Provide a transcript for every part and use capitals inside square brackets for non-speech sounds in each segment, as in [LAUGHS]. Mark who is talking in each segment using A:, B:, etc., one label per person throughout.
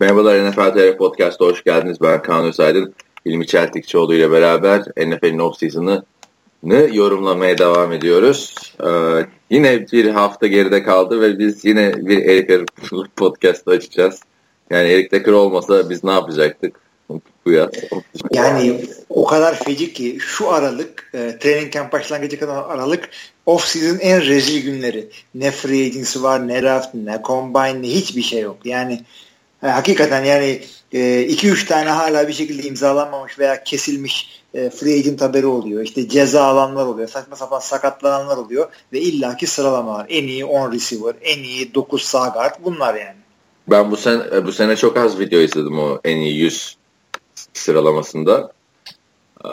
A: Merhabalar NFL TR Podcast'a hoş geldiniz. Ben Kaan Özaydın. İlmi Çeltikçioğlu ile beraber NFL'in off-season'ını yorumlamaya devam ediyoruz. Ee, yine bir hafta geride kaldı ve biz yine bir Eric Decker [LAUGHS] podcast açacağız. Yani Eric Decker olmasa biz ne yapacaktık bu yaz?
B: Yani o kadar feci ki şu aralık, e, training camp başlangıcı kadar aralık off season en rezil günleri. Ne free agency var, ne draft, ne combine, ne hiçbir şey yok. Yani e, hakikaten yani 2-3 e, tane hala bir şekilde imzalanmamış veya kesilmiş e, free agent haberi oluyor. İşte ceza alanlar oluyor. Saçma sapan sakatlananlar oluyor. Ve illaki sıralamalar. En iyi 10 receiver, en iyi 9 sağ guard bunlar yani.
A: Ben bu sene, bu sene çok az video izledim o en iyi 100 sıralamasında. Ee,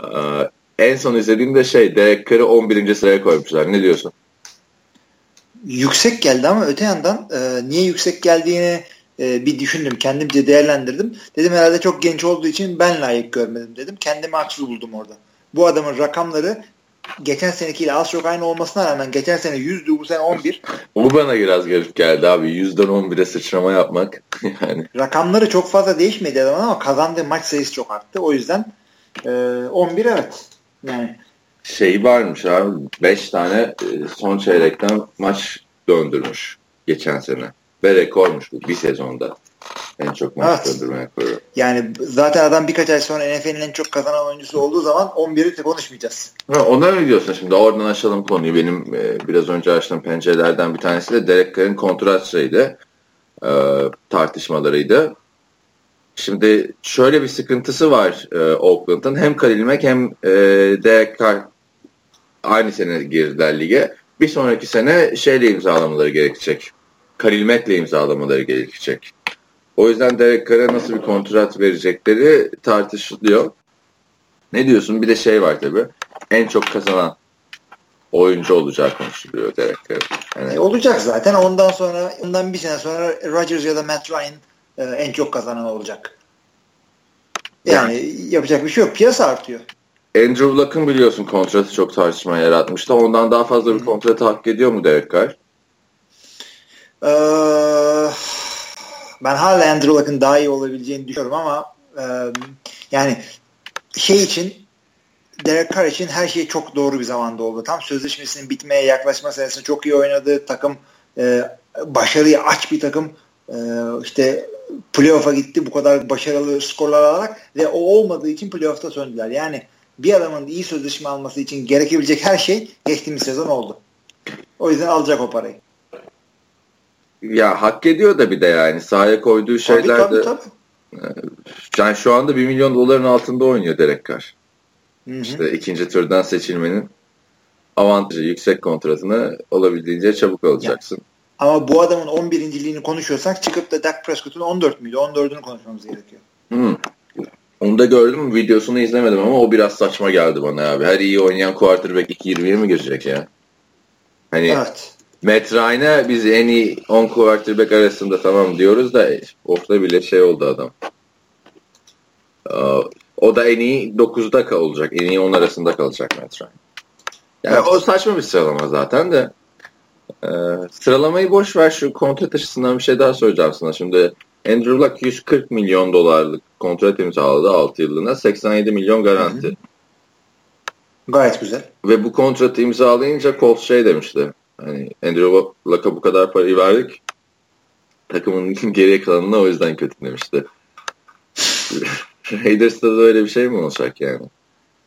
A: en son izlediğimde şey Derek Carr'ı 11. sıraya koymuşlar. Ne diyorsun?
B: Yüksek geldi ama öte yandan e, niye yüksek geldiğini e, bir düşündüm. Kendimce değerlendirdim. Dedim herhalde çok genç olduğu için ben layık görmedim dedim. Kendimi haksız buldum orada. Bu adamın rakamları geçen senekiyle az çok aynı olmasına rağmen geçen sene 100'dü bu sene 11.
A: Bu bana biraz garip geldi abi. 100'den 11'e sıçrama yapmak. [LAUGHS] yani.
B: Rakamları çok fazla değişmedi adamın ama kazandığı maç sayısı çok arttı. O yüzden e, 11 evet. Yani
A: şey varmış abi 5 tane e, son çeyrekten maç döndürmüş geçen sene. Ve rekormuş bu bir sezonda. En çok maç evet. döndürme rekoru.
B: Yani zaten adam birkaç ay sonra NFL'in en çok kazanan oyuncusu olduğu zaman 11'i konuşmayacağız.
A: Ha, ona ne diyorsun şimdi? Oradan açalım konuyu. Benim e, biraz önce açtığım pencerelerden bir tanesi de Derek Carr'ın kontrat şeydi. E, tartışmalarıydı. Şimdi şöyle bir sıkıntısı var e, Oakland'ın. Hem Khalil Mack hem e, Derek Carr aynı sene girdiler lige. Bir sonraki sene şeyle imzalamaları gerekecek. Khalil Mack'le imzalamaları gerekecek. O yüzden Derek Carr'a nasıl bir kontrat verecekleri tartışılıyor. Ne diyorsun? Bir de şey var tabii. En çok kazanan oyuncu olacağı konuşuluyor Derek Carr.
B: Yani... E, olacak zaten. Ondan sonra ondan bir sene sonra Rodgers ya da Matt Ryan e, en çok kazanan olacak. Yani, yani yapacak bir şey yok. Piyasa artıyor.
A: Andrew Luck'ın biliyorsun kontratı çok tartışma yaratmıştı. Ondan daha fazla bir kontratı hak ediyor mu Derek Carr?
B: Ee, ben hala Andrew Luck'ın daha iyi olabileceğini düşünüyorum ama e, yani şey için Derek Carr için her şey çok doğru bir zamanda oldu. Tam sözleşmesinin bitmeye yaklaşma senesinde çok iyi oynadı. Takım e, başarıyı aç bir takım. E, işte playoff'a gitti bu kadar başarılı skorlar alarak ve o olmadığı için playoff'ta söndüler. Yani bir adamın iyi sözleşme alması için gerekebilecek her şey geçtiğimiz sezon oldu. O yüzden alacak o parayı.
A: Ya hak ediyor da bir de yani sahaya koyduğu şeyler tabii, de tabii, tabii. yani şu anda 1 milyon doların altında oynuyor Derek Carr. Hı hı. İşte ikinci turdan seçilmenin avantajı yüksek kontratını olabildiğince çabuk alacaksın.
B: Ya. Ama bu adamın 11. liğini konuşuyorsak çıkıp da Dak Prescott'un 14 müydü? 14'ünü konuşmamız gerekiyor.
A: Hı. Onu da gördüm. Videosunu izlemedim ama o biraz saçma geldi bana abi. Her iyi oynayan quarterback 2.20'ye mi girecek ya? Hani evet. Matt Ryan'a biz en iyi 10 quarterback arasında tamam diyoruz da ortada bile şey oldu adam. O da en iyi 9'da kalacak. En iyi 10 arasında kalacak Matt Ryan. Yani evet. o saçma bir sıralama zaten de. Ee, sıralamayı boş ver şu kontrat açısından bir şey daha soracağım sana. Şimdi Andrew Luck 140 milyon dolarlık kontrat imzaladı 6 yıllığına. 87 milyon garanti. Hı hı.
B: Gayet güzel.
A: Ve bu kontratı imzalayınca Colts şey demişti. Hani Andrew Luck'a bu kadar parayı verdik. Takımın [LAUGHS] geriye kalanına o yüzden kötü demişti. [LAUGHS] Raiders'ta da öyle bir şey mi olacak yani?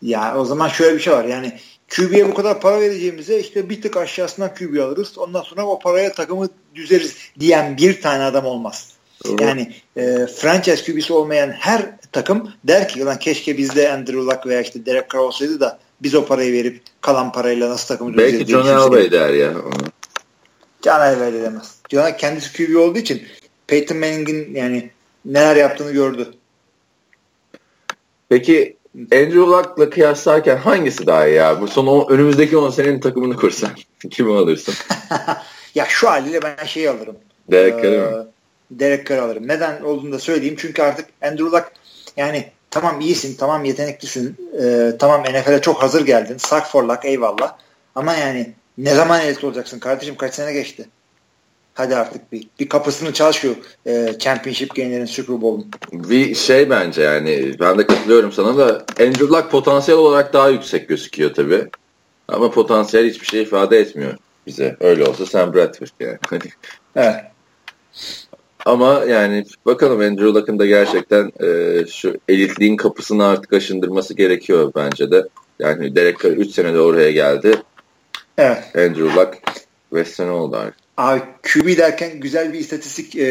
B: Ya o zaman şöyle bir şey var yani QB'ye bu kadar para vereceğimize işte bir tık aşağısından QB alırız. Ondan sonra o paraya takımı düzeriz diyen bir tane adam olmaz. Evet. Yani e, franchise QB'si olmayan her takım der ki lan keşke bizde Andrew Luck veya işte Derek Carr olsaydı da biz o parayı verip kalan parayla nasıl takımı
A: Belki John Elway der ya onu.
B: John Elway de demez. John kendisi QB olduğu için Peyton Manning'in yani neler yaptığını gördü.
A: Peki Andrew Luck'la kıyaslarken hangisi daha iyi ya? Bu son o, önümüzdeki 10 senenin takımını kursan [LAUGHS] kimi alırsın? [LAUGHS]
B: ya şu haliyle ben şeyi alırım.
A: Derek Carr'ı ee, mı?
B: Derek Carr alırım. Neden olduğunu da söyleyeyim. Çünkü artık Andrew Luck yani tamam iyisin, tamam yeteneklisin, e, tamam NFL'e çok hazır geldin. Suck for luck eyvallah. Ama yani ne zaman elit olacaksın kardeşim? Kaç sene geçti? Hadi artık bir, bir kapısını çal şu e, Championship game'lerin Super Bowl'un.
A: Bir şey bence yani ben de katılıyorum sana da Andrew Luck potansiyel olarak daha yüksek gözüküyor tabi. Ama potansiyel hiçbir şey ifade etmiyor bize. Öyle olsa Sam Bradford yani. [LAUGHS]
B: evet.
A: Ama yani bakalım Andrew Luck'ın da gerçekten e, şu elitliğin kapısını artık aşındırması gerekiyor bence de. Yani Derek Carr 3 senede oraya geldi.
B: Evet.
A: Andrew Luck 5 sene oldu artık.
B: Abi QB derken güzel bir istatistik e,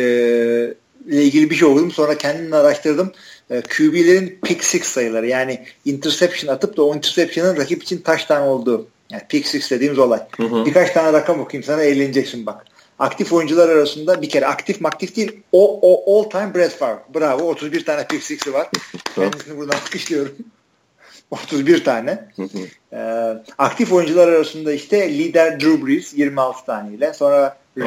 B: ile ilgili bir şey okudum. Sonra kendim araştırdım. E, QB'lerin pick six sayıları yani interception atıp da o interception'ın rakip için taş tane olduğu. Yani pick six dediğimiz olay. Hı hı. Birkaç tane rakam okuyayım sana eğleneceksin bak. Aktif oyuncular arasında bir kere aktif aktif değil o, o all time Brett Favre. Bravo 31 tane pick six'i var. Kendisini buradan alkışlıyorum. 31 [LAUGHS] tane. ee, aktif oyuncular arasında işte lider Drew Brees 26 taneyle. Sonra e,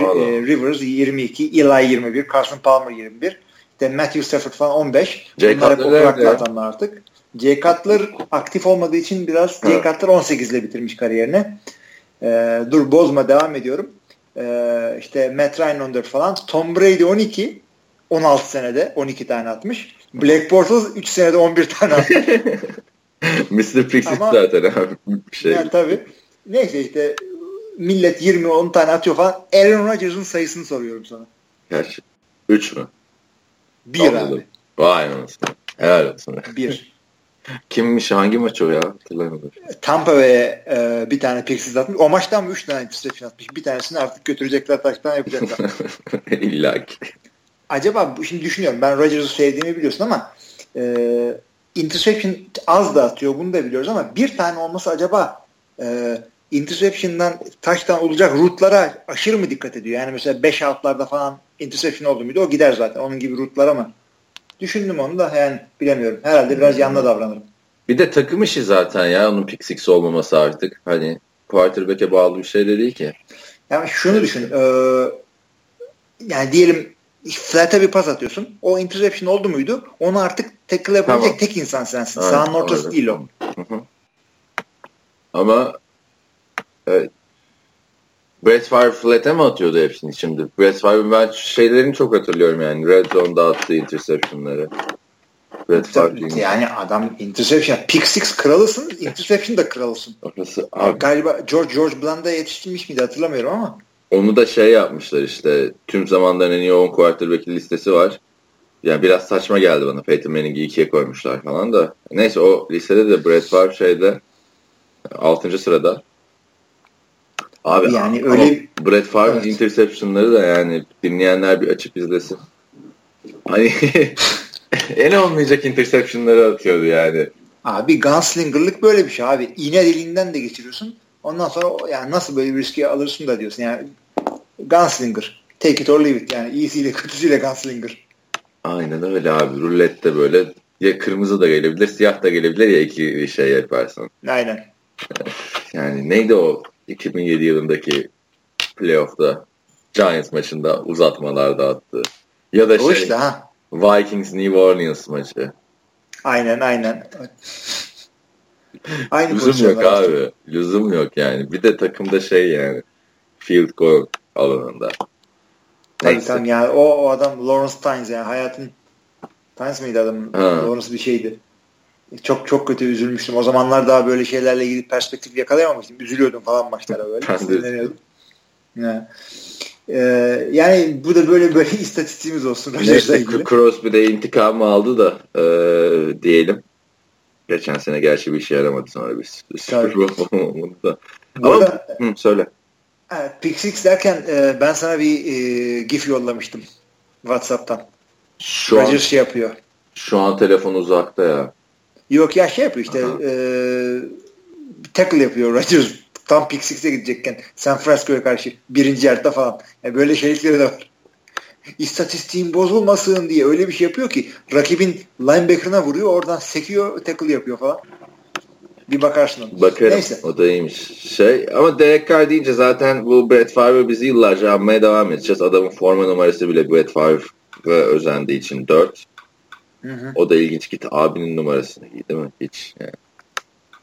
B: Rivers 22, Eli 21, Carson Palmer 21. İşte Matthew Stafford falan 15.
A: Jay
B: Bunlar hep oturaklı atanlar artık. Jay Cutler aktif olmadığı için biraz Jay Cutler 18 ile bitirmiş kariyerini. Ee, dur bozma devam ediyorum. Ee, işte Matt Ryan 14 falan. Tom Brady 12. 16 senede 12 tane atmış. Black Bortles 3 senede 11 tane atmış. [LAUGHS]
A: Mr. Pixit zaten abi. [LAUGHS] Şey.
B: Yani tabii. Neyse işte millet 20-10 tane atıyor falan. Aaron Rodgers'ın sayısını soruyorum sana.
A: Gerçi. 3 mü?
B: 1 abi.
A: Vay anasını. Helal olsun.
B: 1.
A: Kimmiş hangi maç o ya?
B: Tampa ve e, bir tane piksiz atmış. O maçtan mı 3 tane interception atmış? Bir tanesini artık götürecekler taştan yapacaklar. [LAUGHS]
A: İlla ki.
B: Acaba şimdi düşünüyorum. Ben Rodgers'ı sevdiğimi biliyorsun ama e, interception az da atıyor bunu da biliyoruz ama bir tane olması acaba e, interception'dan taştan olacak rootlara aşırı mı dikkat ediyor? Yani mesela 5 outlarda falan interception oldu muydu o gider zaten onun gibi rootlara mı? Düşündüm onu da yani bilemiyorum. Herhalde biraz yanına davranırım.
A: Bir de takım işi zaten ya onun pick six olmaması artık. Hani quarterback'e bağlı bir şey de değil ki.
B: Yani şunu düşün. E, yani diyelim flat'e bir pas atıyorsun. O interception oldu muydu? Onu artık tackle yapabilecek tamam. tek insan sensin. Aynen, Sahanın ortası değil o.
A: Ama evet. Brett Favre flat'e mi atıyordu hepsini şimdi? Brett Favre ben şeylerini çok hatırlıyorum yani. Red Zone'da attığı interceptionları.
B: Brett Favre yani adam interception, pick six kralısın, interception da kralısın. Orası, abi. Galiba George George Bland'a yetiştirmiş miydi hatırlamıyorum ama.
A: Onu da şey yapmışlar işte tüm zamanların en iyi 10 quarterback listesi var. Yani biraz saçma geldi bana. Peyton Manning'i ikiye koymuşlar falan da. Neyse o listede de Brett Favre şeyde 6. sırada. Abi yani öyle Brett Favre evet. interception'ları da yani dinleyenler bir açıp izlesin. Hani [LAUGHS] en olmayacak interception'ları atıyordu yani.
B: Abi gunslinger'lık böyle bir şey abi. İğne deliğinden de geçiriyorsun. Ondan sonra yani nasıl böyle bir riski alırsın da diyorsun. Yani gunslinger. Take it or leave it. Yani iyisiyle kötüsüyle gunslinger.
A: Aynen öyle abi. Rulette böyle ya kırmızı da gelebilir, siyah da gelebilir ya iki şey yaparsan.
B: Aynen.
A: Yani neydi o 2007 yılındaki playoff'ta Giants maçında uzatmalarda attı. Ya da o şey işte, ha. Vikings New Orleans maçı.
B: Aynen aynen.
A: Aynı Lüzum yok abi. Lüzum yok yani. Bir de takımda şey yani field goal alanında.
B: Tabii Neyse. tamam yani o, o adam Lawrence Tynes yani hayatın Tynes miydi adam? Ha. Lawrence bir şeydi. Çok çok kötü üzülmüştüm. O zamanlar daha böyle şeylerle ilgili perspektif yakalayamamıştım. Üzülüyordum falan maçlara böyle. [LAUGHS] Sinirleniyordum. Yani. Ee, yani bu da böyle böyle [LAUGHS] istatistiğimiz olsun.
A: Neyse Crosby de intikamı aldı da e, diyelim. Geçen sene gerçi bir işe yaramadı sonra biz. Bowl [LAUGHS] Ama, hı, söyle.
B: Evet, Pick Six derken e, ben sana bir e, gif yollamıştım WhatsApp'tan. Şu Roger an, şey yapıyor.
A: Şu an telefon uzakta ya.
B: Yok ya şey yapıyor işte e, tackle yapıyor Rodgers tam Pick Six'e gidecekken San Francisco'ya karşı birinci yarıda falan. Yani böyle şeylikleri de var. İstatistiğin bozulmasın diye öyle bir şey yapıyor ki rakibin linebacker'ına vuruyor oradan sekiyor tackle yapıyor falan. Bir bakarsın
A: ona. Bakarım. Neyse. O da iyiymiş. Şey, ama Derek Carr deyince zaten bu Brett Favre bizi yıllarca anmaya devam edeceğiz. Adamın forma numarası bile Brett Favre ve özendiği için 4. Hı hı. O da ilginç git abinin numarasını giy değil mi? Hiç. Yani.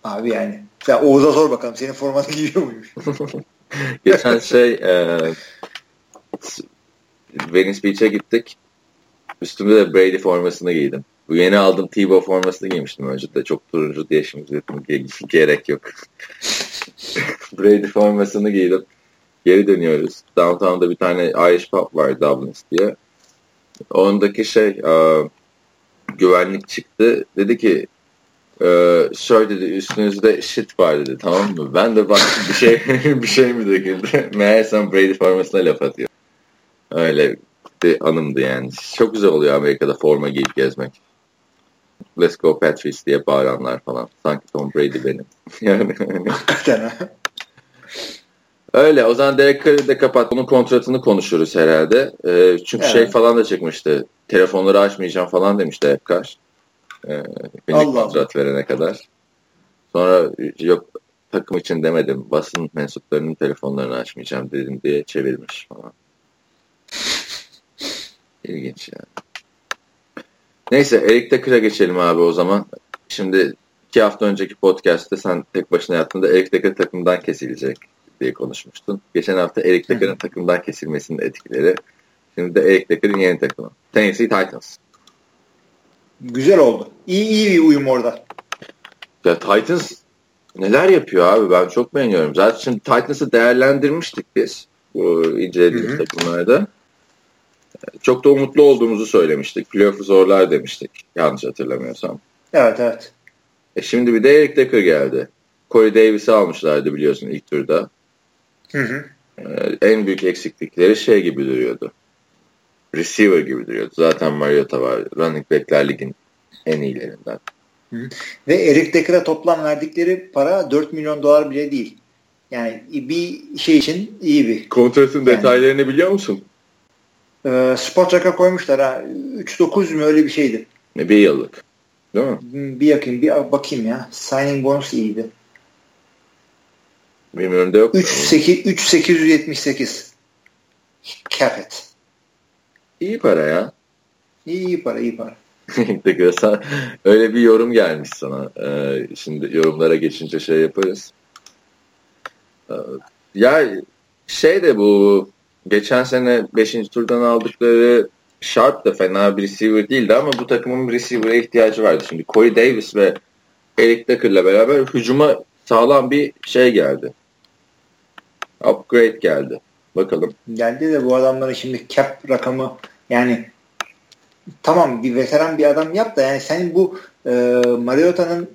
B: Abi yani. Sen Oğuz'a sor bakalım senin formanı giyiyor muymuş? [LAUGHS] [LAUGHS]
A: Geçen şey e, Venice Beach'e gittik. Üstümde de Brady formasını giydim. Bu yeni aldığım Tebow formasını giymiştim önce de. Çok turuncu diye şimdi dedim gerek yok. [LAUGHS] Brady formasını giydim. Geri dönüyoruz. Downtown'da bir tane Irish pub var Dublins diye. Ondaki şey e, güvenlik çıktı. Dedi ki e, şöyle dedi üstünüzde shit var dedi tamam mı? Ben de baktım bir şey [LAUGHS] bir şey mi döküldü? [LAUGHS] Meğersem Brady formasına laf atıyor. Öyle bir anımdı yani. Çok güzel oluyor Amerika'da forma giyip gezmek. Let's go Patriots diye bağıranlar falan. Sanki Tom Brady benim. [LAUGHS] yani. Öyle. O zaman Derek Carr'ı da kapat. Onun kontratını konuşuruz herhalde. E, çünkü evet. şey falan da çıkmıştı. Telefonları açmayacağım falan demişti Derek Carr. E, beni kontrat verene kadar. Sonra yok takım için demedim. Basın mensuplarının telefonlarını açmayacağım dedim diye çevirmiş falan. İlginç yani. Neyse Erik Decker'a geçelim abi o zaman. Şimdi iki hafta önceki podcast'te sen tek başına yaptığında Erik Decker takımdan kesilecek diye konuşmuştun. Geçen hafta Eric Decker'ın takımdan kesilmesinin etkileri. Şimdi de Eric Decker'ın yeni takımı. Tennessee Titans.
B: Güzel oldu. İyi iyi bir uyum orada.
A: Ya Titans neler yapıyor abi ben çok beğeniyorum. Zaten şimdi Titans'ı değerlendirmiştik biz bu incelediğimiz takımlarda. Çok da umutlu olduğumuzu söylemiştik. Playoff'u zorlar demiştik. Yanlış hatırlamıyorsam.
B: Evet evet.
A: E şimdi bir de Eric Decker geldi. Corey Davis'i almışlardı biliyorsun ilk turda. Hı hı. Ee, en büyük eksiklikleri şey gibi duruyordu. Receiver gibi duruyordu. Zaten Mariota var. Running backler ligin en iyilerinden.
B: Hı. Ve Eric Decker'a toplam verdikleri para 4 milyon dolar bile değil. Yani bir şey için iyi bir.
A: Kontratın yani, detaylarını biliyor musun?
B: E, Sport Track'a koymuşlar ha. 3-9 mu öyle bir şeydi.
A: Bir yıllık. Değil mi?
B: Bir yakayım, bir bakayım ya. Signing bonus iyiydi.
A: Benim önümde yok.
B: 3878 cap it.
A: İyi para ya.
B: İyi, iyi para, iyi para. [LAUGHS]
A: sen, öyle bir yorum gelmiş sana. Ee, şimdi yorumlara geçince şey yaparız. Ee, ya şey de bu geçen sene 5. turdan aldıkları Sharp da fena bir receiver değildi ama bu takımın bir receiver'a ihtiyacı vardı. Şimdi Corey Davis ve Eric Decker'la beraber hücuma sağlam bir şey geldi upgrade geldi. Bakalım.
B: Geldi de bu adamların şimdi cap rakamı yani tamam bir veteran bir adam yap da yani senin bu e, Mariota'nın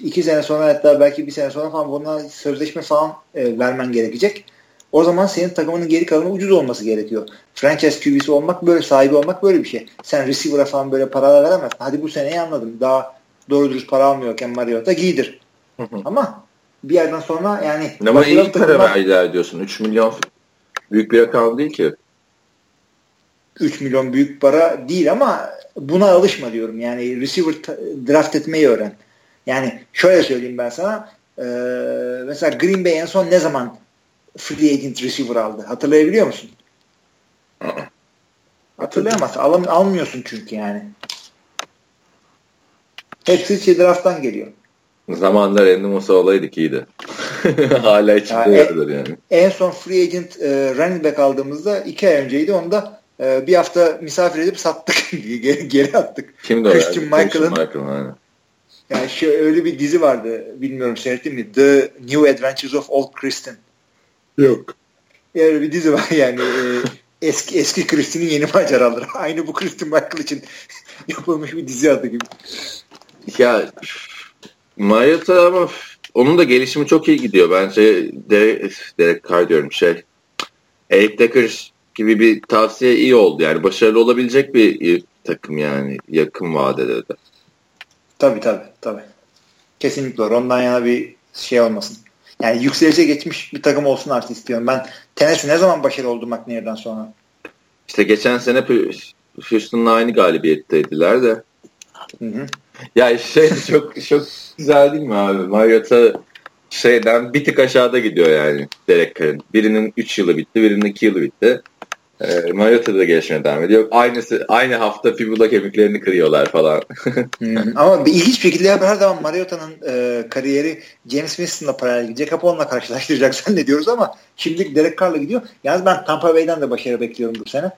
B: iki sene sonra hatta belki bir sene sonra falan buna sözleşme falan e, vermen gerekecek. O zaman senin takımının geri kalanı ucuz olması gerekiyor. Franchise QB'si olmak böyle, sahibi olmak böyle bir şey. Sen receiver'a falan böyle paralar veremezsin. Hadi bu seneyi anladım. Daha doğru dürüst para almıyorken Mariota giydir. Ama bir yerden sonra yani
A: ama iyi para verdiler diyorsun. 3 milyon büyük bir rakam değil ki.
B: 3 milyon büyük para değil ama buna alışma diyorum. Yani receiver draft etmeyi öğren. Yani şöyle söyleyeyim ben sana. Ee, mesela Green Bay en son ne zaman free agent receiver aldı? Hatırlayabiliyor musun? Hatırlayamazsın. Al almıyorsun çünkü yani. Hepsi drafttan geliyor.
A: Zamanlar Andy Mosa olaydık iyiydi. [LAUGHS] Hala içinde yani, yani.
B: En son free agent e, running back aldığımızda iki ay önceydi. Onu da e, bir hafta misafir edip sattık. [LAUGHS] geri, geri attık.
A: Kimdi o? Christian Michael'ın. Michael,
B: yani şu öyle bir dizi vardı. Bilmiyorum seyrettin mi? The New Adventures of Old Kristen.
A: Yok.
B: Öyle bir dizi var yani. E, eski eski Kristin'in yeni maceraları. [LAUGHS] Aynı bu Christian Michael için yapılmış bir dizi adı gibi.
A: Ya Mariota ama onun da gelişimi çok iyi gidiyor. Bence Derek, Derek Carr diyorum şey. Eric Decker gibi bir tavsiye iyi oldu. Yani başarılı olabilecek bir takım yani yakın vadede de.
B: Tabii tabii tabii. Kesinlikle Ondan yana bir şey olmasın. Yani yükselişe geçmiş bir takım olsun artık istiyorum. Ben Tennessee ne zaman başarılı oldu McNair'dan sonra?
A: İşte geçen sene Houston'la aynı galibiyetteydiler de. Hı hı. Ya şey çok çok güzel değil mi abi? Mariota şeyden bir tık aşağıda gidiyor yani Derek Carr'ın. Birinin 3 yılı bitti, birinin 2 yılı bitti. E, Mariota da gelişmeye devam ediyor. Aynısı, aynı hafta fibula kemiklerini kırıyorlar falan. [LAUGHS]
B: hmm, ama bir ilginç bir şekilde her zaman Mariota'nın e, kariyeri James Winston'la paralel gidecek. Hep onunla karşılaştıracak [LAUGHS] zannediyoruz ama şimdilik Derek Carr'la gidiyor. Yalnız ben Tampa Bay'den de başarı bekliyorum bu sene.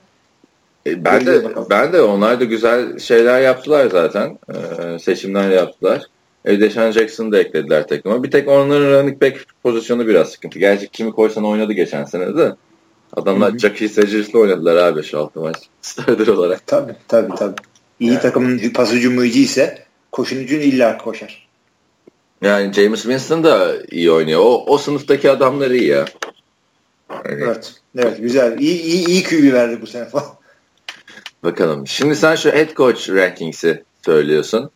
A: E, ben de ben de onlar da güzel şeyler yaptılar zaten. Ee, seçimler yaptılar. Evdeşan Jackson'ı da eklediler takıma. Bir tek onların running back pozisyonu biraz sıkıntı. Gerçi kimi koysan oynadı geçen sene de. Adamlar Jackie Sagers'la oynadılar abi 5-6 maç. [LAUGHS] Starter olarak.
B: Tabii tabii tabii. İyi yani. takımın pas hücumuyucu ise koşunucun illa koşar.
A: Yani James Winston da iyi oynuyor. O, o sınıftaki adamlar iyi ya.
B: Yani. Evet. Evet güzel. İyi, iyi, iyi QB verdi bu sene falan.
A: Bakalım. Şimdi sen şu head coach rankings'i söylüyorsun.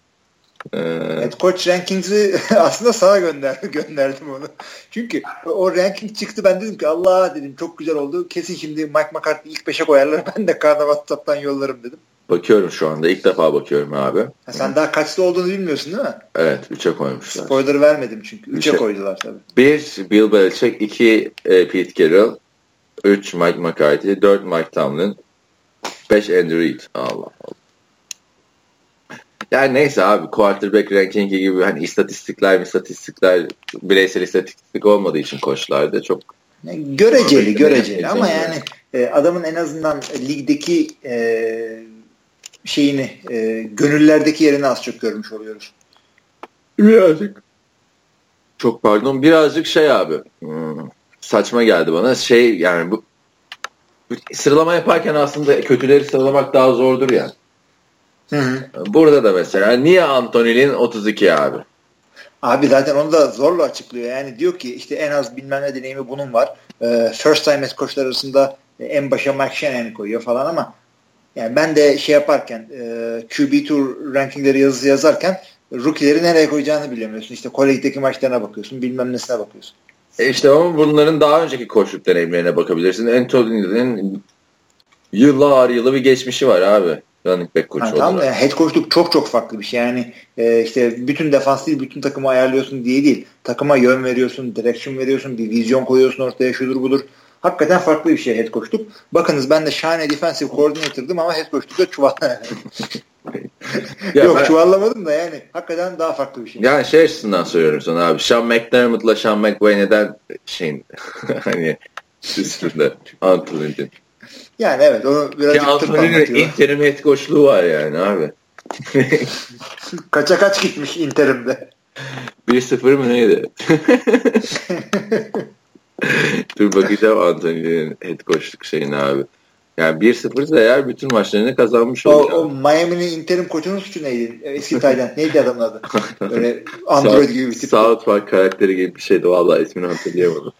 B: Ee... Head coach rankings'i [LAUGHS] aslında sana gönder, gönderdim onu. Çünkü o ranking çıktı ben dedim ki Allah dedim çok güzel oldu. Kesin şimdi Mike McCarthy ilk beşe koyarlar. [LAUGHS] Ben de Kaan'a WhatsApp'tan yollarım dedim.
A: Bakıyorum şu anda. ilk defa bakıyorum abi.
B: Ha, sen daha kaçta olduğunu bilmiyorsun değil mi?
A: Evet. Üçe koymuşlar.
B: Spoiler vermedim çünkü. Üçe, üçe koydular tabii.
A: Bir Bill Belichick, iki e, Pete Carroll, üç Mike McCarthy, dört Mike Tomlin, 5 Andrew Reid. Allah Allah. Yani neyse abi quarterback rankingi gibi hani istatistikler istatistikler bireysel istatistik olmadığı için koçlarda çok
B: göreceli göreceli ama yani e, adamın en azından ligdeki e, şeyini e, gönüllerdeki yerini az çok görmüş oluyoruz.
A: Birazcık çok pardon birazcık şey abi hmm, saçma geldi bana şey yani bu sıralama yaparken aslında kötüleri sıralamak daha zordur ya. Hı hı. Burada da mesela niye Anthony'nin 32 abi?
B: Abi zaten onu da zorla açıklıyor. Yani diyor ki işte en az bilmem ne deneyimi bunun var. Ee, first time as koçlar arasında en başa Mike Shanahan koyuyor falan ama yani ben de şey yaparken e, QB2 rankingleri yazı yazarken rookie'leri nereye koyacağını bilemiyorsun. İşte kolejdeki maçlarına bakıyorsun. Bilmem nesine bakıyorsun.
A: E işte ama bunların daha önceki koçluk deneyimlerine bakabilirsin. Anthony'nin yıllar yılı bir geçmişi var abi. Running back koçu
B: ha, tamam da head coachluk çok çok farklı bir şey. Yani e, işte bütün defans değil, bütün takımı ayarlıyorsun diye değil. Takıma yön veriyorsun, direction veriyorsun, bir vizyon koyuyorsun ortaya şudur budur. Hakikaten farklı bir şey head coachluk. Bakınız ben de şahane defensive coordinator'dım ama head coachlukta [LAUGHS] Yok ben, çuvallamadım da yani hakikaten daha farklı bir şey.
A: Yani şey açısından soruyorum sana abi. Sean McDermott'la Sean McVay neden şeyin [LAUGHS] hani üstünde Anthony'nin.
B: Yani evet onu biraz
A: Anthony'nin interim head coachluğu var yani abi. [LAUGHS]
B: Kaça kaç gitmiş interimde?
A: 1-0 mı neydi? [LAUGHS] Dur bakacağım Anthony'nin head coachluk şeyini abi. Yani 1-0 eğer bütün maçlarını kazanmış
B: olur. O, o Miami'nin interim koçunun suçu neydi? Eski Tayland. [LAUGHS] Neydi adamın adı? Böyle Android gibi bir tip.
A: South Park karakteri gibi bir şeydi. Vallahi ismini hatırlayamadım.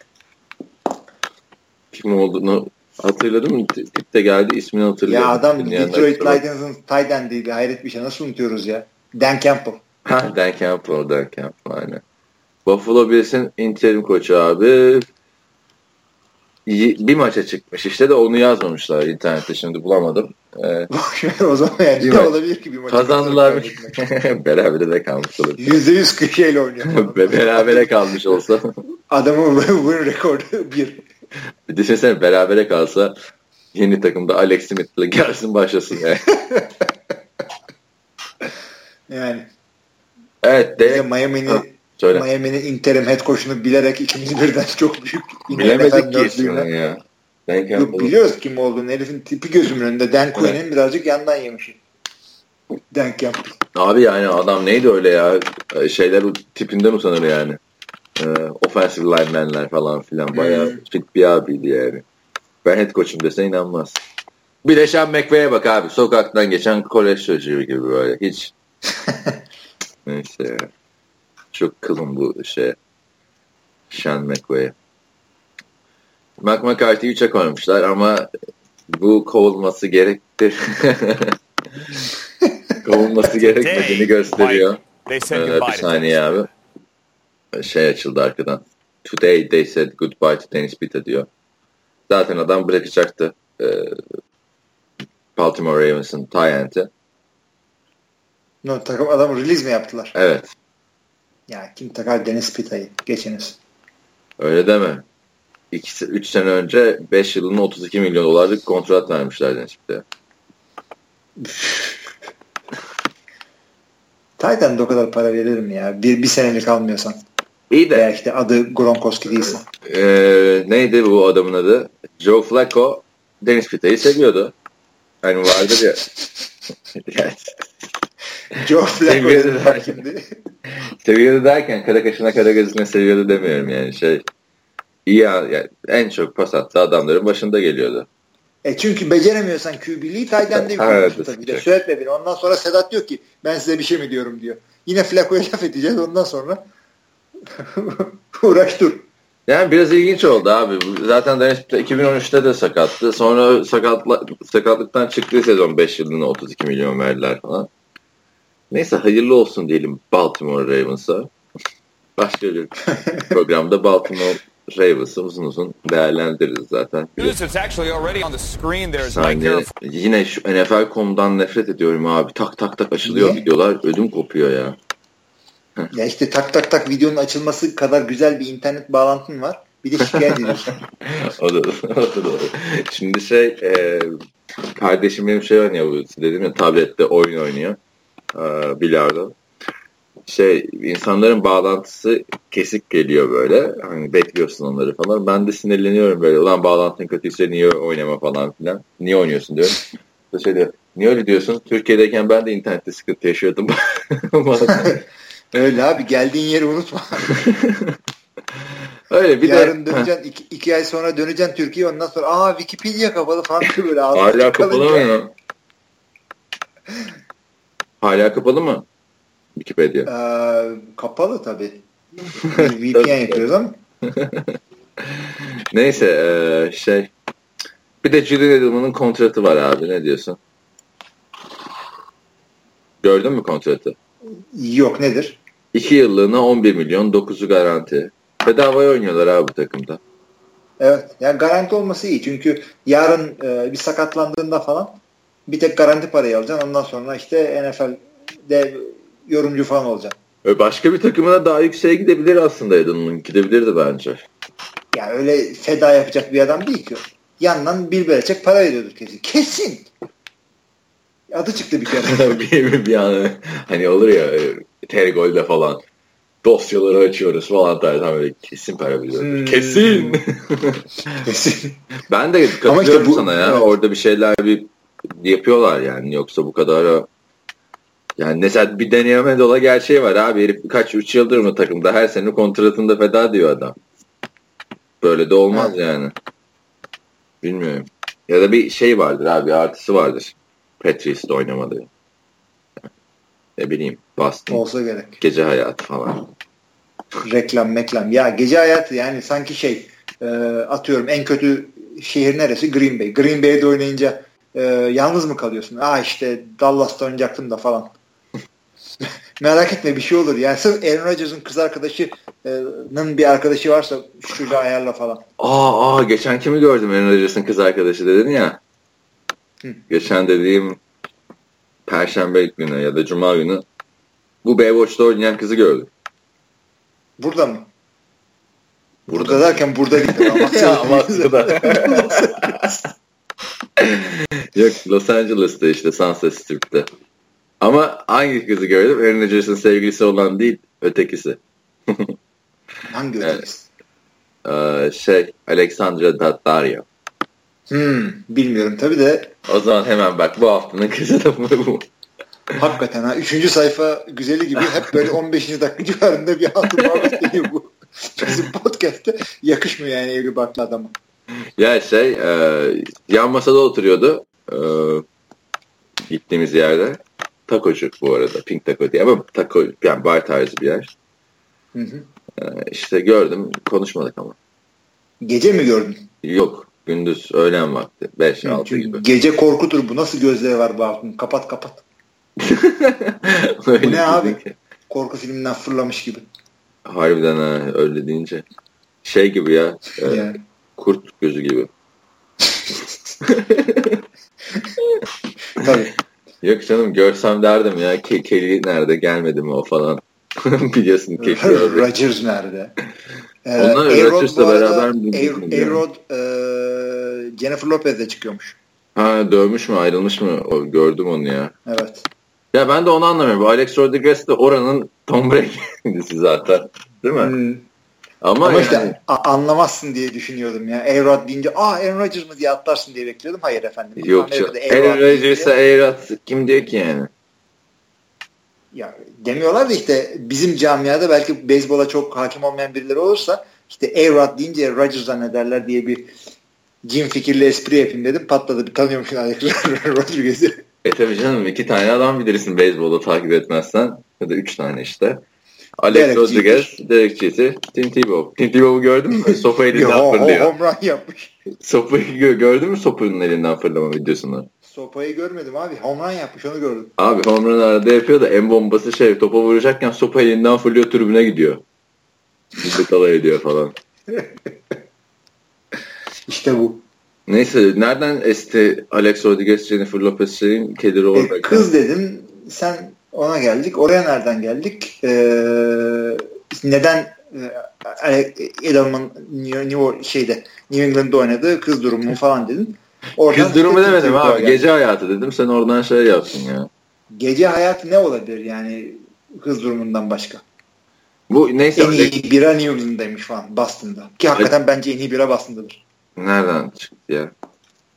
A: Kim olduğunu hatırladım. Tip de geldi. ismini hatırlayamadım.
B: Ya adam Detroit Lions'ın Tayland'ıydı. Hayret bir şey. Nasıl unutuyoruz ya? Dan Campbell.
A: Ha, Dan Campbell. Dan Campbell aynen. Buffalo Bills'in interim koçu abi bir maça çıkmış işte de onu yazmamışlar internette şimdi bulamadım.
B: Ee, o zaman yani ne olabilir ki bir maça
A: Kazandılar? [LAUGHS] Berabere de kalmış olur.
B: Yüzde yüz kişiyle oynuyor. [LAUGHS]
A: berabere kalmış olsa.
B: Adamın win rekoru bir.
A: Bir düşünsene berabere kalsa yeni takımda Alex Smith'le gelsin başlasın yani. [LAUGHS]
B: yani.
A: Evet.
B: De, Miami'nin Söyle. Miami'nin interim head coach'unu bilerek ikimiz birden [LAUGHS] çok büyük
A: Bilemedik ki ismini ya.
B: Yok, biliyoruz kim olduğunu. Herifin tipi gözümün önünde. Dan Quinn'in evet. birazcık yandan yemişim. Dan Campbell.
A: Abi yani adam neydi öyle ya? Şeyler tipinden utanır yani. Ee, offensive linemenler falan filan. Bayağı hmm. fit bir abiydi yani. Ben head coach'um dese inanmaz. Bir de Sean McVay'e bak abi. Sokaktan geçen kolej çocuğu gibi böyle. Hiç. [LAUGHS] Neyse ya. Çok kılım bu şey. Sean McVay'e. Mac McCarthy'yi 3'e koymuşlar ama bu kovulması gerektir. [LAUGHS] kovulması gerekmediğini gösteriyor. Ee, bir saniye abi. Şey açıldı arkadan. Today they said goodbye to Dennis Pitta diyor. Zaten adam bırakacaktı. Ee, Baltimore Ravens'ın Tyent'i.
B: No, takım adam release mi yaptılar?
A: Evet.
B: Ya kim takar Deniz Pita'yı? Geçiniz.
A: Öyle deme. 3 sene önce 5 yılını 32 milyon dolarlık kontrat vermişlerdi işte. [LAUGHS]
B: Titan'da o kadar para veririm ya. Bir, bir senelik almıyorsan.
A: İyi de.
B: Veya işte adı Gronkowski değilse.
A: E, neydi bu adamın adı? Joe Flacco Deniz Pita'yı seviyordu. Hani vardır ya. [LAUGHS]
B: Joe Flacco hakimdi.
A: seviyordu derken kara kaşına kara gözüne seviyordu demiyorum yani şey. İyi yani en çok pas attığı adamların başında geliyordu.
B: E çünkü beceremiyorsan QB'liği Tayden'de yüklenmişsin evet, tabii. De. Söyletme beni. Ondan sonra Sedat diyor ki ben size bir şey mi diyorum diyor. Yine Flacco'ya laf edeceğiz ondan sonra [LAUGHS] uğraş dur.
A: Yani biraz ilginç oldu abi. Zaten Dennis 2013'te de sakattı. Sonra sakatla, sakatlıktan çıktığı sezon 5 yılına 32 milyon verdiler falan. Neyse hayırlı olsun diyelim Baltimore Ravens'a. Başka bir programda Baltimore Ravens'ı uzun uzun değerlendiririz zaten. Yani yine şu NFL.com'dan nefret ediyorum abi. Tak tak tak açılıyor Niye? videolar. Ödüm kopuyor ya.
B: ya işte tak tak tak videonun açılması kadar güzel bir internet bağlantın var. Bir de şikayet ediyorsun. [LAUGHS]
A: o da, o da doğru. Şimdi şey e, kardeşim benim şey oynuyor dedim ya tablette oyun oynuyor. E, bilardo şey insanların bağlantısı kesik geliyor böyle. Hani bekliyorsun onları falan. Ben de sinirleniyorum böyle. Ulan bağlantın kötüyse niye oynama falan filan. Niye oynuyorsun diyorum. Şey diyor. Niye öyle diyorsun? Türkiye'deyken ben de internette sıkıntı yaşıyordum. [LAUGHS]
B: öyle abi geldiğin yeri unutma. [LAUGHS]
A: Öyle bir
B: Yarın
A: de...
B: döneceksin iki, iki ay sonra döneceksin Türkiye ondan sonra aa Wikipedia kapalı falan böyle.
A: Hala kapalı mı? Hala kapalı mı? Wikipedia.
B: Ee, kapalı tabii. VPN [LAUGHS] yapıyoruz ama. [LAUGHS]
A: Neyse e, şey bir de Julian Edelman'ın kontratı var abi ne diyorsun? Gördün mü kontratı?
B: Yok nedir?
A: 2 yıllığına 11 milyon 9'u garanti. Bedavaya oynuyorlar abi bu takımda.
B: Evet. Yani garanti olması iyi. Çünkü yarın e, bir sakatlandığında falan bir tek garanti parayı alacaksın. Ondan sonra işte NFL'de yorumcu falan olacak.
A: Başka bir takımına daha yükseğe gidebilir aslında Eden'ın. Gidebilirdi bence.
B: Ya öyle feda yapacak bir adam değil ki. Yandan bir Belichick para veriyordur kesin. Kesin. Adı çıktı bir kere. [LAUGHS]
A: bir, bir an hani olur ya Tergol'de falan dosyaları açıyoruz falan tarzı böyle kesin para veriyordur. Hmm. Kesin. kesin. [LAUGHS] ben de katılıyorum işte bu, sana ya. Evet. Orada bir şeyler bir yapıyorlar yani. Yoksa bu kadar yani mesela bir deneyeme dola gerçeği var abi. Herif kaç 3 yıldır mı takımda her sene kontratında feda diyor adam. Böyle de olmaz evet. yani. Bilmiyorum. Ya da bir şey vardır abi artısı vardır. Patrice'de oynamadı. Ne bileyim Boston.
B: Olsa gerek.
A: Gece hayatı falan.
B: Reklam meklam. Ya gece hayatı yani sanki şey e, atıyorum en kötü şehir neresi? Green Bay. Green Bay'de oynayınca e, yalnız mı kalıyorsun? Aa işte Dallas'ta oynayacaktım da falan. [LAUGHS] Merak etme bir şey olur. Yani sırf Aaron Rodgers'ın kız arkadaşının bir arkadaşı varsa şu çocuğu ayarla falan.
A: Aa, aa geçen kimi gördüm Aaron Rodgers'ın kız arkadaşı dedin ya. Hı. Geçen dediğim Perşembe günü ya da Cuma günü bu Baywatch'ta oynayan kızı gördüm.
B: Burada mı? Burada, burada derken burada gitti. [LAUGHS]
A: Amasya'da. [LAUGHS] [LAUGHS] Yok Los Angeles'ta işte Sunset Strip'te. Ama hangi kızı gördüm? Aaron Rodgers'ın sevgilisi olan değil, ötekisi. [LAUGHS]
B: hangi ötekisi?
A: Ee, şey, Alexandra Daddario.
B: Hmm, bilmiyorum tabii de.
A: O zaman hemen bak bu haftanın kızı da bu. [LAUGHS]
B: Hakikaten ha. Üçüncü sayfa güzeli gibi hep böyle 15. dakika civarında bir hatun muhabbet geliyor bu. Bizim podcast'te yakışmıyor yani evli barklı adama.
A: Ya şey e, yan masada oturuyordu. E, gittiğimiz yerde. Takocu bu arada. Pink Taco diye ama taco yani bar tarzı bir yer. Hı hı. Ee, işte gördüm. Konuşmadık ama.
B: Gece mi gördün?
A: Yok. Gündüz öğlen vakti. 5-6 gibi.
B: Gece korkutur. Bu nasıl gözleri var bu altın? Kapat kapat. [LAUGHS] bu ne abi? Ki. Korku filminden fırlamış gibi.
A: Harbiden ha öyle deyince. Şey gibi ya. E, yani. Kurt gözü gibi. [LAUGHS] Tabii. Yok canım görsem derdim ya Ke Kelly nerede gelmedi mi o falan. [LAUGHS] Biliyorsun [LAUGHS] Kelly.
B: Rodgers nerede?
A: Ee, Onlar Rodgers'la beraber
B: A-Rod e, Jennifer Lopez'le çıkıyormuş.
A: Ha dövmüş mü ayrılmış mı? O, gördüm onu ya.
B: Evet.
A: Ya ben de onu anlamıyorum. Alex Rodriguez de oranın Tom Brady'si zaten. Değil mi? Hmm.
B: Ama, Ama yani... işte anlamazsın diye düşünüyordum ya. A-Rod deyince aa Aaron Rodgers mı diye atlarsın diye bekliyordum. Hayır efendim.
A: Yok Aaron Rodgers'a A-Rod kim diyor ki yani?
B: Ya demiyorlar da işte bizim camiada belki beyzbola çok hakim olmayan birileri olursa işte A-Rod deyince Rodgers zannederler diye bir cin fikirli espri yapayım dedim. Patladı. Bir tanıyormuşsun Alex Rodriguez'i.
A: E tabii canım iki tane adam bilirsin beyzbolda takip etmezsen. Ya da üç tane işte. Alex Rodriguez, Derek Jeter, Tim Tebow. Tim Tebow'u gördün mü? [LAUGHS] Sopa elinden fırlıyor.
B: Home run yapmış.
A: Sopayı gördün mü Sopa'nın elinden fırlama videosunu?
B: Sopayı görmedim abi. Home run yapmış onu gördüm.
A: Abi home run arada yapıyor da en bombası şey topa vuracakken sopa elinden fırlıyor tribüne gidiyor. Bizi kalay ediyor falan. [LAUGHS]
B: İşte bu.
A: Neyse nereden esti Alex Rodriguez, Jennifer Lopez şeyin orada?
B: E, kız dedim sen ona geldik. Oraya nereden geldik? Ee, neden e, Edelman New, şeyde New England'da oynadı kız durumu falan dedin.
A: Oradan kız durumu demedim abi. Geldi. Gece hayatı dedim. Sen oradan şey yaptın ya.
B: Gece hayatı ne olabilir yani kız durumundan başka?
A: Bu neyse.
B: En iyi bira New England'daymış falan Boston'da. Ki hakikaten evet. bence en iyi bira Boston'dadır.
A: Nereden çıktı ya?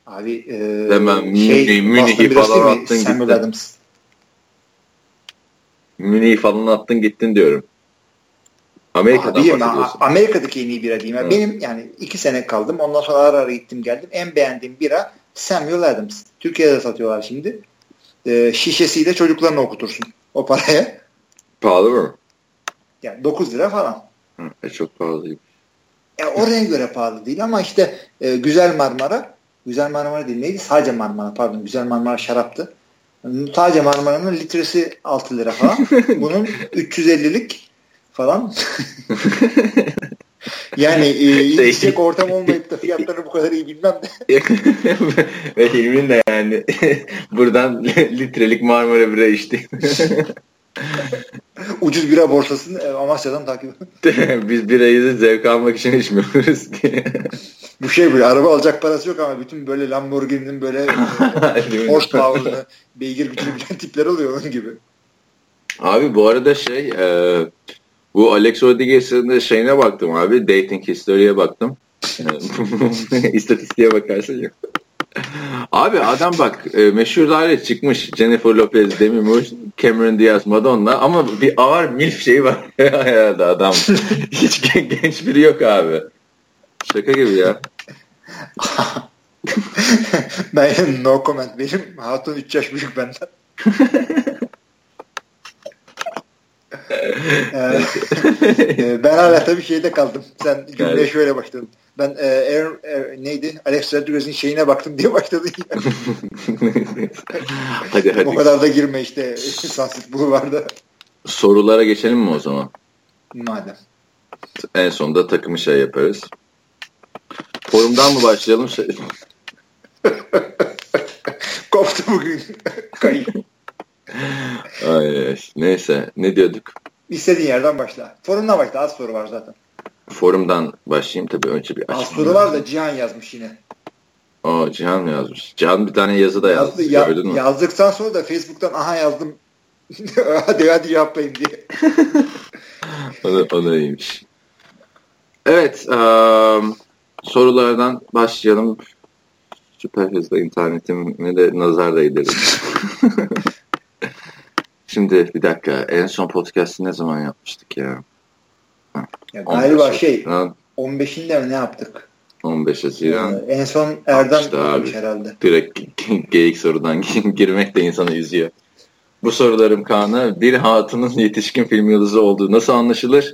B: Abi e,
A: Hemen şey, Münih'i falan attın
B: Samuel gittin. Adams.
A: Münih'i falan attın gittin diyorum. Amerika'dan
B: Abi, Amerika'daki en iyi bira diyeyim. Evet. Benim yani iki sene kaldım. Ondan sonra ara ara gittim geldim. En beğendiğim bira Samuel Adams. Türkiye'de satıyorlar şimdi. E, şişesiyle çocuklarını okutursun o paraya.
A: Pahalı mı?
B: Yani 9 lira falan.
A: Hı, e, çok pahalı.
B: E, oraya göre pahalı değil ama işte e, Güzel Marmara Güzel Marmara değil neydi? Sadece Marmara pardon. Güzel Marmara şaraptı. Sadece Marmara'nın litresi 6 lira falan. [LAUGHS] Bunun 350'lik falan. [LAUGHS] yani e, içecek ortam olmayıp da fiyatları bu kadar iyi bilmem de. [LAUGHS]
A: Ve Hilmi'nin de yani buradan litrelik Marmara bira içti. [LAUGHS]
B: Ucuz bira borsasını e, Amasya'dan takip [LAUGHS]
A: Biz birayı zevk almak için içmiyoruz diye.
B: Bu şey böyle araba alacak parası yok ama bütün böyle Lamborghini'nin böyle [LAUGHS] e, horsepower'ını beygir bilen tipler oluyor onun gibi.
A: Abi bu arada şey e, bu Alex Rodriguez'in şeyine baktım abi. Dating history'e baktım. İstatistiğe bakarsın ya. Abi adam bak e, meşhur daire çıkmış. Jennifer Lopez, Demi Moore, Cameron Diaz, Madonna ama bir ağır milf şeyi var [LAUGHS] herhalde adam. [LAUGHS] Hiç genç biri yok abi. Şaka gibi ya. [LAUGHS]
B: ben no comment. Benim hatun 3 yaş büyük benden. Ee, ben hala tabii şeyde kaldım. Sen cümleye şöyle başladın. Ben e, Aaron, e, neydi? Alex Rodriguez'in şeyine baktım diye başladın. [LAUGHS] hadi hadi. O kadar da girme işte Sunset Boulevard'a.
A: Sorulara geçelim mi o zaman?
B: Madem.
A: En sonunda takımı şey yaparız. Forumdan mı başlayalım? Şey... [LAUGHS]
B: Koptu bugün. Kayıp.
A: Ay, neyse ne diyorduk?
B: İstediğin yerden başla. Forumdan başla. Az soru var zaten.
A: Forumdan başlayayım tabii önce bir
B: Az soru var da Cihan yazmış yine.
A: O Cihan mı yazmış? Cihan bir tane yazı da yazdı. Yazdı, ya, gördün mü?
B: Yazdıktan sonra da Facebook'tan aha yazdım. [LAUGHS] hadi hadi yapayım diye. [LAUGHS]
A: o, da, o da iyiymiş. Evet. Um, sorulardan başlayalım. Süper hızlı internetime de nazar değdirelim. [LAUGHS] Şimdi bir dakika. En son podcast'ı ne zaman yapmıştık ya?
B: Ya galiba şey 15'inde mi ne yaptık?
A: 15 Haziran.
B: Ee, en son Erdem işte abi, herhalde.
A: Direkt [LAUGHS] geyik sorudan girmek de insanı üzüyor. Bu sorularım Kaan'a bir hatunun yetişkin film yıldızı olduğu nasıl anlaşılır?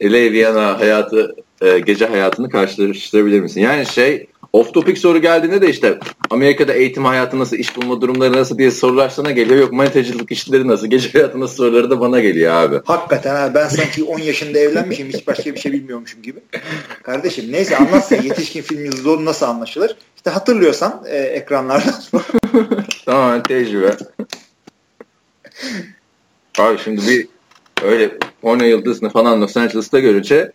A: Ele Viyana hayatı, e, gece hayatını karşılaştırabilir misin? Yani şey Off topic soru geldiğinde de işte Amerika'da eğitim hayatı nasıl, iş bulma durumları nasıl diye sorular sana geliyor. Yok manitacılık işleri nasıl, gece hayatı nasıl soruları da bana geliyor abi.
B: Hakikaten ha ben sanki 10 yaşında evlenmişim hiç başka bir şey bilmiyormuşum gibi. Kardeşim neyse anlatsana yetişkin film yıldızı nasıl anlaşılır? İşte hatırlıyorsan e, ekranlardan [LAUGHS]
A: tamam tecrübe. Abi şimdi bir öyle porno yıldızını falan Los Angeles'ta görünce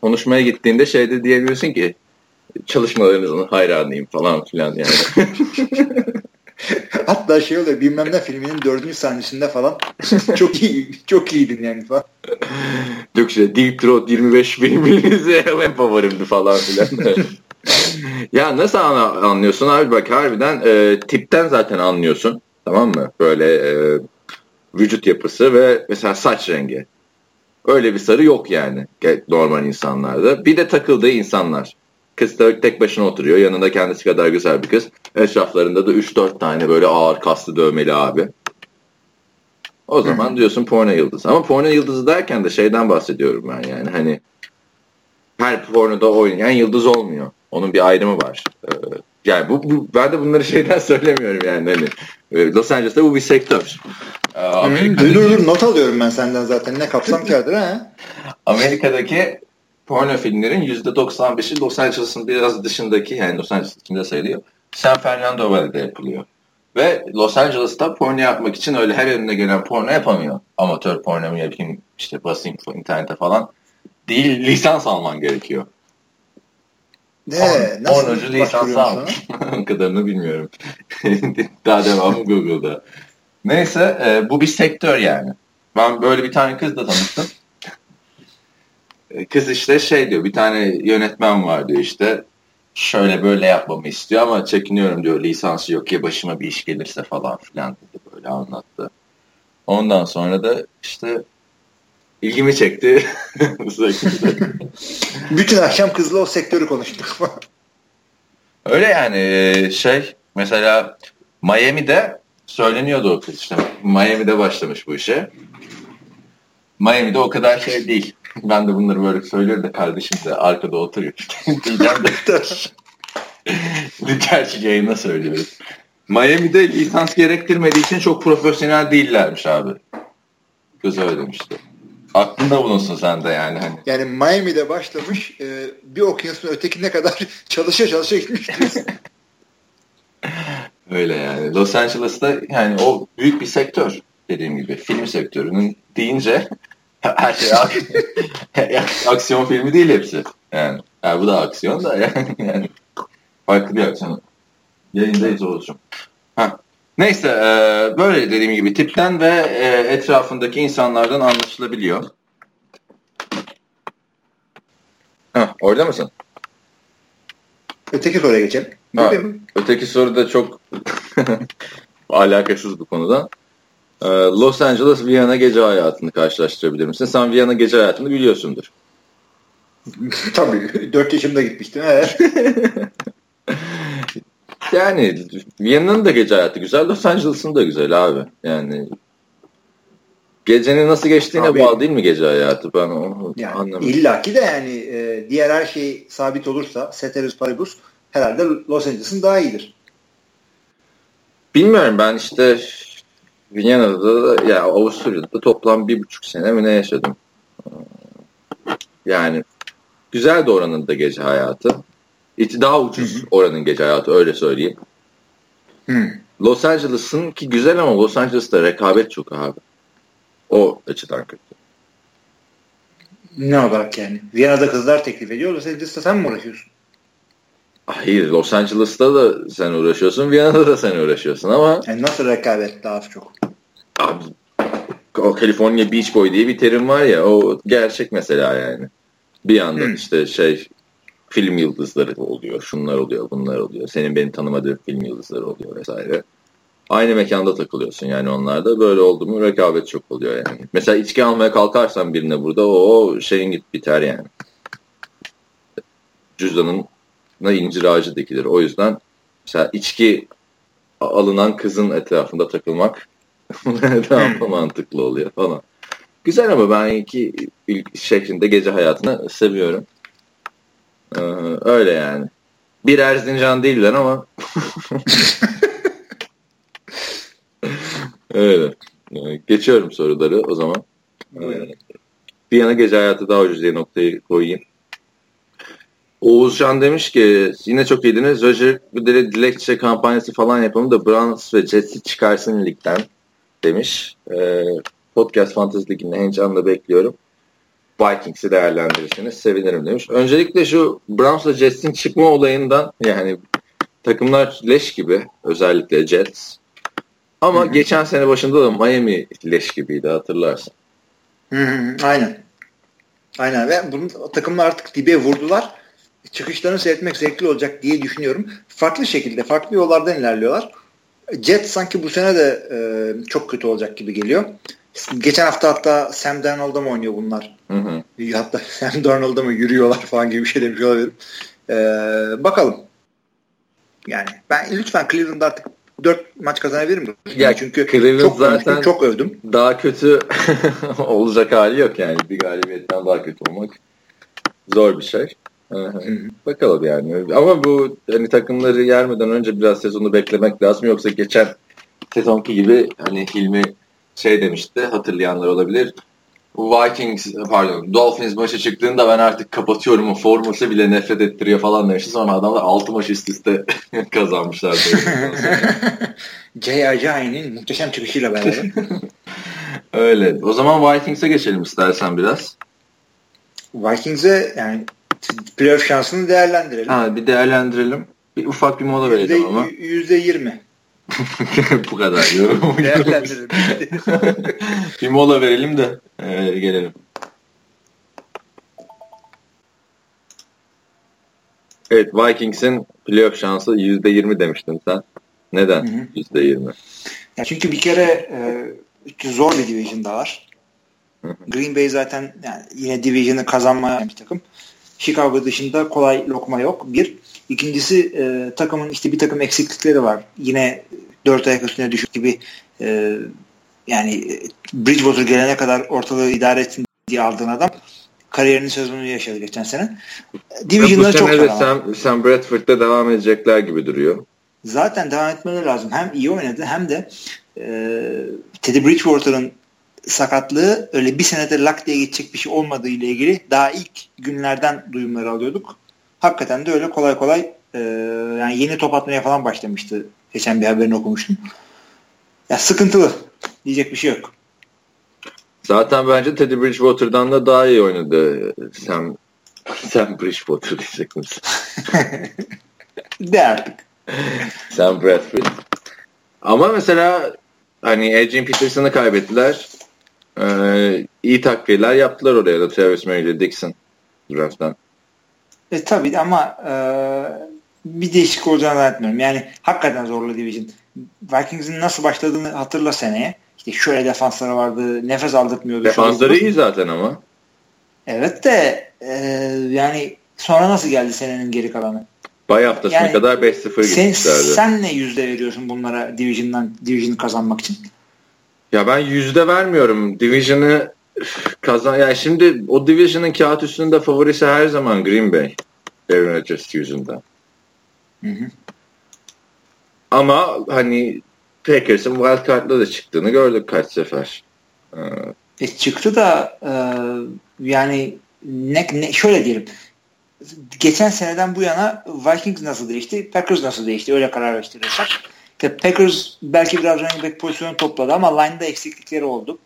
A: konuşmaya gittiğinde şeyde diyebiliyorsun ki çalışmalarınızın hayranıyım falan filan yani. [LAUGHS]
B: Hatta şey oluyor bilmem ne filminin dördüncü sahnesinde falan [LAUGHS] çok iyi çok iyiydin yani falan.
A: Yok işte Deep Throat 25 filminizi [LAUGHS] en favorimdi falan filan. ya nasıl anlıyorsun abi bak harbiden e, tipten zaten anlıyorsun tamam mı? Böyle e, vücut yapısı ve mesela saç rengi. Öyle bir sarı yok yani normal insanlarda. Bir de takıldığı insanlar. Kız da tek başına oturuyor. Yanında kendisi kadar güzel bir kız. Etraflarında da 3-4 tane böyle ağır kaslı dövmeli abi. O zaman diyorsun porno yıldızı. Ama porno yıldızı derken de şeyden bahsediyorum ben yani. Hani her pornoda oynayan yıldız olmuyor. Onun bir ayrımı var. Ee, yani bu, bu ben de bunları şeyden [LAUGHS] söylemiyorum yani hani e, Los Angeles'ta bu bir sektör.
B: Amerika'daki... Dur dur not alıyorum ben senden zaten ne kapsam kağıdır ha.
A: Amerika'daki porno filmlerin %95'i Los Angeles'ın biraz dışındaki yani Los Angeles içinde sayılıyor. San Fernando Valley'de yapılıyor. Ve Los Angeles'ta porno yapmak için öyle her önüne gelen porno yapamıyor. Amatör porno mu yapayım işte basayım internete falan. Değil lisans alman gerekiyor.
B: Ne? Nasıl
A: Pornocu lisans al. [LAUGHS] o kadarını bilmiyorum. [LAUGHS] Daha devamı Google'da. Neyse e, bu bir sektör yani. Ben böyle bir tane kızla tanıştım. E, kız işte şey diyor bir tane yönetmen var diyor işte şöyle böyle yapmamı istiyor ama çekiniyorum diyor lisansı yok ya başıma bir iş gelirse falan filan dedi böyle anlattı. Ondan sonra da işte ilgimi çekti. [LAUGHS] [LAUGHS]
B: Bütün akşam kızla o sektörü konuştuk. [LAUGHS]
A: Öyle yani e, şey mesela Miami'de söyleniyordu o kız işte. Miami'de başlamış bu işe. Miami'de o kadar şey değil. Ben de bunları böyle söylüyorum da kardeşim de arkada oturuyor. Diyeceğim de. Gerçi yayına söylüyoruz. Miami'de lisans gerektirmediği için çok profesyonel değillermiş abi. Kız öyle demişti. Aklında bulunsun sen de yani. Hani.
B: Yani Miami'de başlamış e, bir okyanusun ötekine kadar [LAUGHS] çalışa çalışa gitmiş [LAUGHS]
A: Öyle yani. Los Angeles'ta yani o büyük bir sektör dediğim gibi. Film sektörünün deyince her şey [LAUGHS] aksiyon filmi değil hepsi. Yani, yani bu da aksiyon da yani, yani farklı bir aksiyon. Yayındayız. Ha. Neyse e, böyle dediğim gibi tipten ve e, etrafındaki insanlardan anlaşılabiliyor. Ha, orada mısın?
B: Öteki soruya geçelim.
A: Ha, öteki soru da çok [LAUGHS] alakasız bu konuda. Ee, Los Angeles Viyana gece hayatını karşılaştırabilir misin? Sen Viyana gece hayatını biliyorsundur. [LAUGHS]
B: Tabii. 4 yaşımda gitmiştim. Evet. [LAUGHS]
A: yani Viyana'nın da gece hayatı güzel. Los Angeles'ın da güzel abi. Yani gecenin nasıl geçtiğine abi, bağlı değil mi gece hayatı? Ben onu
B: yani, anlamadım. İlla ki de yani e, diğer her şey sabit olursa Ceteris Paribus herhalde Los Angeles'ın daha iyidir.
A: Bilmiyorum ben işte Viyana'da da ya yani Avusturya'da toplam bir buçuk sene mi ne yaşadım. Yani güzel de oranın da gece hayatı. İçi daha ucuz Hı-hı. oranın gece hayatı öyle söyleyeyim. Hı. Los Angeles'ın ki güzel ama Los Angeles'ta rekabet çok abi. O açıdan kötü.
B: Ne olarak yani? Viyana'da kızlar teklif ediyor. Los Angeles'ta sen mi uğraşıyorsun?
A: Hayır Los Angeles'ta da sen uğraşıyorsun. Viyana'da da sen uğraşıyorsun ama.
B: Yani nasıl rekabet daha çok?
A: Abi, o California Beach Boy diye bir terim var ya o gerçek mesela yani. Bir yandan hmm. işte şey film yıldızları oluyor. Şunlar oluyor bunlar oluyor. Senin benim tanımadığım film yıldızları oluyor vesaire. Aynı mekanda takılıyorsun yani onlarda. Böyle oldu mu rekabet çok oluyor yani. Mesela içki almaya kalkarsan birine burada o şeyin git biter yani. Cüzdanın incir ağacı dikilir. O yüzden mesela içki alınan kızın etrafında takılmak [LAUGHS] daha hmm. mantıklı oluyor falan. Güzel ama ben iki şehrinde gece hayatını seviyorum. Ee, öyle yani. Bir Erzincan değiller ama [LAUGHS] öyle. Ee, geçiyorum soruları o zaman. Ee, bir yana gece hayatı daha ucuz diye noktayı koyayım. Oğuzcan demiş ki yine çok iyiydiniz. Roger Goodell'e dilekçe kampanyası falan yapalım da Browns ve Jets'i çıkarsın ligden demiş. Ee, Podcast Fantasy Ligi'nde heyecanla bekliyorum. Vikings'i değerlendirirseniz sevinirim demiş. Öncelikle şu Browns'la Jets'in çıkma olayından yani takımlar leş gibi özellikle Jets. Ama Hı-hı. geçen sene başında da Miami leş gibiydi hatırlarsın.
B: Hı-hı, aynen. Aynen ve bunun takımlar artık dibe vurdular. Çıkışlarını seyretmek zevkli olacak diye düşünüyorum. Farklı şekilde, farklı yollardan ilerliyorlar. Jet sanki bu sene de e, çok kötü olacak gibi geliyor. Geçen hafta hatta Sam Darnold'a mı oynuyor bunlar? Hı hı. Hatta [LAUGHS] Sam Darnold'a mı yürüyorlar falan gibi bir şey demiş olabilirim. Ee, bakalım. Yani ben lütfen Cleveland artık 4 maç kazanabilir mi?
A: Ya çünkü Cleveland çok zaten
B: çok övdüm.
A: Daha kötü [LAUGHS] olacak hali yok yani. Bir galibiyetten daha kötü olmak zor bir şey. Bakalım yani. Ama bu hani takımları yermeden önce biraz sezonu beklemek lazım. Yoksa geçen sezonki gibi hani Hilmi şey demişti hatırlayanlar olabilir. Vikings pardon Dolphins maçı çıktığında ben artık kapatıyorum o forması bile nefret ettiriyor falan demişti. Sonra adamlar 6 maç üst üste [LAUGHS] kazanmışlar. [LAUGHS]
B: J.R. Jahi'nin muhteşem çıkışıyla beraber. [LAUGHS]
A: Öyle. O zaman Vikings'e geçelim istersen biraz.
B: Vikings'e yani playoff şansını değerlendirelim.
A: Ha, bir değerlendirelim. Bir ufak bir mola verelim ama.
B: Yüzde yirmi. [LAUGHS]
A: Bu kadar yorum. [LAUGHS]
B: Değerlendirelim. [LAUGHS]
A: bir mola verelim de e, gelelim. Evet Vikings'in playoff şansı yüzde yirmi demiştin sen. Neden yüzde yirmi?
B: Çünkü bir kere e, zor bir division daha var. Green Bay zaten yani yine division'ı kazanmayan bir takım. Chicago dışında kolay lokma yok. Bir. İkincisi e, takımın işte bir takım eksiklikleri var. Yine dört ayak üstüne düşük gibi e, yani Bridgewater gelene kadar ortalığı idare etsin diye aldığın adam kariyerinin sezonunu yaşadı geçen sene.
A: Division'da çok de Sam, Sam Bradford'da devam edecekler gibi duruyor.
B: Zaten devam etmeleri lazım. Hem iyi oynadı hem de e, Teddy Bridgewater'ın sakatlığı öyle bir senede lak diye geçecek bir şey olmadığı ile ilgili daha ilk günlerden duyumları alıyorduk. Hakikaten de öyle kolay kolay e, yani yeni top atmaya falan başlamıştı. Geçen bir haberini okumuştum. Ya sıkıntılı. Diyecek bir şey yok.
A: Zaten bence Teddy Bridgewater'dan da daha iyi oynadı Sam Sam Bridgewater diyecek misin? [LAUGHS]
B: De artık.
A: Sam Bradford. Ama mesela hani Adrian Peterson'ı kaybettiler. Ee, iyi takviyeler yaptılar oraya da Travis Murray Dixon draft'tan.
B: E tabii ama e, bir değişik olacağını zannetmiyorum. Yani hakikaten zorlu division. Vikings'in nasıl başladığını hatırla seneye. İşte şöyle defansları vardı. Nefes aldırtmıyordu.
A: Defansları iyi zaten ama.
B: Evet de e, yani sonra nasıl geldi senenin geri kalanı?
A: Bay haftasına yani, kadar 5-0 gitmişlerdi.
B: Sen ne yüzde veriyorsun bunlara Division'dan Division'ı kazanmak için?
A: Ya ben yüzde vermiyorum. Division'ı kazan yani şimdi o Division'ın kağıt üstünde favorisi her zaman Green Bay. Aaron Rodgers yüzünden. Hı hı. Ama hani Packers'ın wildcard'la da çıktığını gördük kaç sefer.
B: Ee, e, çıktı da e, yani ne, ne, şöyle diyelim geçen seneden bu yana Vikings nasıl değişti, Packers nasıl değişti öyle karar verirsak. İşte Packers belki biraz running back pozisyonu topladı ama line'da eksiklikleri oldu.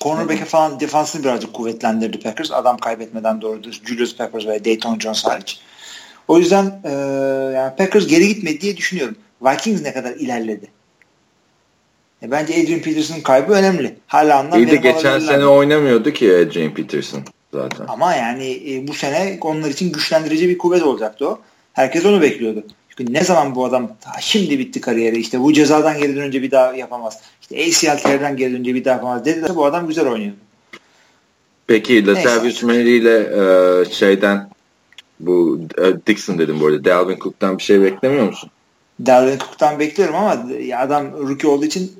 B: Cornerback'e falan defansını birazcık kuvvetlendirdi Packers. Adam kaybetmeden doğrudur. Julius Peppers ve Dayton Jones hariç. O yüzden e, yani Packers geri gitmedi diye düşünüyorum. Vikings ne kadar ilerledi? E, bence Adrian Peterson'ın kaybı önemli. Hala anlam
A: İyi de geçen sene oynamıyordu ki Adrian Peterson zaten.
B: Ama yani e, bu sene onlar için güçlendirici bir kuvvet olacaktı o. Herkes onu bekliyordu. Ne zaman bu adam şimdi bitti kariyeri işte bu cezadan geri dönünce bir daha yapamaz. İşte ACL tear'den geri dönünce bir daha yapamaz dediler bu adam güzel oynuyordu.
A: Peki Latavius Murray ile e, şeyden bu e, Dixon dedim bu arada. Dalvin Cook'tan bir şey beklemiyor musun?
B: Dalvin Cook'tan bekliyorum ama adam rookie olduğu için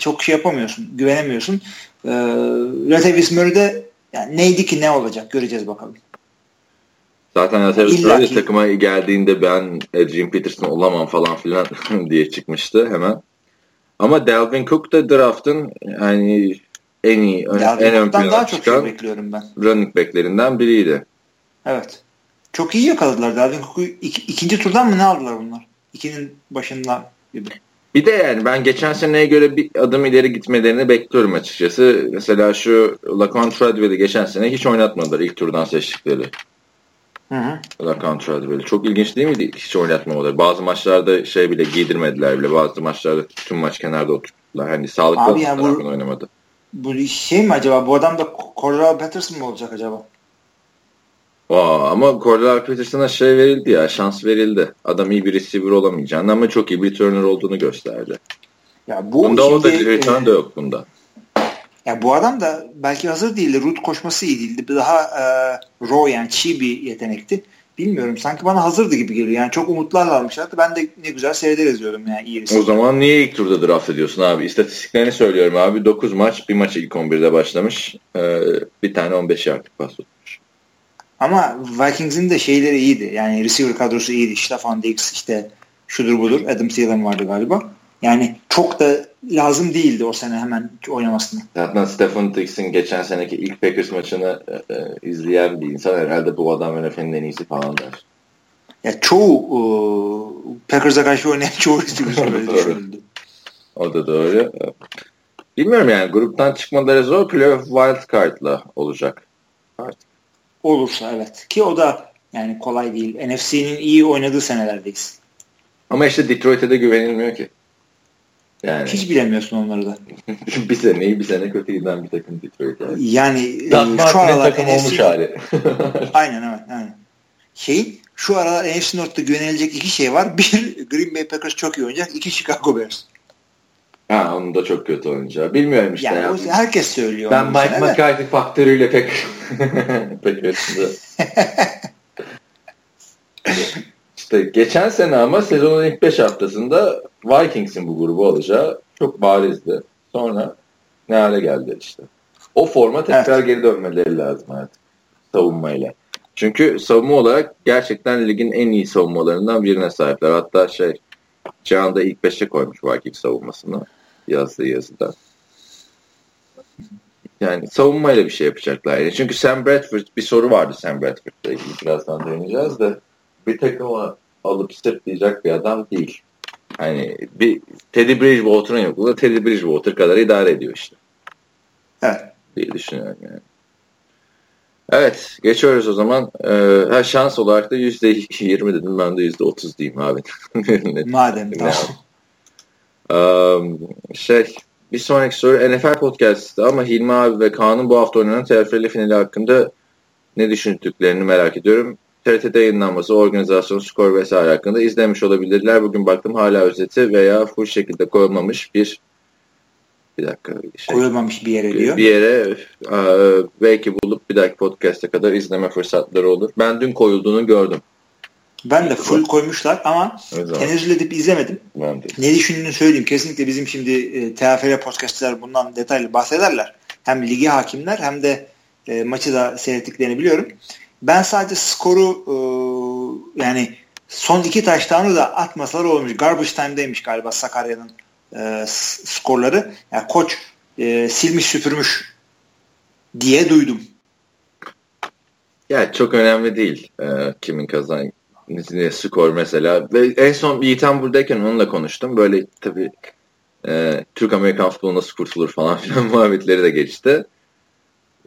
B: çok şey yapamıyorsun. Güvenemiyorsun. E, Latavius Murray'de yani neydi ki ne olacak göreceğiz bakalım.
A: Zaten Latavius Murray takıma geldiğinde ben Adrian Peterson olamam falan filan [LAUGHS] diye çıkmıştı hemen. Ama Dalvin Cook da draft'ın yani en iyi Dalvin en ön plana daha çok şey
B: bekliyorum ben.
A: running back'lerinden biriydi.
B: Evet. Çok iyi yakaladılar Dalvin Cook'u. İk, ikinci turdan mı ne aldılar bunlar? İkinin başından gibi.
A: Bir de yani ben geçen seneye göre bir adım ileri gitmelerini bekliyorum açıkçası. Mesela şu Lacan Treadwell'i geçen sene hiç oynatmadılar ilk turdan seçtikleri. Hı hı. Lacan Treadwell'i. Çok ilginç değil miydi hiç oynatmamaları? Bazı maçlarda şey bile giydirmediler bile. Bazı maçlarda tüm maç kenarda oturttular. Hani sağlıklı
B: Abi yani bu,
A: oynamadı.
B: Bu şey mi acaba? Bu adam da Cordell Patterson mı olacak acaba?
A: Aa, ama Cordell Patterson'a şey verildi ya şans verildi. Adam iyi bir receiver olamayacağını ama çok iyi bir turner olduğunu gösterdi. Ya bu bunda şimdi, o da return e, de yok bunda.
B: Ya bu adam da belki hazır değildi. Root koşması iyi değildi. Daha e, raw yani çiğ bir yetenekti. Bilmiyorum. Sanki bana hazırdı gibi geliyor. Yani çok umutlarla almışlardı. Ben de ne güzel seyrederiz diyordum yani iyi.
A: O zaman niye ilk turda draft ediyorsun abi? İstatistiklerini söylüyorum abi. 9 maç. Bir maç ilk 11'de başlamış. Ee, bir tane 15 yardlık pas tutmuş.
B: Ama Vikings'in de şeyleri iyiydi. Yani receiver kadrosu iyiydi. Stefan Diggs işte şudur budur. Adam Thielen vardı galiba. Yani çok da lazım değildi o sene hemen oynamasını.
A: Zaten Stefan Diggs'in geçen seneki ilk Packers maçını e, e, izleyen bir insan herhalde bu adam NFL'in en iyisi falan der.
B: Ya çoğu e, Packers'a karşı oynayan [LAUGHS] çoğu receiver öyle düşünüldü.
A: O da doğru. Bilmiyorum yani gruptan çıkmaları zor. Playoff wild card'la olacak. Artık.
B: Olursa evet. Ki o da yani kolay değil. NFC'nin iyi oynadığı senelerdeyiz.
A: Ama işte Detroit'e de güvenilmiyor ki.
B: Yani. Hiç bilemiyorsun onları da. [LAUGHS]
A: bir sene iyi bir sene kötü giden bir takım Detroit yani.
B: Yani
A: Dan şu aralar takım NFC... olmuş hali. [LAUGHS]
B: aynen evet. Aynen. Şeyin şu aralar NFC North'ta güvenilecek iki şey var. Bir [LAUGHS] Green Bay Packers çok iyi oynayacak. İki Chicago Bears.
A: Ha onun da çok kötü oynayacağı. Bilmiyorum işte.
B: Yani ya. herkes söylüyor.
A: Ben Mike McCarthy faktörüyle pek pek üstünde. işte geçen sene ama sezonun ilk 5 haftasında Vikings'in bu grubu alacağı çok barizdi. Sonra ne hale geldi işte. O forma tekrar evet. geri dönmeleri lazım artık savunmayla. Çünkü savunma olarak gerçekten ligin en iyi savunmalarından birine sahipler. Hatta şey Can da ilk beşe koymuş Vikings savunmasını yazdığı yazıda. Yani savunmayla bir şey yapacaklar. Yani çünkü Sam Bradford bir soru vardı Sam Bradford'la ilgili birazdan değineceğiz de bir takımı alıp sırtlayacak bir adam değil. Hani bir Teddy Bridgewater'ın yokluğunda Teddy Bridgewater kadar idare ediyor işte.
B: Evet.
A: Diye düşünüyorum yani. Evet geçiyoruz o zaman. Ee, her şans olarak da yüzde yirmi dedim ben de yüzde otuz diyeyim abi. [LAUGHS]
B: Madem tamam.
A: Um, şey bir sonraki soru NFL podcast'ı ama Hilmi abi ve Kaan'ın bu hafta oynanan TFL finali hakkında ne düşündüklerini merak ediyorum. TRT'de yayınlanması, organizasyon, skor vesaire hakkında izlemiş olabilirler. Bugün baktım hala özeti veya full şekilde koyulmamış bir bir dakika.
B: Şey, koyulmamış bir yere diyor.
A: Bir yere e, belki bulup bir dahaki podcast'e kadar izleme fırsatları olur. Ben dün koyulduğunu gördüm.
B: Ben de full koymuşlar ama tenezzül edip izlemedim.
A: Ben de.
B: Ne düşündüğünü söyleyeyim. Kesinlikle bizim şimdi e, TFL podcastçılar bundan detaylı bahsederler. Hem ligi hakimler hem de e, maçı da seyrettiklerini biliyorum. Ben sadece skoru e, yani son iki taştanı da atmasalar olmuş. Garbage time'daymış galiba Sakarya'nın e, skorları. Yani koç e, silmiş süpürmüş diye duydum.
A: Ya çok önemli değil e, kimin kazan skor mesela. Ve en son Yiğitan buradayken onunla konuştum. Böyle tabii e, Türk Amerikan futbolu nasıl kurtulur falan [LAUGHS] filan muhabbetleri de geçti.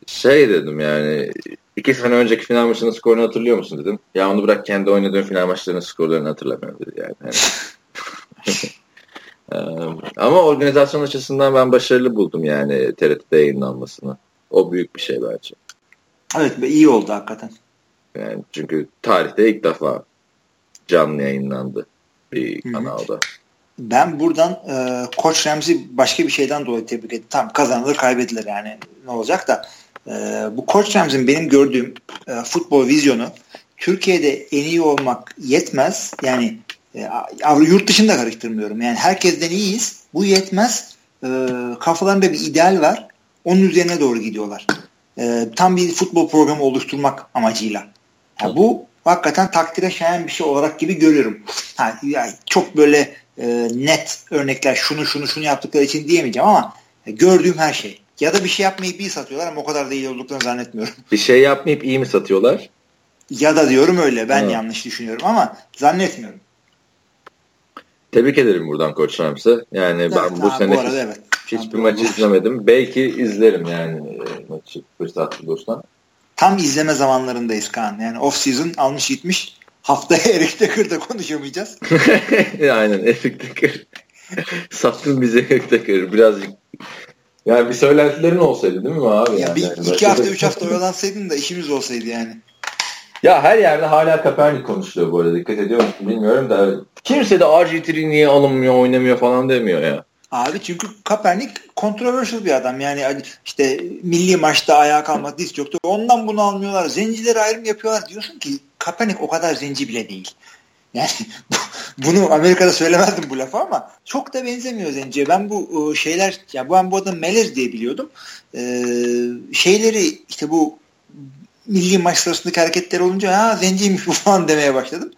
A: Şey dedim yani iki sene önceki final maçının skorunu hatırlıyor musun dedim. Ya onu bırak kendi oynadığın final maçlarının skorlarını hatırlamıyorum dedi yani. yani. [LAUGHS] [LAUGHS] Ama organizasyon açısından ben başarılı buldum yani TRT'de yayınlanmasını. O büyük bir şey bence.
B: Evet iyi oldu hakikaten.
A: Yani çünkü tarihte ilk defa canlı yayınlandı bir Hı-hı. kanalda.
B: Ben buradan e, Koç Ramsey başka bir şeyden dolayı tebrik ettim. Tam kazanılır kaybedilir yani ne olacak da e, bu Koç Ramsey'in benim gördüğüm e, futbol vizyonu Türkiye'de en iyi olmak yetmez. Yani e, yurt dışında karıştırmıyorum. Yani herkesten iyiyiz. Bu yetmez. E, kafalarında bir ideal var. Onun üzerine doğru gidiyorlar. E, tam bir futbol programı oluşturmak amacıyla. Yani bu hakikaten takdire şayan bir şey olarak gibi görüyorum. Ha, yani çok böyle e, net örnekler şunu şunu şunu yaptıkları için diyemeyeceğim ama e, gördüğüm her şey. Ya da bir şey yapmayıp iyi satıyorlar ama o kadar da iyi olduklarını zannetmiyorum.
A: Bir şey yapmayıp iyi mi satıyorlar?
B: Ya da diyorum öyle ben evet. yanlış düşünüyorum ama zannetmiyorum.
A: Tebrik ederim buradan Koç Rams'ı. Yani evet, ben bu abi, sene bu arada, evet. hiçbir maçı izlemedim. Belki izlerim yani e, maçı fırsat bulursan.
B: Tam izleme zamanlarındayız Kaan. Yani off season almış gitmiş. Haftaya [LAUGHS] Eric Decker'da konuşamayacağız. [LAUGHS]
A: Aynen Eric Decker. [LAUGHS] Sattın bize Eric Decker. Birazcık yani bir söylentilerin olsaydı değil mi abi?
B: Ya yani? bir, yani iki hafta, üç hafta oyalansaydın da işimiz olsaydı yani.
A: Ya her yerde hala Kaepernick konuşuluyor bu arada. Dikkat ediyor musun bilmiyorum da kimse de RG3 niye alınmıyor, oynamıyor falan demiyor ya.
B: Abi çünkü Kaepernick controversial bir adam. Yani işte milli maçta ayağa kalmak diz çoktu. Ondan bunu almıyorlar. Zencileri ayrım yapıyorlar. Diyorsun ki Kaepernick o kadar zenci bile değil. Yani [LAUGHS] bunu Amerika'da söylemezdim bu lafı ama çok da benzemiyor zenciye. Ben bu şeyler ya ben bu adam Melez diye biliyordum. Ee, şeyleri işte bu milli maç sırasındaki hareketler olunca ha zenciymiş bu [LAUGHS] falan demeye başladım.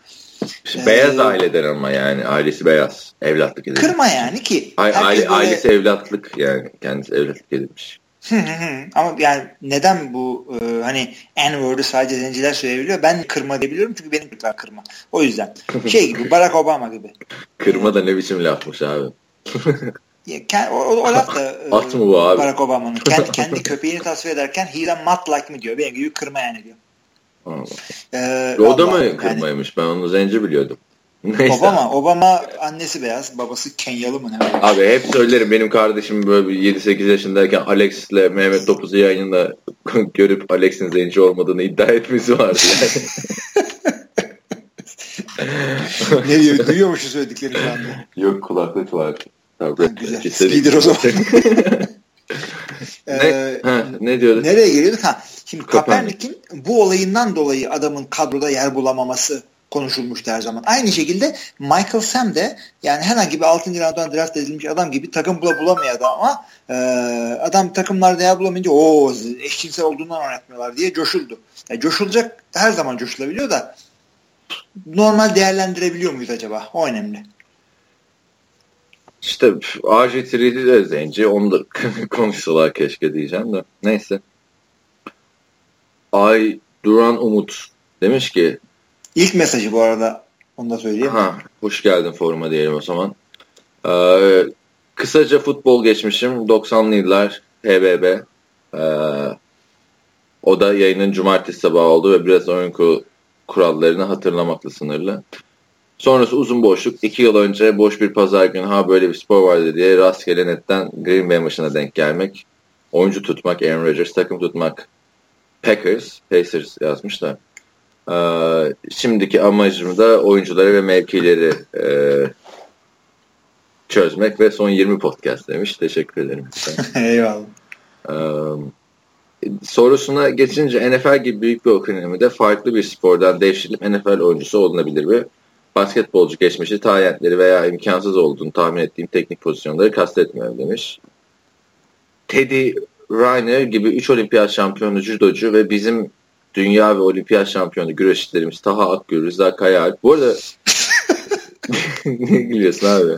A: İşte beyaz ee, aileden ama yani ailesi beyaz. Evlatlık edilmiş.
B: Kırma yani ki.
A: A- aile, böyle... Ailesi evlatlık yani kendisi evlatlık edilmiş. [LAUGHS]
B: ama yani neden bu e, hani N-word'u sadece zenciler söyleyebiliyor? Ben kırma diyebiliyorum çünkü benim çocuklar kırma. O yüzden. [LAUGHS] Şey gibi Barack Obama gibi.
A: Kırma da ne biçim lafmış abi. [LAUGHS]
B: o, o, o laf da
A: At mı bu abi?
B: Barack Obama'nın. Kendi, kendi köpeğini tasvir ederken a mutt like mi diyor. Benim gibi kırma yani diyor.
A: Ee, o da mı kırmaymış? Yani, ben onu zenci biliyordum.
B: Neyse. Obama, Obama annesi beyaz, babası Kenyalı mı ne?
A: Abi hep söylerim benim kardeşim böyle 7-8 yaşındayken Alex ile Mehmet Topuz'u yayında [LAUGHS] görüp Alex'in zenci olmadığını iddia etmesi vardı yani. [LAUGHS]
B: ne diyor? Duyuyor mu şu söylediklerini şu anda?
A: Yok kulaklık var.
B: Tabii. Güzel. Speeder o zaman. [LAUGHS]
A: ne, ee, ha, ne diyorduk?
B: Nereye geliyorduk? Ha, şimdi Kaepernick'in bu olayından dolayı adamın kadroda yer bulamaması konuşulmuştu her zaman. Aynı şekilde Michael Sam de yani herhangi bir 6. rounddan draft edilmiş adam gibi takım bula bulamayadı ama e, adam takımlarda yer bulamayınca o eşcinsel olduğundan oynatmıyorlar diye coşuldu. Yani coşulacak her zaman coşulabiliyor da normal değerlendirebiliyor muyuz acaba? O önemli.
A: İşte RG3'de de zenci. Onu da [LAUGHS] konuşsalar keşke diyeceğim de. Neyse. Ay Duran Umut demiş ki
B: İlk mesajı bu arada onu da söyleyeyim. Ha,
A: hoş geldin foruma diyelim o zaman. Ee, kısaca futbol geçmişim. 90'lı yıllar HBB. Ee, o da yayının cumartesi sabahı oldu ve biraz oyun kurallarını hatırlamakla sınırlı. Sonrası uzun boşluk. İki yıl önce boş bir pazar günü ha böyle bir spor vardı diye rastgele netten Green Bay maçına denk gelmek. Oyuncu tutmak, Aaron Rodgers, takım tutmak. Packers, Pacers yazmışlar. Ee, şimdiki amacım da oyuncuları ve mevkileri e, çözmek ve son 20 podcast demiş. Teşekkür ederim. [LAUGHS]
B: Eyvallah.
A: Ee, sorusuna geçince NFL gibi büyük bir ekonomide farklı bir spordan devşirilip NFL oyuncusu olunabilir mi? Basketbolcu geçmişi, talentleri veya imkansız olduğunu tahmin ettiğim teknik pozisyonları kastetmiyorum demiş. Teddy Riner gibi 3 olimpiyat şampiyonu judocu ve bizim dünya ve olimpiyat şampiyonu güreşçilerimiz Taha Akgül, Rıza Kayaalp. Bu arada [LAUGHS] ne gülüyorsun abi?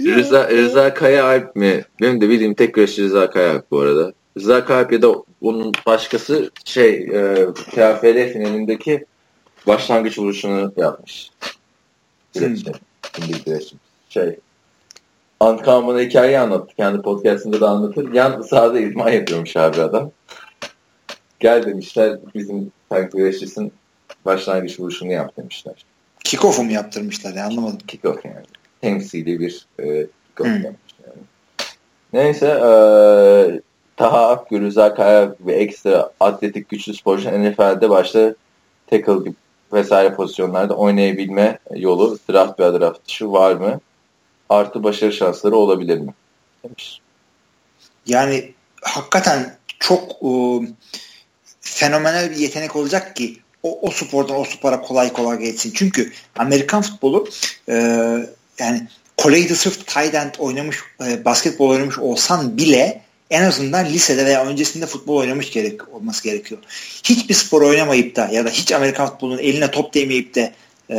A: Rıza, Rıza Kayaalp mi? Benim de bildiğim tek güreşçi Rıza Kayaalp bu arada. Rıza Kayaalp ya da onun başkası şey e, KFL finalindeki başlangıç vuruşunu yapmış. Güreşçi. Hmm. güreşçi. Şey Antikaman'a hikayeyi anlattı. Kendi podcastında da anlatır. Yan sahada idman yapıyormuş abi adam. Gel demişler bizim tank güreşçisin başlangıç vuruşunu yap demişler.
B: Kickoff'u mu yaptırmışlar ya anlamadım.
A: Kickoff yani. Temsili bir e, kickoff hmm. yapmışlar. Yani. Neyse e, Taha Akgül, Rıza Kaya ve ekstra atletik güçlü sporcu NFL'de başta tackle gibi vesaire pozisyonlarda oynayabilme yolu draft veya draft dışı var mı? Artı başarı şansları olabilir mi? Demiş.
B: Yani hakikaten çok ıı, fenomenal bir yetenek olacak ki o, o spordan o spora kolay kolay geçsin. Çünkü Amerikan futbolu e, yani Kore'de sırf tight end oynamış, e, basketbol oynamış olsan bile en azından lisede veya öncesinde futbol oynamış gerek olması gerekiyor. Hiçbir spor oynamayıp da ya da hiç Amerikan futbolunun eline top değmeyip de e,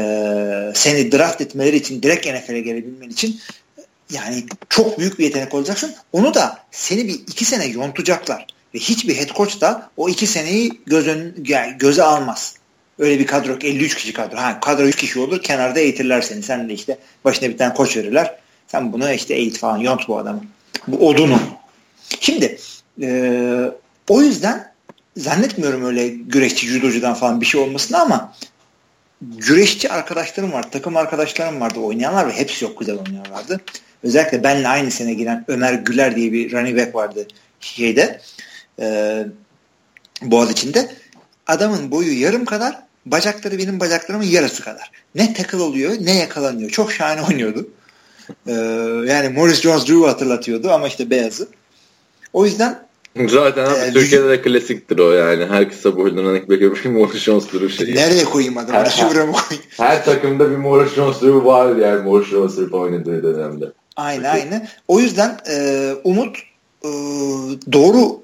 B: seni draft etmeleri için direkt NFL'e gelebilmen için yani çok büyük bir yetenek olacaksın. Onu da seni bir iki sene yontacaklar. Ve hiçbir head coach da o iki seneyi göz ön, yani göze almaz. Öyle bir kadro yok. 53 kişi kadro. Ha, kadro 3 kişi olur. Kenarda eğitirler seni. Sen de işte başına bir tane koç verirler. Sen bunu işte eğit falan. Yont bu adamı. Bu odunu. Şimdi e, o yüzden zannetmiyorum öyle güreşçi, judocudan falan bir şey olmasını ama güreşçi arkadaşlarım var, takım arkadaşlarım vardı oynayanlar ve hepsi çok güzel oynuyorlardı. Özellikle benle aynı sene giren Ömer Güler diye bir running back vardı şeyde e, Boğaz içinde. Adamın boyu yarım kadar, bacakları benim bacaklarımın yarısı kadar. Ne tackle oluyor ne yakalanıyor. Çok şahane oynuyordu. E, yani Morris Jones-Drew hatırlatıyordu ama işte beyazı. O yüzden
A: Zaten abi ee, Türkiye'de de klasiktir o yani. Her kısa boylu running back'e bir Morris Jones-Drew şeyi.
B: Nereye koyayım adamı? Her, koyayım?
A: Her takımda bir Morris Jones-Drew var yani Morris Jones-Drew oynadığı dönemde.
B: Aynı aynı. O yüzden e, Umut e, doğru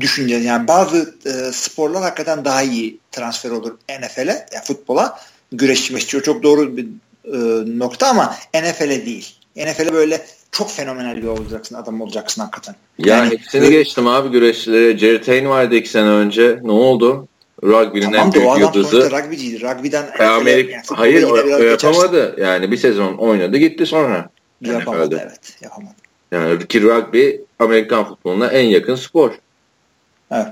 B: düşünce yani bazı e, sporlar hakikaten daha iyi transfer olur NFL'e yani futbola güreşçi çok doğru bir e, nokta ama NFL'e değil. NFL'e böyle çok fenomenal bir olacaksın adam olacaksın hakikaten.
A: Ya yani, hepsini ve, geçtim abi güreşçilere. Jerry Tain vardı iki sene önce. Ne oldu? Rugby'nin tamam, en büyük yıldızı. Tamam
B: rugbyciydi. Rugby'den
A: e, Amerika, yani, hayır o, o yapamadı. Yani bir sezon oynadı gitti sonra.
B: Yapamadı evet. Yapamadı.
A: Yani ki rugby Amerikan futboluna en yakın spor.
B: Evet.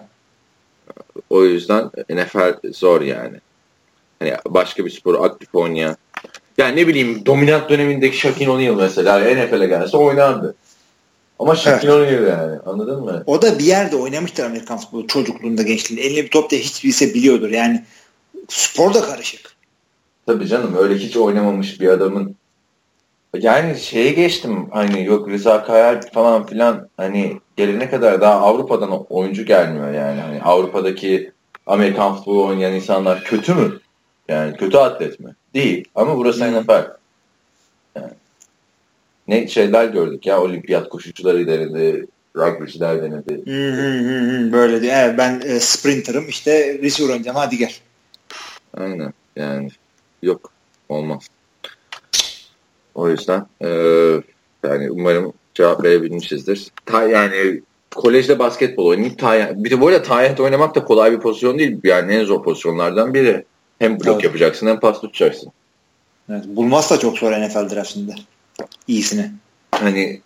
A: O yüzden NFL zor yani. Hani başka bir sporu aktif oynayan. Yani ne bileyim dominant dönemindeki Shaquille O'Neal mesela NFL'e gelse oynardı. Ama Shaquille evet. O'Neal yani anladın mı?
B: O da bir yerde oynamıştır Amerikan futbolu çocukluğunda gençliğinde. Eline bir top da hiç bilse biliyordur. Yani spor da karışık.
A: Tabii canım öyle hiç oynamamış bir adamın yani şeye geçtim hani yok Rıza Kayal falan filan hani gelene kadar daha Avrupa'dan oyuncu gelmiyor yani. Hani Avrupa'daki Amerikan futbolu oynayan insanlar kötü mü? Yani kötü atlet mi? Değil. Ama burası. NFL. Yani. Ne şeyler gördük ya olimpiyat koşucuları denedi, rugbyciler denedi.
B: Böyle diyor. Evet, ben e, sprinter'ım işte receiver oynayacağım hadi gel.
A: Aynen yani yok olmaz. O yüzden e, yani umarım cevap verebilmişizdir. Ta, yani kolejde basketbol oynayıp ta, bir de bu arada tayyat oynamak da kolay bir pozisyon değil. Yani en zor pozisyonlardan biri. Hem blok evet. yapacaksın hem pas tutacaksın.
B: Evet, bulmazsa çok zor NFL draftında. İyisini.
A: Hani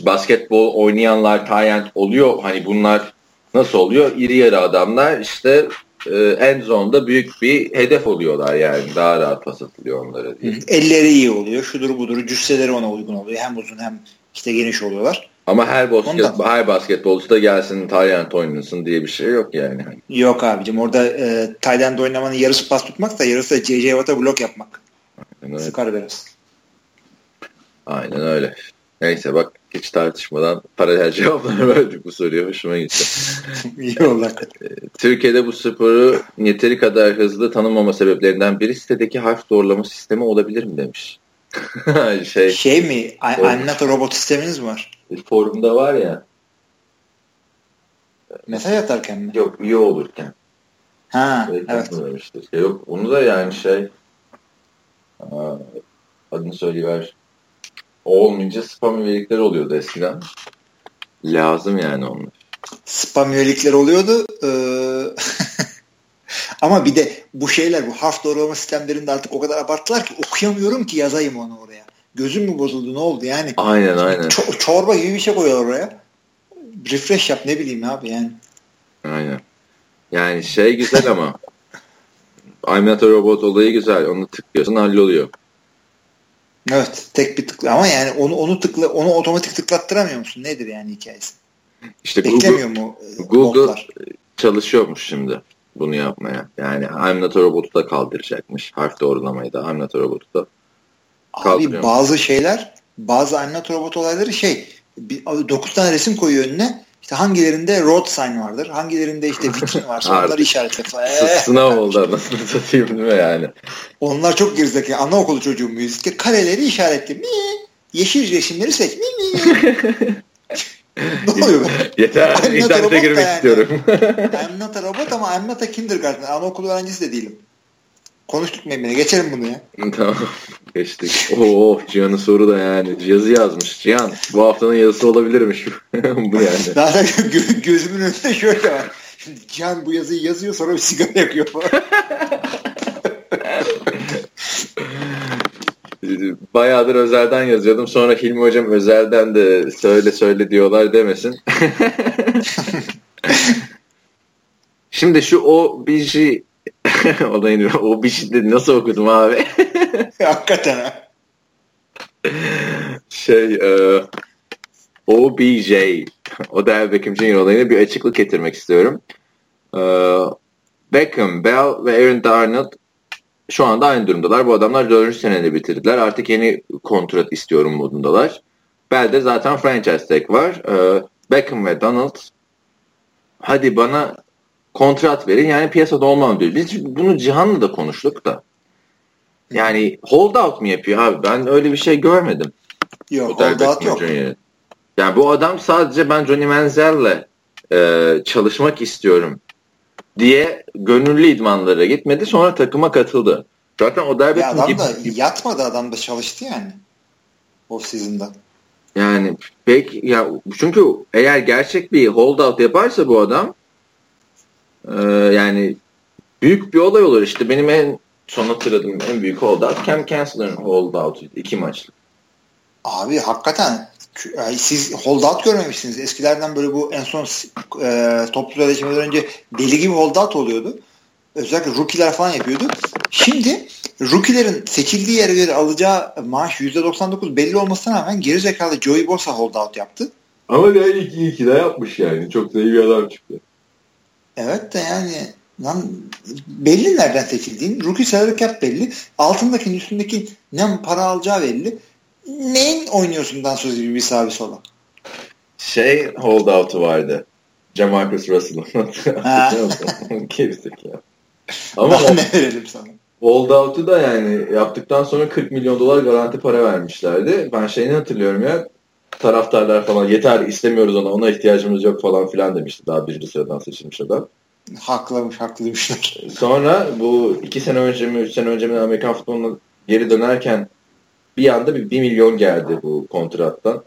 A: basketbol oynayanlar tayyent oluyor. Hani bunlar nasıl oluyor? İri yarı adamlar işte e, end zone'da büyük bir hedef oluyorlar yani. Daha rahat pas atılıyor onlara diye.
B: Elleri iyi oluyor. Şudur budur. Cüsseleri ona uygun oluyor. Hem uzun hem işte geniş oluyorlar.
A: Ama her basket, Ondan. her basketbolcu da gelsin Tayland oynasın diye bir şey yok yani.
B: Yok abicim orada e, Tayland oynamanın yarısı pas tutmak da yarısı da JJ Watt'a blok yapmak. Aynen öyle. Sıkar biraz.
A: Aynen öyle. Neyse bak hiç tartışmadan paralel [LAUGHS] cevaplar verdik bu soruya. Hoşuma gitti. [LAUGHS]
B: İyi oldu.
A: Ee, Türkiye'de bu sporu yeteri kadar hızlı tanımama sebeplerinden biri sitedeki harf doğrulama sistemi olabilir mi demiş. [LAUGHS]
B: şey, şey mi? I'm not a robot sisteminiz mi var?
A: Forumda var ya.
B: Mesaj atarken mi?
A: Yok üye olurken.
B: Ha evet.
A: Şey, yok onu da yani şey adını söyleyiver olmayınca spam üyelikleri oluyordu eskiden. Lazım yani onlar.
B: Spam üyelikleri oluyordu. Ee, ama bir de bu şeyler bu harf doğrulama sistemlerinde artık o kadar abarttılar ki okuyamıyorum ki yazayım onu oraya. Gözüm mü bozuldu ne oldu yani?
A: Aynen aynen.
B: Ço- çorba gibi bir şey koyuyor oraya. Refresh yap ne bileyim abi yani.
A: Aynen. Yani şey güzel ama I'm not a robot olayı güzel. Onu tıklıyorsun halloluyor.
B: Evet tek bir tıkla ama yani onu onu tıkla onu otomatik tıklattıramıyor musun? Nedir yani hikayesi?
A: İşte Beklemiyor Google, mu e, Google botlar? çalışıyormuş şimdi bunu yapmaya. Yani I'm not a robot'u da kaldıracakmış. Harf doğrulamayı da I'm not a robot'u da
B: Abi bazı şeyler bazı I'm not a robot olayları şey 9 tane resim koyuyor önüne işte hangilerinde road sign vardır. Hangilerinde işte vitrin varsa [LAUGHS] onları işaretle falan. [LAUGHS]
A: Sınav oldu anasını satayım değil mi yani?
B: Onlar çok gerizekalı. Anaokulu çocuğu muyuz? Kareleri işaretle. Mi? Yeşil resimleri seç. Mi mi? [LAUGHS] [LAUGHS] ne oluyor? [LAUGHS]
A: Yeter. İnternete girmek yani. istiyorum. [LAUGHS]
B: I'm not a robot ama I'm not a kindergarten. Anaokulu öğrencisi de değilim. Konuştuk Memnun'e. Geçelim bunu ya.
A: tamam. Geçtik. Oo Cihan'ın soru da yani. Yazı yazmış. Cihan bu haftanın yazısı olabilirmiş. bu yani.
B: Zaten gö- gözümün önünde şöyle var. Şimdi Cihan bu yazıyı yazıyor sonra bir sigara yakıyor falan.
A: Bayağıdır özelden yazıyordum. Sonra Hilmi Hocam özelden de söyle söyle diyorlar demesin. [LAUGHS] Şimdi şu o bir şey olayını o bir şey dedi nasıl okudum abi? [LAUGHS]
B: Hakikaten ha.
A: Şey e, OBJ o Odell Beckham Jr. olayına bir açıklık getirmek istiyorum. E, Beckham, Bell ve Aaron Darnold şu anda aynı durumdalar. Bu adamlar 4. senede bitirdiler. Artık yeni kontrat istiyorum modundalar. Bell'de zaten franchise tag var. E, Beckham ve Donald hadi bana kontrat verin yani piyasada olmam diyor. Biz bunu Cihan'la da konuştuk da. Yani hold out mu yapıyor abi? Ben öyle bir şey görmedim.
B: Yok hold out yok.
A: Yani bu adam sadece ben Johnny Manziel'le e, çalışmak istiyorum diye gönüllü idmanlara gitmedi. Sonra takıma katıldı. Zaten o
B: ya adam gibi, da yatmadı adam da çalıştı yani. O season'da.
A: Yani pek ya çünkü eğer gerçek bir holdout yaparsa bu adam e, yani büyük bir olay olur. İşte benim en son hatırladığım en büyük holdout Cam Chancellor'ın holdout'uydu. iki maçlı.
B: Abi hakikaten siz holdout görmemişsiniz. Eskilerden böyle bu en son e, toplu sözleşmeden önce deli gibi holdout oluyordu. Özellikle rookie'ler falan yapıyordu. Şimdi rookie'lerin seçildiği yere göre alacağı maaş %99 belli olmasına rağmen geri zekalı Joey Bosa holdout yaptı.
A: Ama ya ilk iyi ki de yapmış yani. Çok da iyi bir adam çıktı.
B: Evet de yani lan belli nereden seçildiğin. Rookie salary cap belli. Altındaki üstündeki ne para alacağı belli neyin oynuyorsundan söz gibi bir sağa bir sola?
A: Şey holdout'u vardı. Jamarcus Russell'ın. [LAUGHS] [LAUGHS] Gerizekalı.
B: Ama ne verelim sana?
A: Holdout'u da yani yaptıktan sonra 40 milyon dolar garanti para vermişlerdi. Ben şeyini hatırlıyorum ya taraftarlar falan yeter istemiyoruz ona ona ihtiyacımız yok falan filan demişti daha birinci sıradan seçilmiş adam.
B: Haklamış haklı demişler.
A: Sonra bu iki sene önce mi üç sene önce mi Amerikan futboluna geri dönerken bir anda bir, bir milyon geldi bu kontrattan.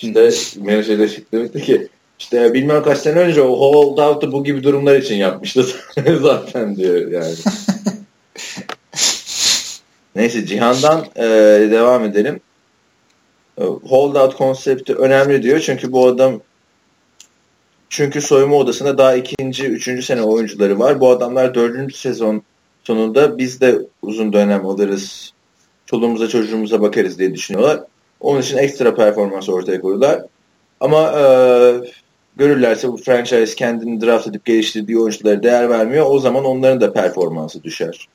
A: İşte menajerde demişti ki işte bilmem kaç sene önce o hold out'u bu gibi durumlar için yapmıştı [LAUGHS] zaten diyor yani. [LAUGHS] Neyse Cihan'dan e, devam edelim. E, hold out konsepti önemli diyor çünkü bu adam çünkü soyunma odasında daha ikinci, üçüncü sene oyuncuları var. Bu adamlar dördüncü sezon sonunda biz de uzun dönem alırız çoluğumuza çocuğumuza bakarız diye düşünüyorlar. Onun için ekstra performans ortaya koyuyorlar. Ama e, görürlerse bu franchise kendini draft edip geliştirdiği oyunculara değer vermiyor. O zaman onların da performansı düşer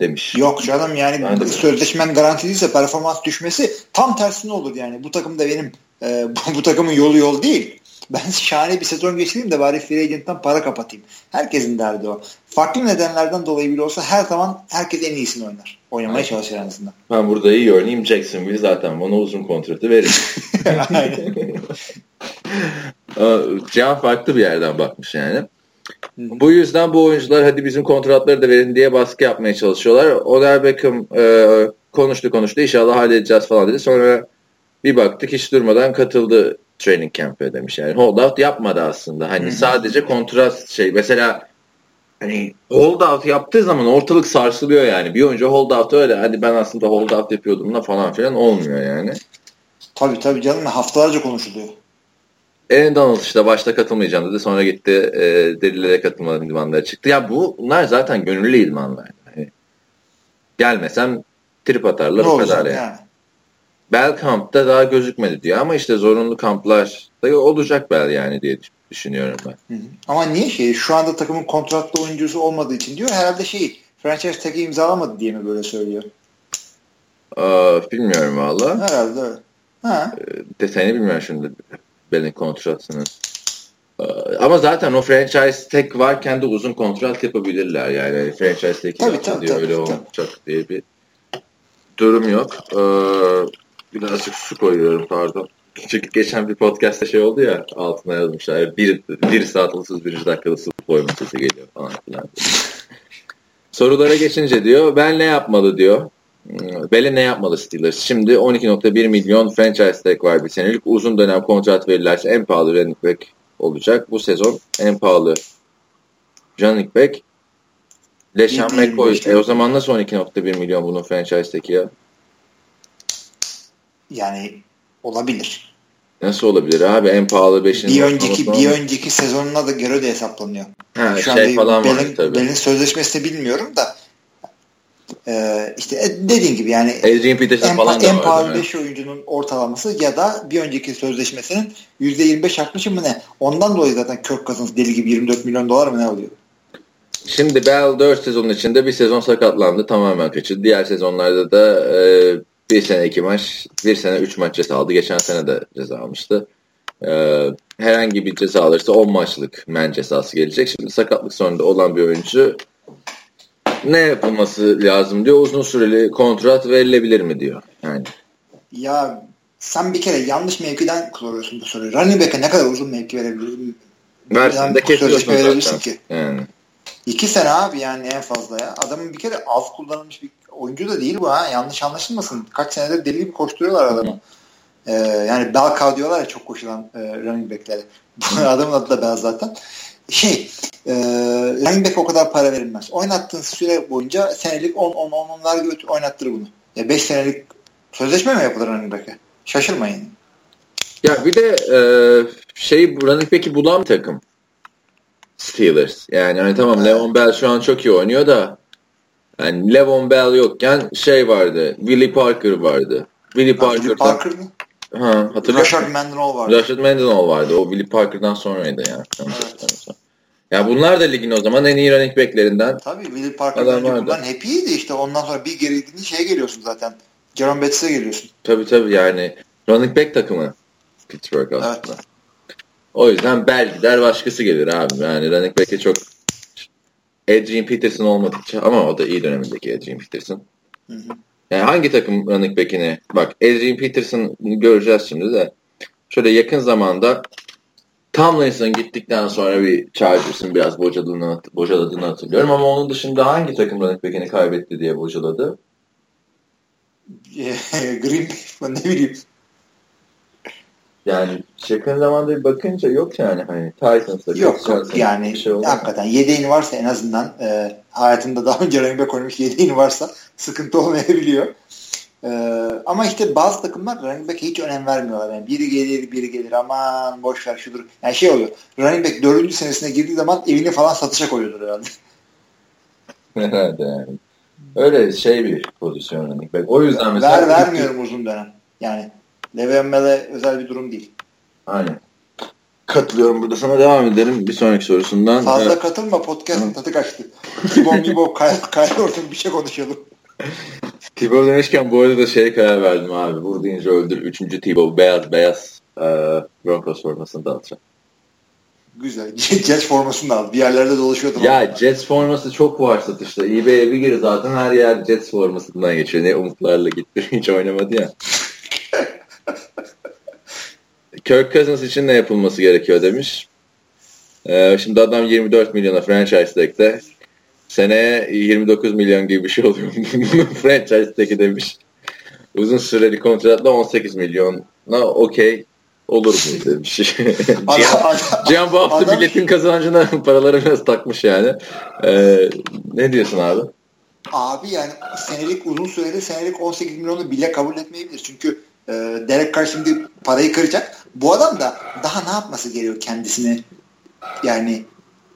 A: demiş.
B: Yok canım yani ben sözleşmen garantiliyse performans düşmesi tam tersine olur yani. Bu takım da benim e, bu, [LAUGHS] bu takımın yolu yol değil. Ben [LAUGHS] şahane bir sezon geçireyim de bari free agent'tan para kapatayım. Herkesin derdi o. Farklı nedenlerden dolayı bile olsa her zaman herkes en iyisini oynar. Oynamaya evet. çalışır en azından.
A: Ben burada iyi örneğim Jacksonville zaten bana uzun kontratı verir. [LAUGHS] Can farklı bir yerden bakmış yani. Bu yüzden bu oyuncular hadi bizim kontratları da verin diye baskı yapmaya çalışıyorlar. Odell Beckham e, konuştu konuştu inşallah halledeceğiz falan dedi. Sonra bir baktık hiç durmadan katıldı training camp'e demiş yani. Holdout yapmadı aslında. Hani Hı-hı. sadece kontrast şey. Mesela hani holdout yaptığı zaman ortalık sarsılıyor yani. Bir oyuncu holdout öyle. Hadi ben aslında holdout yapıyordum da falan filan olmuyor yani.
B: Tabii tabii canım haftalarca konuşuluyor.
A: Aaron Donald işte başta katılmayacağım dedi. Sonra gitti e, delillere katılmadan idmanlara çıktı. Ya bu bunlar zaten gönüllü idmanlar. Yani gelmesem trip atarlar ne o kadar yani. yani. Bel kampta daha gözükmedi diyor ama işte zorunlu kamplar da olacak Bel yani diye düşünüyorum ben.
B: Hı hı. Ama niye şey şu anda takımın kontratlı oyuncusu olmadığı için diyor herhalde şey franchise tag'i imzalamadı diye mi böyle söylüyor?
A: Aa, bilmiyorum valla.
B: Herhalde öyle. Ha.
A: E, detayını bilmiyorum şimdi Bel'in kontratını. Ama zaten o franchise tek varken de uzun kontrat yapabilirler yani. Franchise tek tabii, tabii, diye tabii, öyle tabii. olacak diye bir durum yok. Ee, Birazcık su koyuyorum pardon. Çünkü geçen bir podcast'ta şey oldu ya altına yazmışlar. Bir, bir saat 31. dakikada su koyma sesi geliyor falan filan. Sorulara geçince diyor ben ne yapmalı diyor. Bele ne yapmalı Steelers? Şimdi 12.1 milyon franchise tag var bir senelik. Uzun dönem kontrat verirlerse en pahalı running back olacak. Bu sezon en pahalı running back Leşan McCoy. E o zaman nasıl 12.1 milyon bunun franchise tag'i ya?
B: Yani olabilir.
A: Nasıl olabilir abi? En pahalı 5.
B: Bir önceki bir önceki sezonuna da göre de hesaplanıyor.
A: Ha, Şu şey falan
B: Belin,
A: var tabii.
B: Belin sözleşmesini bilmiyorum da ee, işte e, dediğin gibi yani
A: Adrian Peterson
B: en,
A: falan da
B: en pahalı 5 oyuncunun ortalaması ya da bir önceki sözleşmesinin %25 artmışı mı ne? Ondan dolayı zaten Kirk Cousins deli gibi 24 milyon dolar mı ne alıyor?
A: Şimdi Bell 4 sezon içinde bir sezon sakatlandı tamamen kaçırdı. Diğer sezonlarda da e, bir sene iki maç, bir sene üç maç ceza aldı. Geçen sene de ceza almıştı. E, herhangi bir ceza alırsa 10 maçlık men cezası gelecek. Şimdi sakatlık sonunda olan bir oyuncu ne yapılması lazım diyor. Uzun süreli kontrat verilebilir mi diyor. Yani.
B: Ya sen bir kere yanlış mevkiden soruyorsun bu soruyu. Running back'e ne kadar uzun mevki verebilirsin?
A: Versin de kesiyorsun zaten. Ki. Yani.
B: İki sene abi yani en fazla ya. Adamın bir kere az kullanılmış bir oyuncu da değil bu ha. Yanlış anlaşılmasın. Kaç senedir deli gibi koşturuyorlar adamı. Ee, yani bel diyorlar ya çok koşulan e, running back'lere. [LAUGHS] Adamın adı da bel zaten. Şey e, running back o kadar para verilmez. Oynattığın süre boyunca senelik 10-10-10'lar götür oynattır bunu. Ya 5 senelik sözleşme mi yapılır running back'e? Şaşırmayın.
A: Ya bir de e, şey running back'i bulan takım. Steelers. Yani hani tamam. Le'Veon Bell şu an çok iyi oynuyor da yani Le'Veon Bell yokken şey vardı. Willie Parker vardı. Willie Parker. Willie Parker mı? Ha, hatırlıyor
B: Rashad Mendenhall vardı.
A: Rashad Mendenhall vardı. O Willie Parker'dan sonraydı yani. Evet. Ya bunlar da ligin o zaman en iyi running backlerinden.
B: Tabii Willie Parker'dan önce bunların hep iyiydi işte. Ondan sonra bir geri gidince şeye geliyorsun zaten. Jerome Bettis'e geliyorsun.
A: Tabii tabii yani running back takımı Pittsburgh aslında. Evet. O yüzden Bell gider başkası gelir abi. Yani running back'e çok Adrian Peterson olmadıkça ama o da iyi dönemindeki Adrian Peterson. Hı hı. Yani hangi takım running back'ini bak Adrian Peterson göreceğiz şimdi de şöyle yakın zamanda Tomlinson gittikten sonra bir Chargers'ın biraz bocaladığını, bocaladığını hatırlıyorum ama onun dışında hangi takım running back'ini kaybetti diye bocaladı? [LAUGHS]
B: Green Bay ne bileyim.
A: Yani yakın zamanda bir bakınca yok yani hani Titans'da
B: yok, yok yani şey hakikaten yedeğin varsa en azından e, hayatında daha önce running back oynamış yedeğin varsa sıkıntı olmayabiliyor. E, ama işte bazı takımlar running back'e hiç önem vermiyorlar. Yani biri gelir biri gelir aman boş ver şudur. Yani şey oluyor running back dördüncü senesine girdiği zaman evini falan satışa koyuyordur herhalde. [LAUGHS]
A: Herhalde yani. Öyle şey bir pozisyon running back. O yüzden mesela...
B: Ver vermiyorum uzun dönem. Yani Le'Veon Bell'e özel bir durum değil.
A: Aynen. Katılıyorum burada sana devam edelim bir sonraki sorusundan.
B: Fazla evet. katılma podcast'ın tadı kaçtı. Tibon Kyle Orton bir şey konuşalım. [LAUGHS]
A: Tibo demişken bu arada da şeye karar verdim abi. Vur deyince öldür. Üçüncü Tibo beyaz beyaz e, Broncos formasını dağıtacağım.
B: Güzel. [LAUGHS] Jets formasını da al. Bir yerlerde dolaşıyordu.
A: Ya ama. Jets forması çok var satışta. eBay'e bir gir zaten her yer Jets formasından geçiyor. Ne umutlarla gitti. [LAUGHS] Hiç oynamadı ya. Kirk Cousins için ne yapılması gerekiyor demiş. Ee, şimdi adam 24 milyona franchise tag'de. Seneye 29 milyon gibi bir şey oluyor. [LAUGHS] franchise tag'i demiş. Uzun süreli kontratla 18 milyona okey olur mu demiş. [LAUGHS] Cihan, Cihan bu hafta adam... milletin kazancına [LAUGHS] paraları biraz takmış yani. Ee, ne diyorsun abi?
B: Abi yani senelik uzun süreli senelik 18 milyonu bile kabul etmeyebilir. Çünkü e, Derek Carr şimdi parayı kıracak. Bu adam da daha ne yapması gerekiyor kendisini yani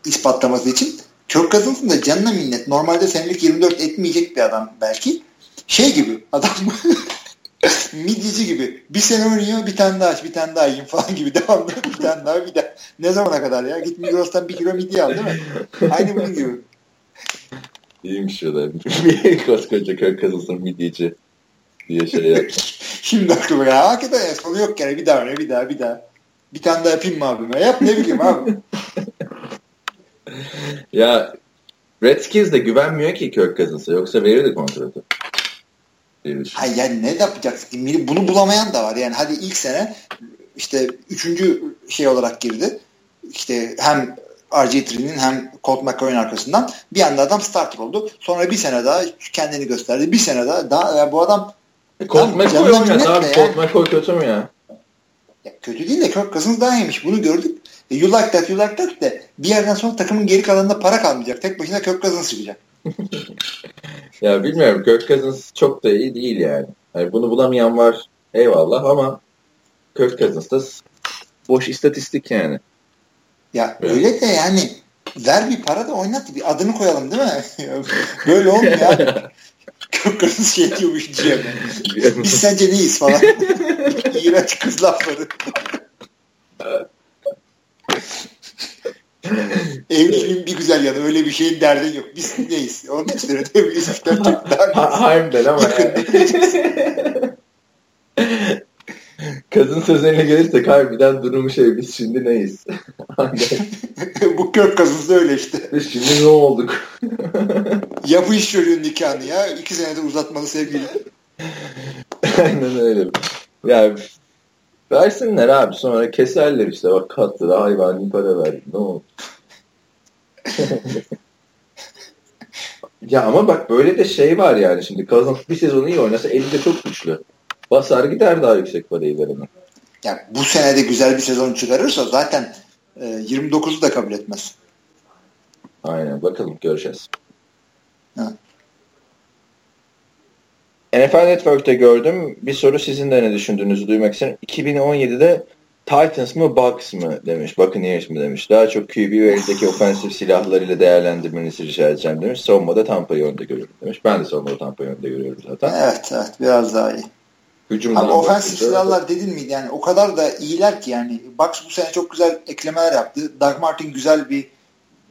B: ispatlaması için? Kirk Cousins'ın da canına minnet. Normalde senelik 24 etmeyecek bir adam belki. Şey gibi adam [LAUGHS] midyeci gibi. Bir sene oynuyor bir tane daha aç bir tane daha yiyin falan gibi [LAUGHS] devamlı bir tane daha bir daha. Ne zamana kadar ya? Git Migros'tan bir kilo midye al değil mi? Aynı bunun gibi.
A: İyiymiş o da. [LAUGHS] Koskoca Kirk Cousins'ın midyeci diye şey yaptım.
B: Şimdi aklıma ya. Hakikaten ya, sonu yok yani. Bir daha öyle bir daha bir daha. Bir tane daha yapayım mı abime? Yap ne bileyim abi. [LAUGHS]
A: ya Redskins de güvenmiyor ki Kirk Cousins'a. Yoksa verirdi kontratı.
B: Hayır yani ne yapacaksın? Bunu bulamayan da var. Yani hadi ilk sene işte üçüncü şey olarak girdi. İşte hem RG3'nin hem Colt McCoy'un arkasından bir anda adam starter oldu. Sonra bir sene daha kendini gösterdi. Bir sene daha, daha ya bu adam
A: e, Colt McCoy oynuyor abi. Colt McCoy kötü mü ya?
B: ya? Kötü değil de Kirk Cousins daha iyiymiş. Bunu gördük. E, you like that, you like that de bir yerden sonra takımın geri kalanında para kalmayacak. Tek başına Kirk Cousins çıkacak. [LAUGHS]
A: ya bilmiyorum. Kirk Cousins çok da iyi değil yani. yani bunu bulamayan var. Eyvallah ama Kirk Cousins da boş istatistik yani.
B: Ya evet. öyle de yani ver bir para da oynat bir adını koyalım değil mi? [LAUGHS] Böyle olmuyor ya. [LAUGHS] Cousins şey diyormuş GM. Biz sence neyiz falan. [LAUGHS] İğrenç kız lafları. Evliliğin bir güzel yanı öyle bir şeyin derdi yok. Biz neyiz? Onun için ödeyebiliriz.
A: Harbiden ama yani. Kadın sözlerine gelirsek harbiden durumu şey biz şimdi neyiz? [LAUGHS]
B: bu kök kazısı öyle işte.
A: Biz şimdi ne olduk? [LAUGHS]
B: ya bu iş çocuğun nikahını ya. iki senede uzatmalı sevgili. [LAUGHS]
A: Aynen öyle. Yani versinler abi sonra keserler işte bak katlı da hayvani para verdi ne oldu? ya ama bak böyle de şey var yani şimdi Kazan bir sezonu iyi oynasa elinde çok güçlü. Basar gider daha yüksek parayı verene.
B: Yani bu senede güzel bir sezon çıkarırsa zaten e, 29'u da kabul etmez.
A: Aynen bakalım göreceğiz. Ha. NFL Network'te gördüm. Bir soru sizin de ne düşündüğünüzü duymak isterim. 2017'de Titans mı Bucks mı demiş. Buccaneers mi demiş. Daha çok QB ve eldeki ofensif silahlarıyla değerlendirmenizi rica edeceğim demiş. Savunmada Tampa'yı önde görüyorum demiş. Ben de savunmada Tampa'yı önde görüyorum zaten.
B: Evet evet biraz daha iyi. Hücumdan Ama ofensif silahlar dedin mi yani o kadar da iyiler ki yani Bucks bu sene çok güzel eklemeler yaptı. Doug Martin güzel bir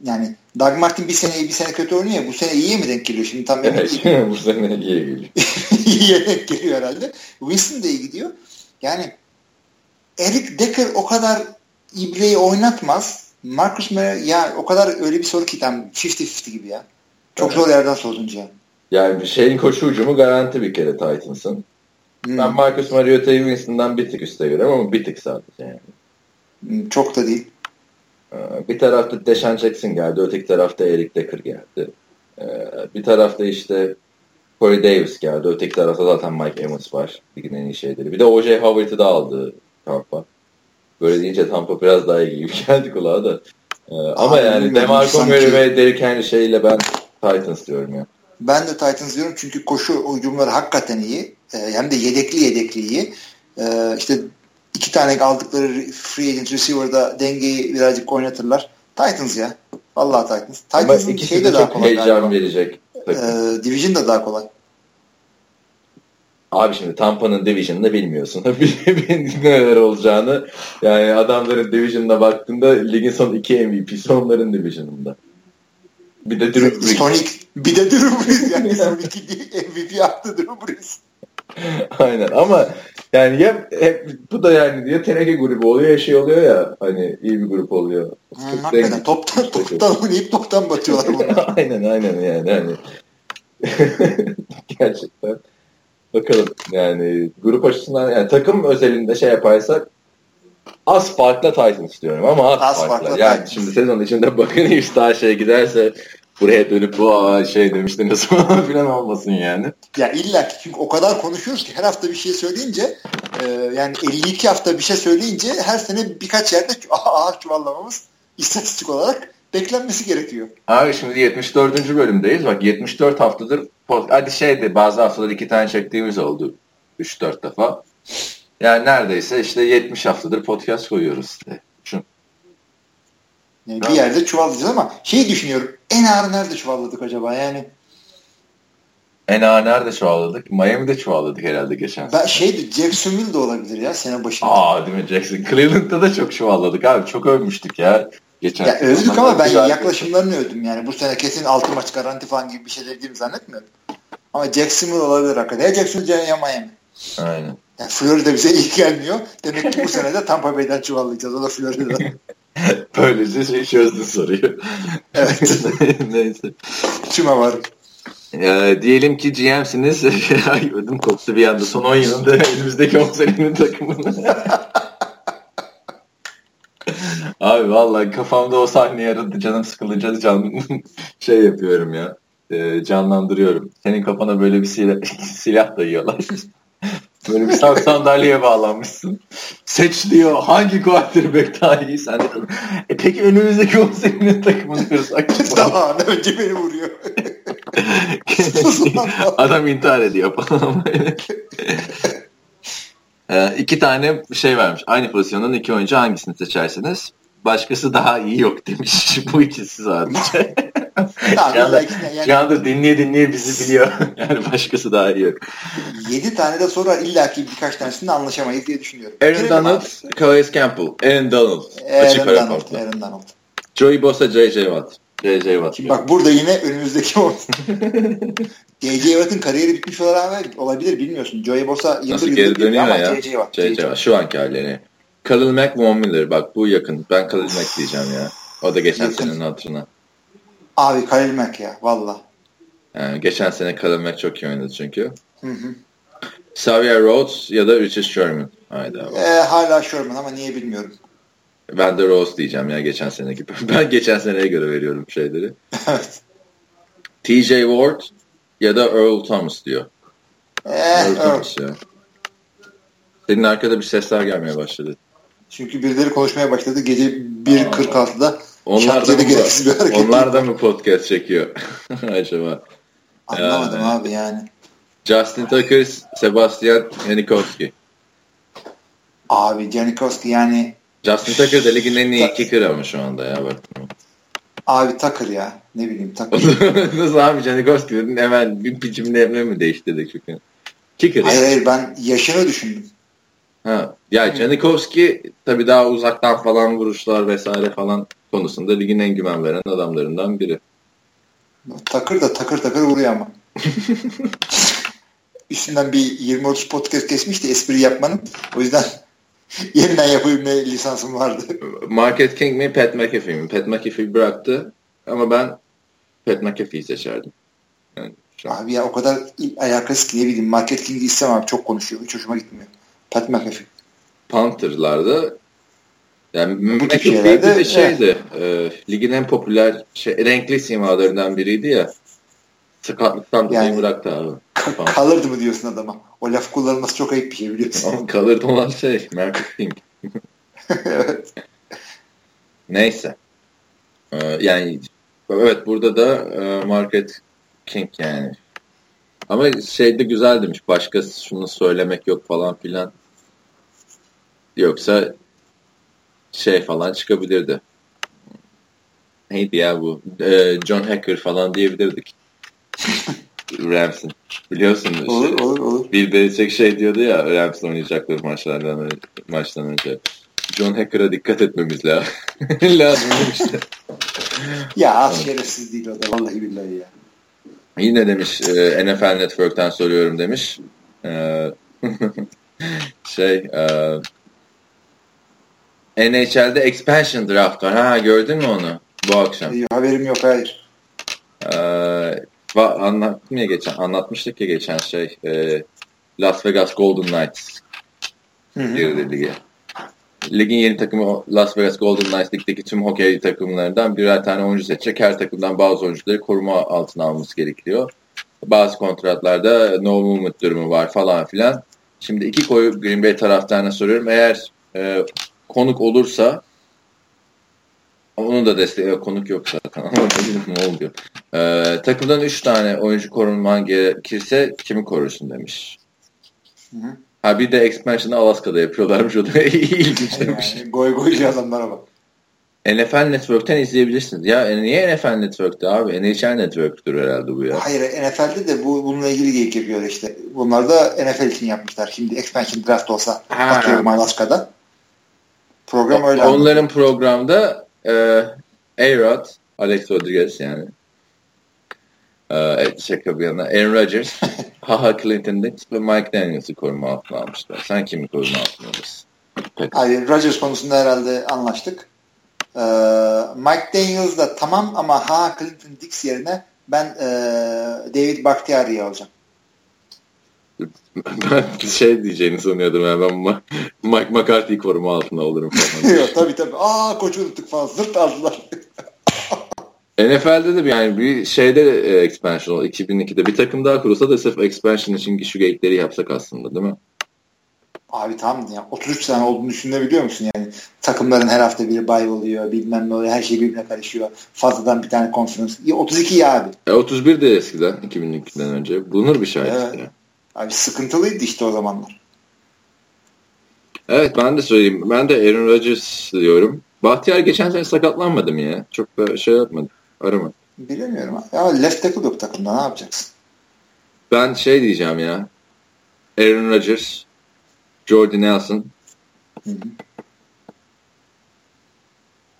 B: yani Doug Martin bir sene iyi bir sene kötü oynuyor bu sene iyiye mi denk geliyor şimdi tam [LAUGHS]
A: evet, bu sene iyiye geliyor. [LAUGHS]
B: iyiye denk geliyor herhalde. Winston da iyi gidiyor. Yani Eric Decker o kadar ibreyi oynatmaz. Marcus Mariota ya o kadar öyle bir soru ki tam 50-50 gibi ya. Çok evet. zor yerden sordunca.
A: Yani bir şeyin koşu ucumu garanti bir kere Titans'ın. Hmm. Ben Marcus Mariota'yı Winston'dan bir tık üstte görüyorum ama bir tık sadece yani.
B: Hmm, çok da değil.
A: Ee, bir tarafta Deshaun Jackson geldi, öteki tarafta Eric Decker geldi. Ee, bir tarafta işte Corey Davis geldi, öteki tarafta zaten Mike Evans var. Ligin en iyi şeyleri. Bir de O.J. Howard'ı da aldı Tampa. Böyle deyince Tampa biraz daha iyi gibi [LAUGHS] geldi kulağa da. Ee, ama yani DeMarco Murray ve Derrick Henry şeyle ben Titans diyorum ya.
B: Ben de Titans diyorum çünkü koşu hücumları hakikaten iyi. Ee, hem de yedekli yedekli iyi. Ee, işte iki tane aldıkları free agent receiver'da dengeyi birazcık oynatırlar. Titans ya. Vallahi Titans. Titans'ın
A: şey de daha kolay. Heyecan galiba. verecek.
B: Ee, division da daha kolay.
A: Abi şimdi Tampa'nın division'ını bilmiyorsun. [LAUGHS] neler olacağını. Yani adamların division'ına baktığında ligin son iki MVP'si onların division'ında.
B: Bir de Drew Brees. Son bir de Drew Brees yani son iki [LAUGHS] MVP yaptı Drew Brees. [LAUGHS]
A: Aynen ama yani ya hep bu da yani ya teneke grubu oluyor ya şey oluyor ya hani iyi bir grup oluyor.
B: Hmm, hakikaten toptan, toptan oynayıp toptan batıyorlar
A: bunlar. [LAUGHS] aynen aynen yani hani [LAUGHS] gerçekten bakalım yani grup açısından yani takım özelinde şey yaparsak az farkla Titans diyorum ama az, az farkla. farkla. Yani Titans. şimdi sezon içinde bakın işte daha şey giderse buraya dönüp bu şey demiştiniz [LAUGHS] falan olmasın yani.
B: Ya illa ki çünkü o kadar konuşuyoruz ki her hafta bir şey söyleyince e, yani 52 hafta bir şey söyleyince her sene birkaç yerde ağır [LAUGHS] çuvallamamız istatistik olarak beklenmesi gerekiyor.
A: Abi şimdi 74. bölümdeyiz. Bak 74 haftadır hadi şeydi bazı haftalar iki tane çektiğimiz oldu. 3-4 defa. Yani neredeyse işte 70 haftadır podcast koyuyoruz işte.
B: Yani bir yerde çuvallayacağız ama şey düşünüyorum. En ağır nerede çuvalladık acaba yani?
A: En ağır nerede çuvalladık? Miami'de çuvalladık herhalde geçen
B: ben, Şeydi Jacksonville de olabilir ya sene başında.
A: Aa değil mi Jackson? Cleveland'da da çok çuvalladık abi. Çok övmüştük ya.
B: Geçen ya övdük ama ben yaklaşımlarını övdüm yani. Bu sene kesin 6 maç garanti falan gibi bir şey dediğimi zannetmiyorum. Ama Jacksonville olabilir hakikaten. Ya Jacksonville ya Miami.
A: Aynen.
B: Yani Florida bize iyi gelmiyor. Demek ki bu sene de Tampa Bay'den çuvallayacağız. O da Florida'da. [LAUGHS] [LAUGHS]
A: Böylece şey çözdü soruyu. [LAUGHS]
B: Evet. [LAUGHS]
A: Neyse.
B: Şuna var.
A: Ya, diyelim ki GM'siniz. Ay ödüm koptu bir anda. Son 10 yılında elimizdeki 10 senenin takımını. Abi vallahi kafamda o sahne yaradı. Canım sıkılınca can şey yapıyorum ya. E, canlandırıyorum. Senin kafana böyle bir silah, silah dayıyorlar. Böyle bir sandalyeye bağlanmışsın. Seç diyor hangi quarterback daha iyi sen de. E peki önümüzdeki 10 senenin takımını kırsak. [LAUGHS]
B: Daha önce beni vuruyor. [LAUGHS]
A: Adam intihar ediyor falan. Ee, [LAUGHS] iki tane şey vermiş. Aynı pozisyondan iki oyuncu hangisini seçersiniz? Başkası daha iyi yok demiş. [LAUGHS] Bu ikisi sadece. Şu, anda,
B: yani,
A: şu anda dinleye dinleye bizi biliyor. [LAUGHS] yani başkası daha iyi yok.
B: 7 tane de soru var. İlla ki birkaç tanesinde anlaşamayız diye düşünüyorum.
A: Aaron Donald, Calais Campbell. Aaron Donald.
B: Aaron Donald. Aaron Donald.
A: Joey Bosa, J.J. Watt. J.J. Watt.
B: Bak burada yine önümüzdeki o. [LAUGHS] J.J. Watt'ın kariyeri bitmiş olarak olabilir bilmiyorsun. Joey Bosa
A: Nasıl geri dönüyor ya? J.J. Watt. J.J. Watt. Şu anki halleri. Khalil Mack, Von Miller. Bak bu yakın. Ben Khalil Mack diyeceğim ya. O da geçen yakın. senenin hatırına.
B: Abi Khalil Mack ya valla.
A: Yani geçen sene Khalil Mack çok iyi oynadı çünkü. Hı hı. Xavier Rhodes ya da Richard Sherman. Haydi abi.
B: Ee, hala Sherman ama niye bilmiyorum.
A: Ben de Rose diyeceğim ya geçen sene gibi. [LAUGHS] Ben geçen seneye göre veriyorum şeyleri.
B: evet.
A: TJ Ward ya da Earl Thomas diyor.
B: Ee, Earl, Earl Thomas
A: ya. Senin arkada bir sesler gelmeye başladı.
B: Çünkü birileri konuşmaya başladı gece 1.46'da.
A: Onlar da, mı, onlar da mı podcast çekiyor [LAUGHS] acaba?
B: Anlamadım yani, abi yani.
A: Justin Tucker, Sebastian Janikowski.
B: Abi Janikowski yani
A: Justin Tucker da ligin en iyi kicker ama şu anda ya bak.
B: Abi Tucker ya. Ne bileyim Tucker. [LAUGHS]
A: Nasıl abi Janikowski dedin hemen bir biçimde emre mi değiştirdik çünkü. Kicker.
B: Hayır hayır ben yaşını düşündüm.
A: Ha. Ya. Janikowski tabii daha uzaktan falan vuruşlar vesaire falan konusunda ligin en güven veren adamlarından biri.
B: Takır da takır takır vuruyor ama. [LAUGHS] Üstünden bir 20-30 podcast geçmişti espri yapmanın. O yüzden [LAUGHS] yeniden yapabilme lisansım vardı.
A: Market King mi Pat McAfee mi? Pat McAfee bıraktı ama ben Pat McAfee'yi seçerdim.
B: Yani Abi ya o kadar alakası ki ne bileyim Market King'i istemem çok konuşuyor. Hiç hoşuma gitmiyor. Pat McAfee.
A: Panther'larda yani Bu McAfee de şeydi evet. e, ligin en popüler şey, renkli simalarından biriydi ya. Sakatlıktan dolayı yani, bıraktı abi.
B: kalırdı mı diyorsun adama? O laf kullanılması çok ayıp bir şey biliyorsun.
A: Ama kalırdı olan şey Mark King. [LAUGHS]
B: evet.
A: Neyse. Ee, yani evet burada da e, Market King yani. Ama şey de güzel demiş. Başka şunu söylemek yok falan filan. Yoksa şey falan çıkabilirdi. Neydi ya bu? Ee, John Hacker falan diyebilirdik. [LAUGHS] Rams'in. Biliyorsun.
B: Olur, şey, olur, olur.
A: Bill Belichick şey diyordu ya Rams oynayacakları maçlardan maçtan önce. John Hacker'a dikkat etmemiz [LAUGHS] lazım. lazım işte.
B: ya az şerefsiz değil o da vallahi billahi ya.
A: Yine demiş e, NFL Network'ten soruyorum demiş. E, [LAUGHS] şey e, NHL'de expansion draft var. Ha gördün mü onu bu akşam?
B: Haberim yok hayır.
A: Ee, anlattım ya geçen anlatmıştık ya geçen şey e, Las Vegas Golden Knights girdi lige. Ligin yeni takımı Las Vegas Golden Knights ligdeki tüm hokey takımlarından birer tane oyuncu seçecek. Her takımdan bazı oyuncuları koruma altına alması gerekiyor. Bazı kontratlarda no movement durumu var falan filan. Şimdi iki koyu Green Bay taraftarına soruyorum. Eğer e, konuk olursa onu da destek konuk yok zaten [LAUGHS] ne oluyor. Ee, takımdan 3 tane oyuncu korunman gerekirse kimi korursun demiş. Hı hı. Ha bir de expansion'ı Alaska'da yapıyorlarmış o da [LAUGHS] ilginç demiş.
B: Yani, goy goycu adamlara bak.
A: NFL Network'ten izleyebilirsiniz. Ya e, niye NFL Network'te abi? NHL Network'tür herhalde bu ya.
B: Hayır NFL'de de bu bununla ilgili geyik yapıyor işte. Bunlar da NFL için yapmışlar. Şimdi expansion draft olsa ha. atıyorum Alaska'da. Program öyle.
A: Onların anladım. programda e, A-Rod, Alex Rodriguez yani. E, şaka bir yana. Aaron Rodgers, [LAUGHS] Haha Clinton Dix ve Mike Daniels'ı koruma altına almışlar. Sen kimi koruma altına alırsın?
B: Hayır, Rodgers konusunda herhalde anlaştık. Ee, Mike Daniels da tamam ama Ha Clinton Dix yerine ben e, David Bakhtiari'yi alacağım. [LAUGHS]
A: ben şey diyeceğini sanıyordum yani ben Mike McCarthy'yi koruma altına alırım falan. [LAUGHS]
B: Yok tabii tabii. Aa koçu unuttuk falan. Zırt aldılar.
A: NFL'de de yani bir şeyde de e, expansion oldu. 2002'de bir takım daha kurulsa da sırf expansion için şu gate'leri yapsak aslında değil mi?
B: Abi tamam ya 33 tane olduğunu düşünebiliyor musun yani takımların her hafta biri bay oluyor bilmem ne oluyor her şey birbirine karışıyor fazladan bir tane konferans 32 ya abi.
A: E, 31 de eskiden 2002'den önce bulunur bir şey evet.
B: ya. Abi sıkıntılıydı işte o zamanlar.
A: Evet ben de söyleyeyim. Ben de Aaron Rodgers diyorum. Bahtiyar geçen sene sakatlanmadı mı ya? Çok da şey yapmadı. Arama.
B: Bilemiyorum. Ya left tackle yok takımda ne yapacaksın?
A: Ben şey diyeceğim ya. Aaron Rodgers, Jordy Nelson. Hı hı.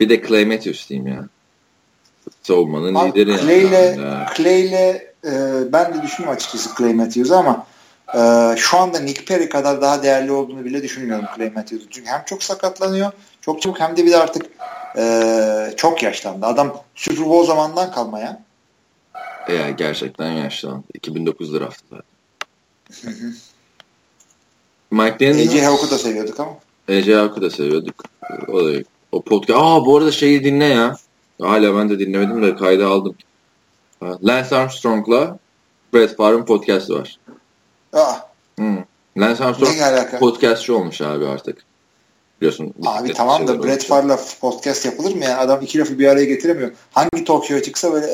A: Bir de Clay Matthews diyeyim ya. Savunmanın Abi, lideri yani.
B: Clay'le, Clay'le e, ben de düşünüyorum açıkçası Clay Matthews'u ama e, şu anda Nick Perry kadar daha değerli olduğunu bile düşünmüyorum Clay Matthews'un. Çünkü hem çok sakatlanıyor çok çabuk hem de bir de artık e, çok yaşlandı. Adam Super Bowl zamandan kalmaya.
A: Ya gerçekten yaşlandı. 2009 draftı zaten.
B: Mike Daniels. AJ Hawk'u da seviyorduk ama.
A: AJ Hawk'u da seviyorduk. O da o podcast. Aa bu arada şeyi dinle ya. Hala ben de dinlemedim de kayda aldım. Lance Armstrong'la Brett Favre'ın podcast'ı var.
B: Aa.
A: Hmm. Lance Armstrong podcastçı olmuş abi artık. Biliyorsun.
B: Abi tamam da Brett Favre'la podcast yapılır mı ya? Adam iki lafı bir araya getiremiyor. Hangi show çıksa böyle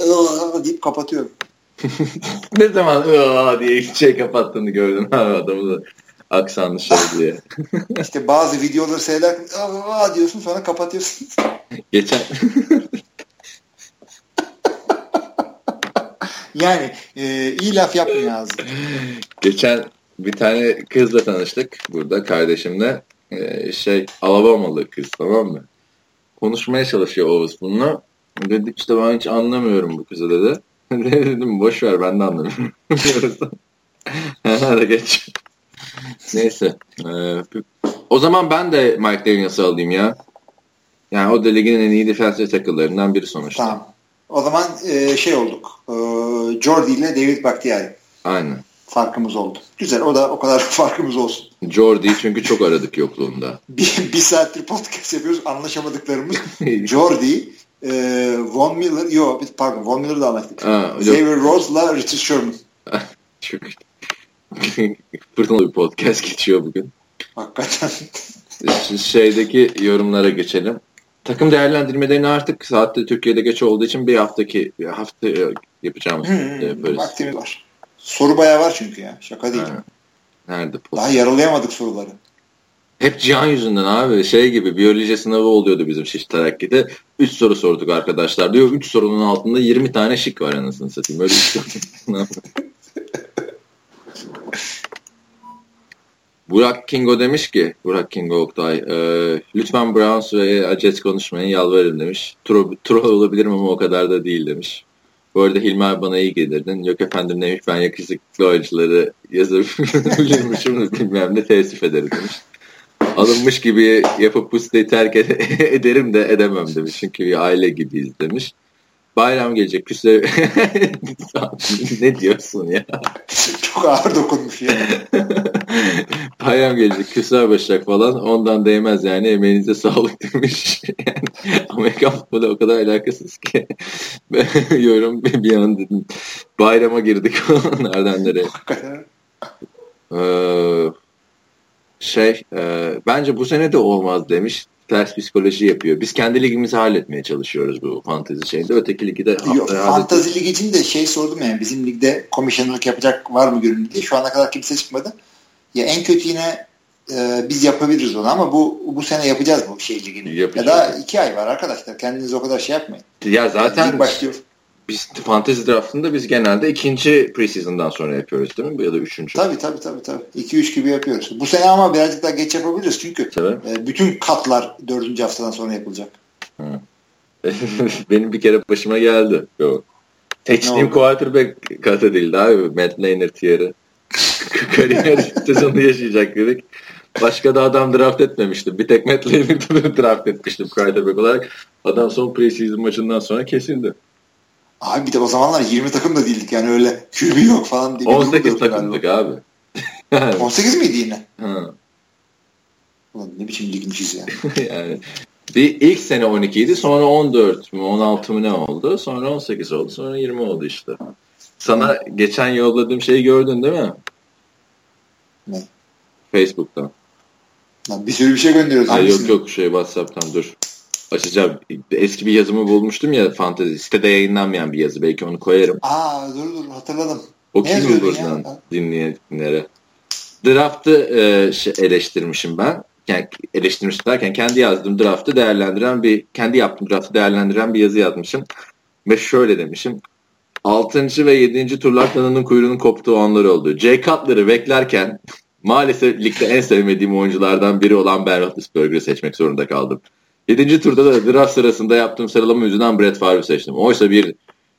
B: deyip kapatıyor. [LAUGHS]
A: ne zaman diye şey kapattığını gördün [LAUGHS] abi adamı da aksanlı şey diye. [LAUGHS]
B: İşte bazı videoları seyrederken aa diyorsun sonra kapatıyorsun.
A: Geçen
B: yani e, iyi laf yapmıyor ağzı.
A: Geçen bir tane kızla tanıştık burada kardeşimle. Ee, şey Alabamalı kız tamam mı? Konuşmaya çalışıyor Oğuz bununla. Dedik işte ben hiç anlamıyorum bu kızı dedi. [LAUGHS] dedim boş ver ben de anlamıyorum. [LAUGHS] [LAUGHS] Hadi geç. Neyse. Ee, o zaman ben de Mike Daniels'ı alayım ya. Yani o da ligin en iyi defensive tackle'larından biri sonuçta.
B: Tamam. O zaman e, şey olduk. E, Jordi ile David Bakhtiari.
A: Aynen.
B: Farkımız oldu. Güzel. O da o kadar [LAUGHS] farkımız olsun.
A: Jordi çünkü çok aradık yokluğunda. [LAUGHS]
B: bir, bir saattir podcast yapıyoruz. Anlaşamadıklarımız. [LAUGHS] Jordi, e, Von Miller, yok pardon Von Miller'ı da anlattık. Xavier Rose'la Richard Sherman.
A: çok fırtınalı bir podcast geçiyor bugün.
B: Hakikaten.
A: Şeydeki yorumlara geçelim. Takım değerlendirmelerini artık saatte Türkiye'de geç olduğu için bir haftaki bir hafta yapacağımız
B: hmm, yaparız. Vaktimiz var. Soru bayağı var çünkü ya. Şaka değil. Ha.
A: Nerede?
B: Daha yaralayamadık soruları.
A: Hep Cihan yüzünden abi. Şey gibi biyoloji sınavı oluyordu bizim şiş terakki'de. 3 soru sorduk arkadaşlar diyor. 3 sorunun altında 20 tane şık var anasını satayım. Öyle bir [LAUGHS] Burak Kingo demiş ki, Burak Kingo Oktay, e, lütfen Browns ve Jets konuşmayın yalvarırım demiş. Troll, troll olabilirim ama o kadar da değil demiş. Bu arada Hilmi abi bana iyi gelirdin. Yok efendim demiş ben yakışıklı oyuncuları yazabilirmişim [LAUGHS] bilmem ne teessüf ederim demiş. Alınmış gibi yapıp bu siteyi terk [LAUGHS] ederim de edemem demiş. Çünkü bir aile gibiyiz demiş. Bayram gelecek küsle [LAUGHS] ne diyorsun ya?
B: Çok ağır dokunmuş ya. [LAUGHS]
A: Bayram gelecek küsler başlayacak falan ondan değmez yani emeğinize sağlık demiş. [LAUGHS] yani Amerikan futbolu o kadar alakasız ki. [LAUGHS] yorum bir an dedim. Bayrama girdik nereden nereye. ee, şey e, bence bu sene de olmaz demiş ters psikoloji yapıyor. Biz kendi ligimizi halletmeye çalışıyoruz bu fantezi şeyinde. Öteki ligi de
B: Yok, fantezi lig için de şey sordum yani bizim ligde komisyonerlik yapacak var mı görünüyor diye. Şu ana kadar kimse çıkmadı. Ya en kötü yine e, biz yapabiliriz onu ama bu bu sene yapacağız bu şey ligini. Yapacağız. Ya da iki ay var arkadaşlar. Kendiniz o kadar şey yapmayın.
A: Ya zaten yani başlıyor biz fantasy draftında biz genelde ikinci preseason'dan sonra yapıyoruz değil mi? Ya da üçüncü.
B: Tabii tabii tabii. tabii. 2-3 gibi yapıyoruz. Bu sene ama birazcık daha geç yapabiliriz çünkü e, bütün katlar dördüncü haftadan sonra yapılacak. [LAUGHS]
A: Benim bir kere başıma geldi. Yok. Seçtiğim quarterback kat edildi abi. Matt Leinart tier'ı. [LAUGHS] Kariyer [LAUGHS] sezonu yaşayacak dedik. Başka da adam draft etmemiştim. Bir tek Matt Leinart'ı draft etmiştim quarterback olarak. Adam son preseason maçından sonra kesildi.
B: Abi bir de o zamanlar 20 takım da değildik yani öyle QB yok falan
A: diye. 18 takımdık abi. [LAUGHS]
B: 18 miydi yine? Ha. Ulan ne biçim ligmişiz
A: yani. [LAUGHS] yani bir ilk sene 12 idi sonra 14 mü 16 mı ne oldu sonra 18 oldu sonra 20 oldu işte. Sana Hı. geçen yolladığım şeyi gördün değil mi?
B: Ne?
A: Facebook'tan.
B: Lan bir sürü bir şey gönderiyoruz.
A: Ay yok yok şey WhatsApp'tan dur açacağım. Eski bir yazımı bulmuştum ya fantezi. Sitede yayınlanmayan bir yazı. Belki onu koyarım.
B: Aa dur dur hatırladım.
A: Okuyayım mı buradan dinleyenlere? Draft'ı e, şey, eleştirmişim ben. yani eleştirmiştim derken kendi yazdığım draftı değerlendiren bir kendi yaptığım draftı değerlendiren bir yazı yazmışım. Ve şöyle demişim. 6. ve 7. turlar kanının kuyruğunun koptuğu anlar oldu. Jay Cutler'ı beklerken maalesef ligde en sevmediğim oyunculardan biri olan Ben Roethlisberger'ı seçmek zorunda kaldım. 7. turda da draft sırasında yaptığım sıralama yüzünden Brett Favre'ı seçtim. Oysa bir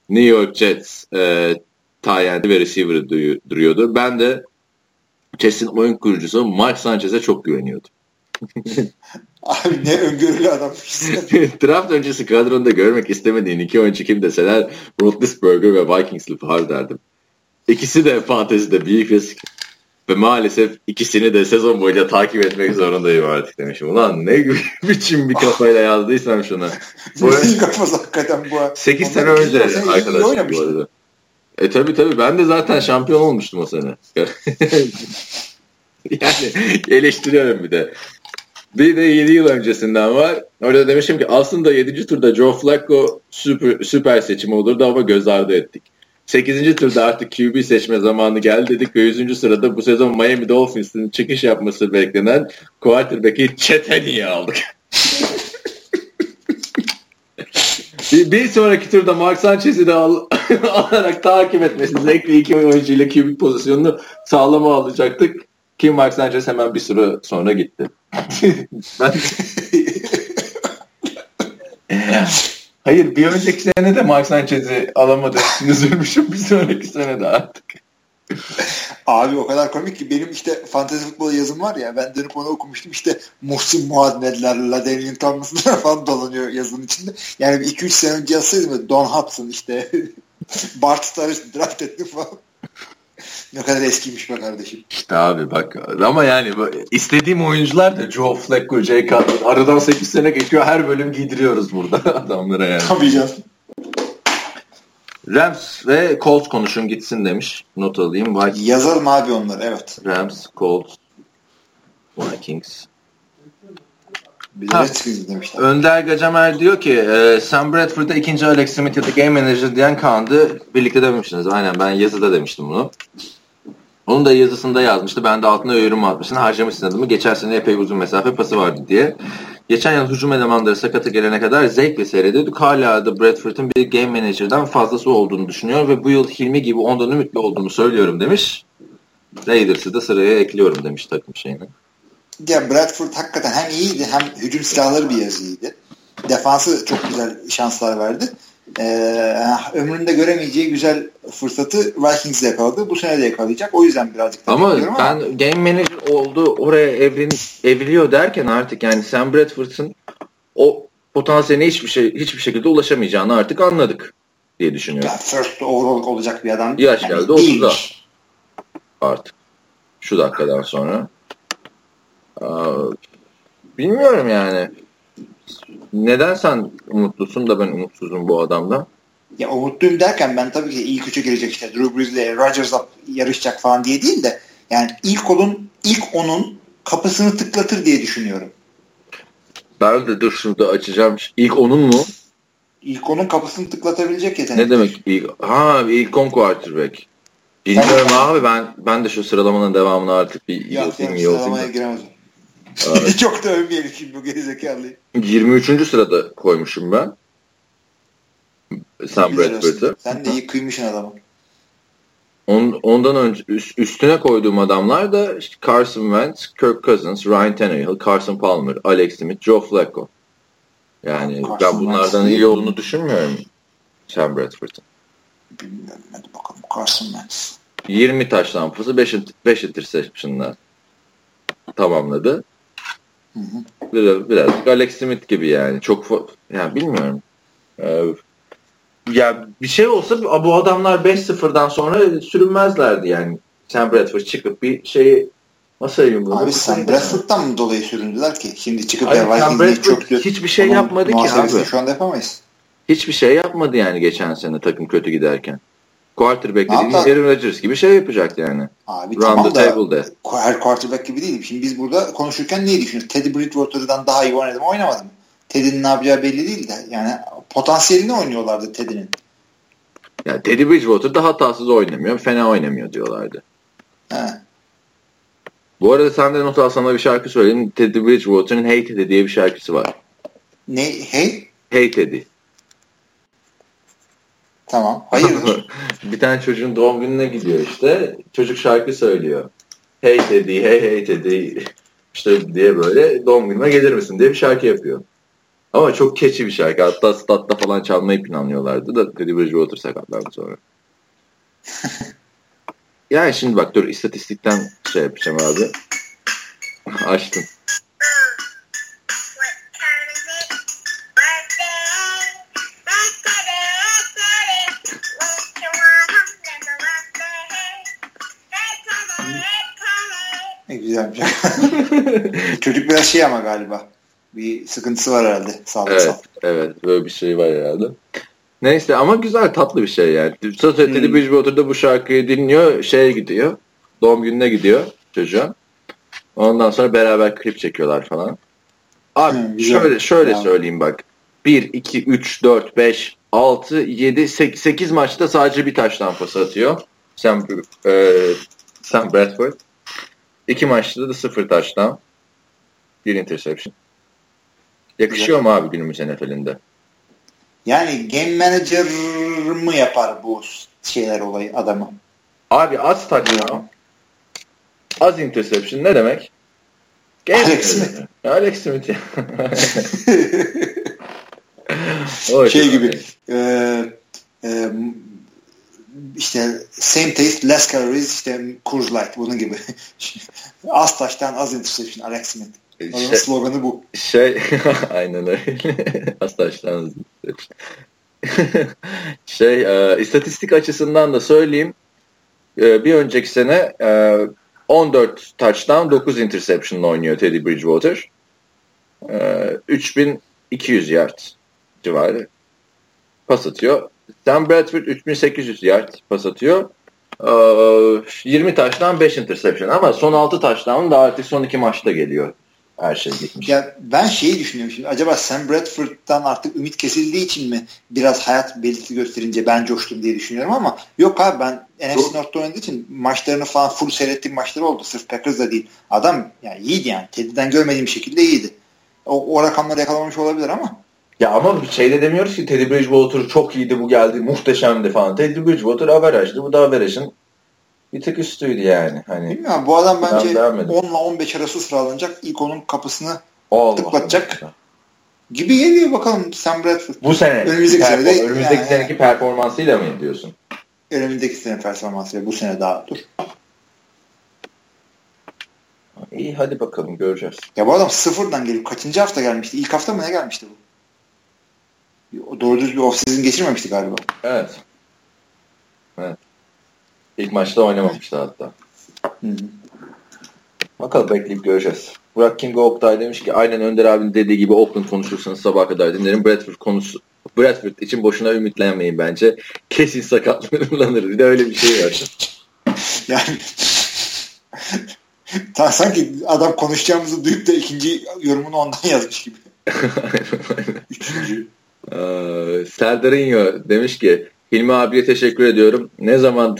A: New York Jets e, tie ve receiver duruyordu. Ben de Jets'in oyun kurucusu Mike Sanchez'e çok güveniyordum. [LAUGHS]
B: Abi ne öngörülü adammışsın. [LAUGHS]
A: Draft öncesi kadronda görmek istemediğin iki oyuncu kim deseler Roethlisberger ve Vikings'li Favre derdim. İkisi de fantezide büyük risk. Ve maalesef ikisini de sezon boyunca takip etmek zorundayım artık demişim. Ulan ne [LAUGHS] biçim bir kafayla yazdıysam şuna.
B: Bu kafası hakikaten bu.
A: 8 sene önce arkadaşlar bu arada. E tabi tabi ben de zaten şampiyon olmuştum o sene. [LAUGHS] yani eleştiriyorum bir de. Bir de 7 yıl öncesinden var. Orada demişim ki aslında 7. turda Joe Flacco süper, süper seçim olurdu ama göz ardı ettik. 8. turda artık QB seçme zamanı geldi dedik ve 100. sırada bu sezon Miami Dolphins'in çıkış yapması beklenen quarterback'i Chetany'yi aldık. bir, bir sonraki turda Mark Sanchez'i de al, [LAUGHS] alarak takip etmesi zevkli iki oyuncuyla QB pozisyonunu sağlama alacaktık. Kim Mark Sanchez hemen bir süre sonra gitti. [LAUGHS] ben... [LAUGHS] Hayır bir önceki sene de Mark Sanchez'i alamadı. [LAUGHS] Üzülmüşüm bir sonraki sene de artık.
B: Abi o kadar komik ki benim işte fantezi futbol yazım var ya ben dönüp onu okumuştum işte Muhsin Muhammedlerle Ladanian Thomas'lar [LAUGHS] falan dolanıyor yazının içinde. Yani 2-3 sene önce yazsaydım Don Hudson işte [LAUGHS] Bart Starr's draft etti falan. Ne kadar eskiymiş be kardeşim.
A: İşte abi bak ama yani istediğim oyuncular da Joe Flacco, Jay Cutler. Aradan 8 sene geçiyor her bölüm giydiriyoruz burada [LAUGHS] adamlara yani.
B: Tabii canım.
A: Rams ve Colts konuşun gitsin demiş. Not alayım.
B: Vikings. Yazalım abi onları evet.
A: Rams, Colts, Vikings.
B: Ha,
A: Önder Gacamer diyor ki e, Sam Bradford'a ikinci Alex Smith ya da Game Manager diyen Kaan'dı. Birlikte demiştiniz. Aynen ben yazıda demiştim bunu. Onun da yazısında yazmıştı. Ben de altına yorum atmıştım. Harcamışsın adımı. Geçen sene epey uzun mesafe pası vardı diye. Geçen yıl hücum elemanları sakatı gelene kadar zevkle seyrediyorduk. Hala da Bradford'un bir game manager'dan fazlası olduğunu düşünüyor ve bu yıl Hilmi gibi ondan ümitli olduğunu söylüyorum demiş. Raiders'ı da sıraya ekliyorum demiş takım şeyini.
B: Ya Bradford hakikaten hem iyiydi hem hücum silahları bir yazıydı. Defansı çok güzel şanslar verdi e, ömründe göremeyeceği güzel fırsatı Vikings'de yakaladı. Bu sene de yakalayacak. O yüzden birazcık
A: ama ben ama. game manager oldu oraya evren, evriliyor derken artık yani Sam Bradford'ın o potansiyeline hiçbir şey hiçbir şekilde ulaşamayacağını artık anladık diye düşünüyorum. Ya
B: first overall olacak bir adam.
A: Yaş yani geldi 30'a artık. Şu dakikadan sonra. Aa, bilmiyorum yani neden sen umutlusun da ben umutsuzum bu adamda?
B: Ya umutluyum derken ben tabii ki ilk üçe girecek işte Drew Brees'le Rodgers'la yarışacak falan diye değil de yani ilk onun ilk onun kapısını tıklatır diye düşünüyorum.
A: Ben de dur şurada açacağım. İlk onun mu?
B: İlk onun kapısını tıklatabilecek yetenek.
A: Ne demek ilk? Ha ilk on quarterback. Bilmiyorum abi ben ben de şu sıralamanın devamını artık bir
B: yok, yok, sıralamaya giremezim. Çok [LAUGHS] da övmeyelim şimdi bu gerizekalıyı.
A: 23. sırada koymuşum ben. Sam Bradford'ı.
B: Sen de iyi kıymışsın adamı.
A: On, ondan önce üstüne koyduğum adamlar da işte Carson Wentz, Kirk Cousins, Ryan Tannehill, Carson Palmer, Alex Smith, Joe Flacco. Yani Carson ben bunlardan iyi olduğunu düşünmüyorum Sam Bradford'ın.
B: Bilmiyorum hadi bakalım Carson Wentz.
A: 20 taş lampası 5, 5 interception'la tamamladı. Biraz, birazcık Alex Smith gibi yani. Çok yani bilmiyorum. Ee, ya bir şey olsa bu adamlar 5-0'dan sonra sürünmezlerdi yani. Sam Bradford çıkıp bir şeyi söyleyeyim bunu?
B: Abi Sam Bradford'dan mı dolayı süründüler ki? Şimdi çıkıp
A: Hayır, Sam Bradford çöktü. hiçbir şey yapmadı ki abi.
B: Şu anda yapamayız.
A: Hiçbir şey yapmadı yani geçen sene takım kötü giderken. Quarterback dediğin Aaron Rodgers gibi şey yapacak yani.
B: Abi Run tamam the da her quarterback gibi değil. Şimdi biz burada konuşurken neyi düşünüyoruz? Teddy Bridgewater'dan daha iyi oynadı mı oynamadı mı? Teddy'nin ne yapacağı belli değil de. Yani potansiyelini oynuyorlardı Teddy'nin.
A: Yani Teddy Bridgewater da hatasız oynamıyor. Fena oynamıyor diyorlardı.
B: He.
A: Bu arada sen de not al sana bir şarkı söyleyeyim. Teddy Bridgewater'ın Hey Teddy diye bir şarkısı var.
B: Ne? Hey?
A: Hey Teddy.
B: Tamam. [LAUGHS] Hayırdır?
A: bir tane çocuğun doğum gününe gidiyor işte. Çocuk şarkı söylüyor. Hey Teddy, hey hey Teddy. İşte diye böyle doğum günüme gelir misin diye bir şarkı yapıyor. Ama çok keçi bir şarkı. Hatta statta falan çalmayı planlıyorlardı da Teddy Bridgewater sakatlandı sonra. [LAUGHS] yani şimdi bak dur istatistikten şey yapacağım abi. Açtım.
B: Ne güzel bir şey. [LAUGHS] Çocuk biraz şey ama galiba. Bir sıkıntısı var herhalde. Sağlıksal.
A: Evet, evet. Böyle bir şey var herhalde. Neyse ama güzel tatlı bir şey yani. Zaten hmm. Teddy Bridgewater'da bu şarkıyı dinliyor. Şeye gidiyor. Doğum gününe gidiyor çocuğa. Ondan sonra beraber klip çekiyorlar falan. Abi hmm, şöyle şöyle yani. söyleyeyim bak. 1, 2, 3, 4, 5, 6, 7, 8, 8 maçta sadece bir taş tampası atıyor. Sam, e, Sam Bradford. İki maçta da sıfır taştan. Bir interception. Yakışıyor mu abi günümüz NFL'inde?
B: Yani game manager mı yapar bu şeyler olayı adamı?
A: Abi az touchdown. Az interception ne demek?
B: Game Alex Smith.
A: Alex Smith. [LAUGHS]
B: şey gibi e, e, işte same taste less calories işte Coors Light bunun gibi. [LAUGHS] az taştan az interception Alex Smith. Onun şey, sloganı bu.
A: Şey [LAUGHS] aynen öyle. [LAUGHS] az taştan az şey e, istatistik açısından da söyleyeyim. E, bir önceki sene e, 14 touchdown 9 interception oynuyor Teddy Bridgewater. E, 3200 yard civarı pas atıyor. Sam Bradford 3800 yard pas atıyor. Ee, 20 taştan 5 interception ama son 6 taştan da artık son 2 maçta geliyor. Her şey gitmiş.
B: Ya ben şeyi düşünüyorum şimdi. Acaba Sam Bradford'dan artık ümit kesildiği için mi biraz hayat belirti gösterince ben coştum diye düşünüyorum ama yok abi ben NFC North'ta oynadığı için maçlarını falan full seyrettiğim maçları oldu. Sırf Packers'da değil. Adam yani iyiydi yani. Teddy'den görmediğim şekilde iyiydi. O, o rakamları yakalamamış olabilir ama
A: ya ama şey de demiyoruz ki Teddy Bridgewater çok iyiydi bu geldi muhteşemdi falan. Teddy Bridgewater averajdı bu da averajın bir tık üstüydü yani. Hani,
B: Bilmiyorum bu adam bence 10 ile 15 arası sıralanacak. İlk onun kapısını Allah tıklatacak. Allah. Gibi geliyor bakalım Sam Bradford.
A: Bu sene. Önümüzdeki, sene de, önümüzdeki yani, seneki performansıyla mı diyorsun?
B: Önümüzdeki sene performansıyla bu sene daha dur.
A: İyi hadi bakalım göreceğiz.
B: Ya bu adam sıfırdan gelip kaçıncı hafta gelmişti? İlk hafta mı ne gelmişti bu? Doğru düz bir off-season geçirmemişti galiba.
A: Evet. Evet. İlk maçta oynamamıştı hatta. Hı hı. Bakalım bekleyip göreceğiz. Burak King Oktay demiş ki aynen Önder abinin dediği gibi Oakland konuşursanız sabah kadar dinlerim. Bradford konusu Bradford için boşuna ümitlenmeyin bence. Kesin sakatlanır. Bir de öyle bir şey var. [LAUGHS]
B: yani [LAUGHS] ta, sanki adam konuşacağımızı duyup da ikinci yorumunu ondan yazmış gibi. [LAUGHS] Üçüncü.
A: Ee, Serdarinho demiş ki Hilmi abiye teşekkür ediyorum. Ne zaman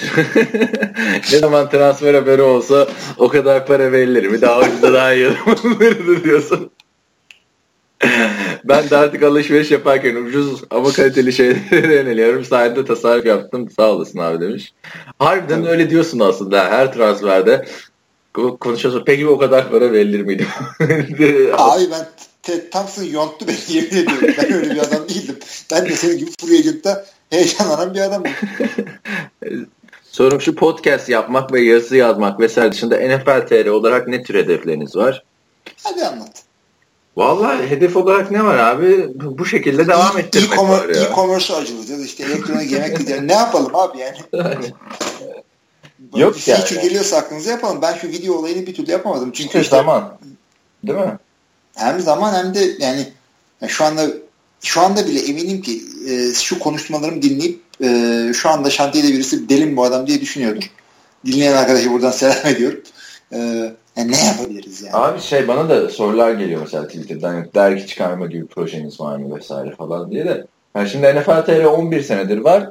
A: [LAUGHS] ne zaman transfer haberi olsa o kadar para verilir. Bir daha ucuza daha iyi adamları diyorsun. [LAUGHS] ben de artık alışveriş yaparken ucuz ama kaliteli şeylere yöneliyorum. [LAUGHS] Sayende tasarruf yaptım. Sağ olasın abi demiş. Harbiden öyle diyorsun aslında. Her transferde konuşuyorsun. Peki o kadar para verilir miydi?
B: abi ben Ted Thompson yonttu beni [LAUGHS] yemin ediyorum. Ben öyle bir adam değildim. Ben de senin gibi free agent'ta heyecanlanan bir adamım. [LAUGHS]
A: Sorum şu podcast yapmak ve yazı yazmak vesaire dışında NFL TR olarak ne tür hedefleriniz var?
B: Hadi anlat.
A: Vallahi hedef olarak ne var abi? Bu şekilde devam ettirmek e var
B: ya. E-commerce acılacağız işte elektronik yemek [LAUGHS] gidelim. Ne yapalım abi yani? Yok bir yani. feature geliyorsa aklınıza yapalım. Ben şu video olayını bir türlü yapamadım. Çünkü işte
A: zaman. Değil mi?
B: Hem zaman hem de yani şu anda şu anda bile eminim ki e, şu konuşmalarımı dinleyip e, şu anda şantiyede birisi deli bu adam diye düşünüyordur. Dinleyen arkadaşı buradan selam ediyorum. E, yani ne yapabiliriz yani?
A: Abi şey bana da sorular geliyor mesela Twitter'dan dergi çıkarma gibi projeniz var mı vesaire falan diye de. Yani şimdi NFL TR 11 senedir var.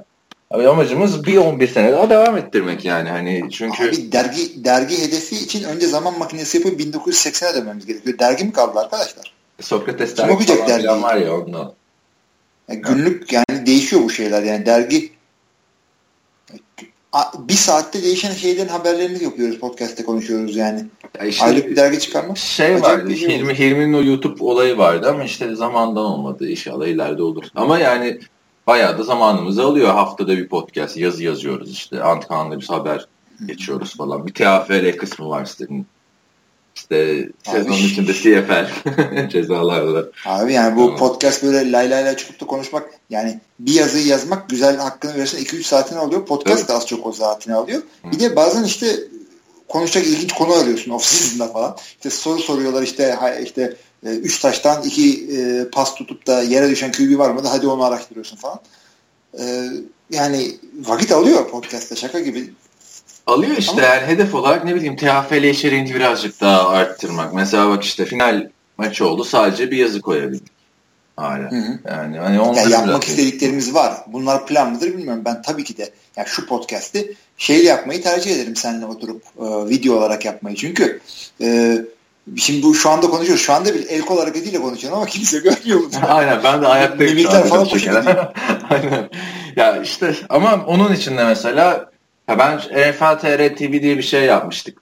A: Abi amacımız bir 11 sene daha devam ettirmek yani hani çünkü
B: Abi dergi dergi hedefi için önce zaman makinesi yapıp 1980'e dönmemiz gerekiyor. Dergi mi kaldı arkadaşlar?
A: Sokrates
B: Kim
A: dergi
B: okuyacak
A: falan filan var ya ondan.
B: Yani günlük yani değişiyor bu şeyler yani dergi bir saatte değişen şeylerin haberlerini yapıyoruz podcast'te konuşuyoruz yani.
A: Ya işte
B: Aylık bir dergi çıkarmak.
A: şey vardı.
B: şey
A: Hilmi, Hilmi'nin o YouTube olayı vardı ama işte zamandan olmadı. İnşallah ileride olur. Ama yani bayağı da zamanımızı alıyor. Haftada bir podcast yazı yazıyoruz işte. Antkan'la bir haber geçiyoruz falan. Bir TFL kısmı var sitenin. İşte sezonun
B: Abi-
A: içinde CFL [LAUGHS] cezalarla.
B: Abi yani bu
A: Tamam.
B: podcast böyle lay lay lay çıkıp da konuşmak yani bir yazıyı yazmak güzel hakkını verirsen 2-3 saatini alıyor. Podcast
A: Evet.
B: da az çok o saatini alıyor. Bir de bazen işte konuşacak ilginç konu arıyorsun [LAUGHS] off-season'da falan. İşte soru soruyorlar işte işte 3 taştan 2 pas tutup da yere düşen QB var mı da hadi onu araştırıyorsun falan. E, yani vakit alıyor podcast'ta şaka gibi.
A: Alıyor işte
B: Ama-
A: yani hedef olarak ne bileyim TFL içeriğini birazcık daha arttırmak. Mesela bak işte final maçı oldu sadece bir yazı koyabildik. Hala.
B: Hı hı.
A: Yani hani
B: Ya yapmak
A: biraz-
B: istediklerimiz var. Bunlar plan mıdır bilmiyorum. Ben tabii ki de ya şu podcast'i şeyle yapmayı tercih ederim seninle oturup e, video olarak yapmayı. Çünkü e, şimdi bu şu anda konuşuyoruz. Şu anda bir el kol hareketiyle konuşuyorum ama kimse görmüyor bunu. [LAUGHS]
A: Aynen ben de ayaktayım şu
B: Mimikler
A: an.
B: falan
A: şeker. [LAUGHS] Aynen. Ya işte ama onun içinde mesela ya ben NFL TR TV diye bir şey yapmıştık.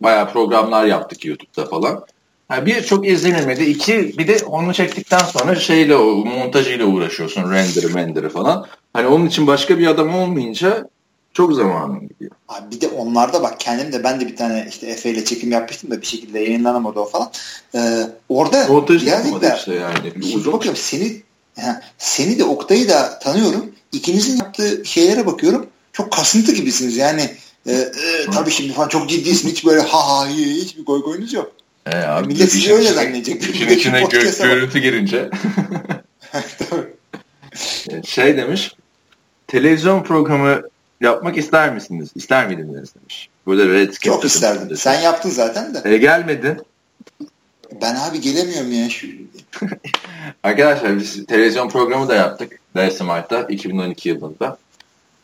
A: Bayağı programlar yaptık YouTube'da falan. Ha bir çok izlenilmedi. İki bir de onu çektikten sonra şeyle o montajıyla uğraşıyorsun. Render'ı render'ı falan. Hani onun için başka bir adam olmayınca çok zamanın gidiyor.
B: Abi bir de onlarda bak kendim de ben de bir tane işte Efe ile çekim yapmıştım da bir şekilde yayınlanamadı o falan. E, orada birazcık
A: yapmadı işte yani. Uzun.
B: bakıyorum seni ha, seni de Oktay'ı da tanıyorum. İkinizin yaptığı şeylere bakıyorum. Çok kasıntı gibisiniz. Yani e, e, tabii şimdi falan çok ciddisin. Hiç böyle ha ha hi, hi, hiçbir goy goyunuz yok.
A: E abi,
B: Millet sizi
A: işin
B: öyle
A: içine-
B: zannedecek.
A: İşin
B: de
A: içine gö- görüntü girince.
B: Tabii. [LAUGHS]
A: şey demiş. Televizyon programı yapmak ister misiniz? İster miydiniz demiş. Böyle Redskins
B: Çok isterdim. Sen yaptın zaten de.
A: E, gelmedin.
B: Ben abi gelemiyorum ya. [LAUGHS] Şu,
A: Arkadaşlar biz televizyon programı da yaptık. Dersi Mart'ta 2012 yılında.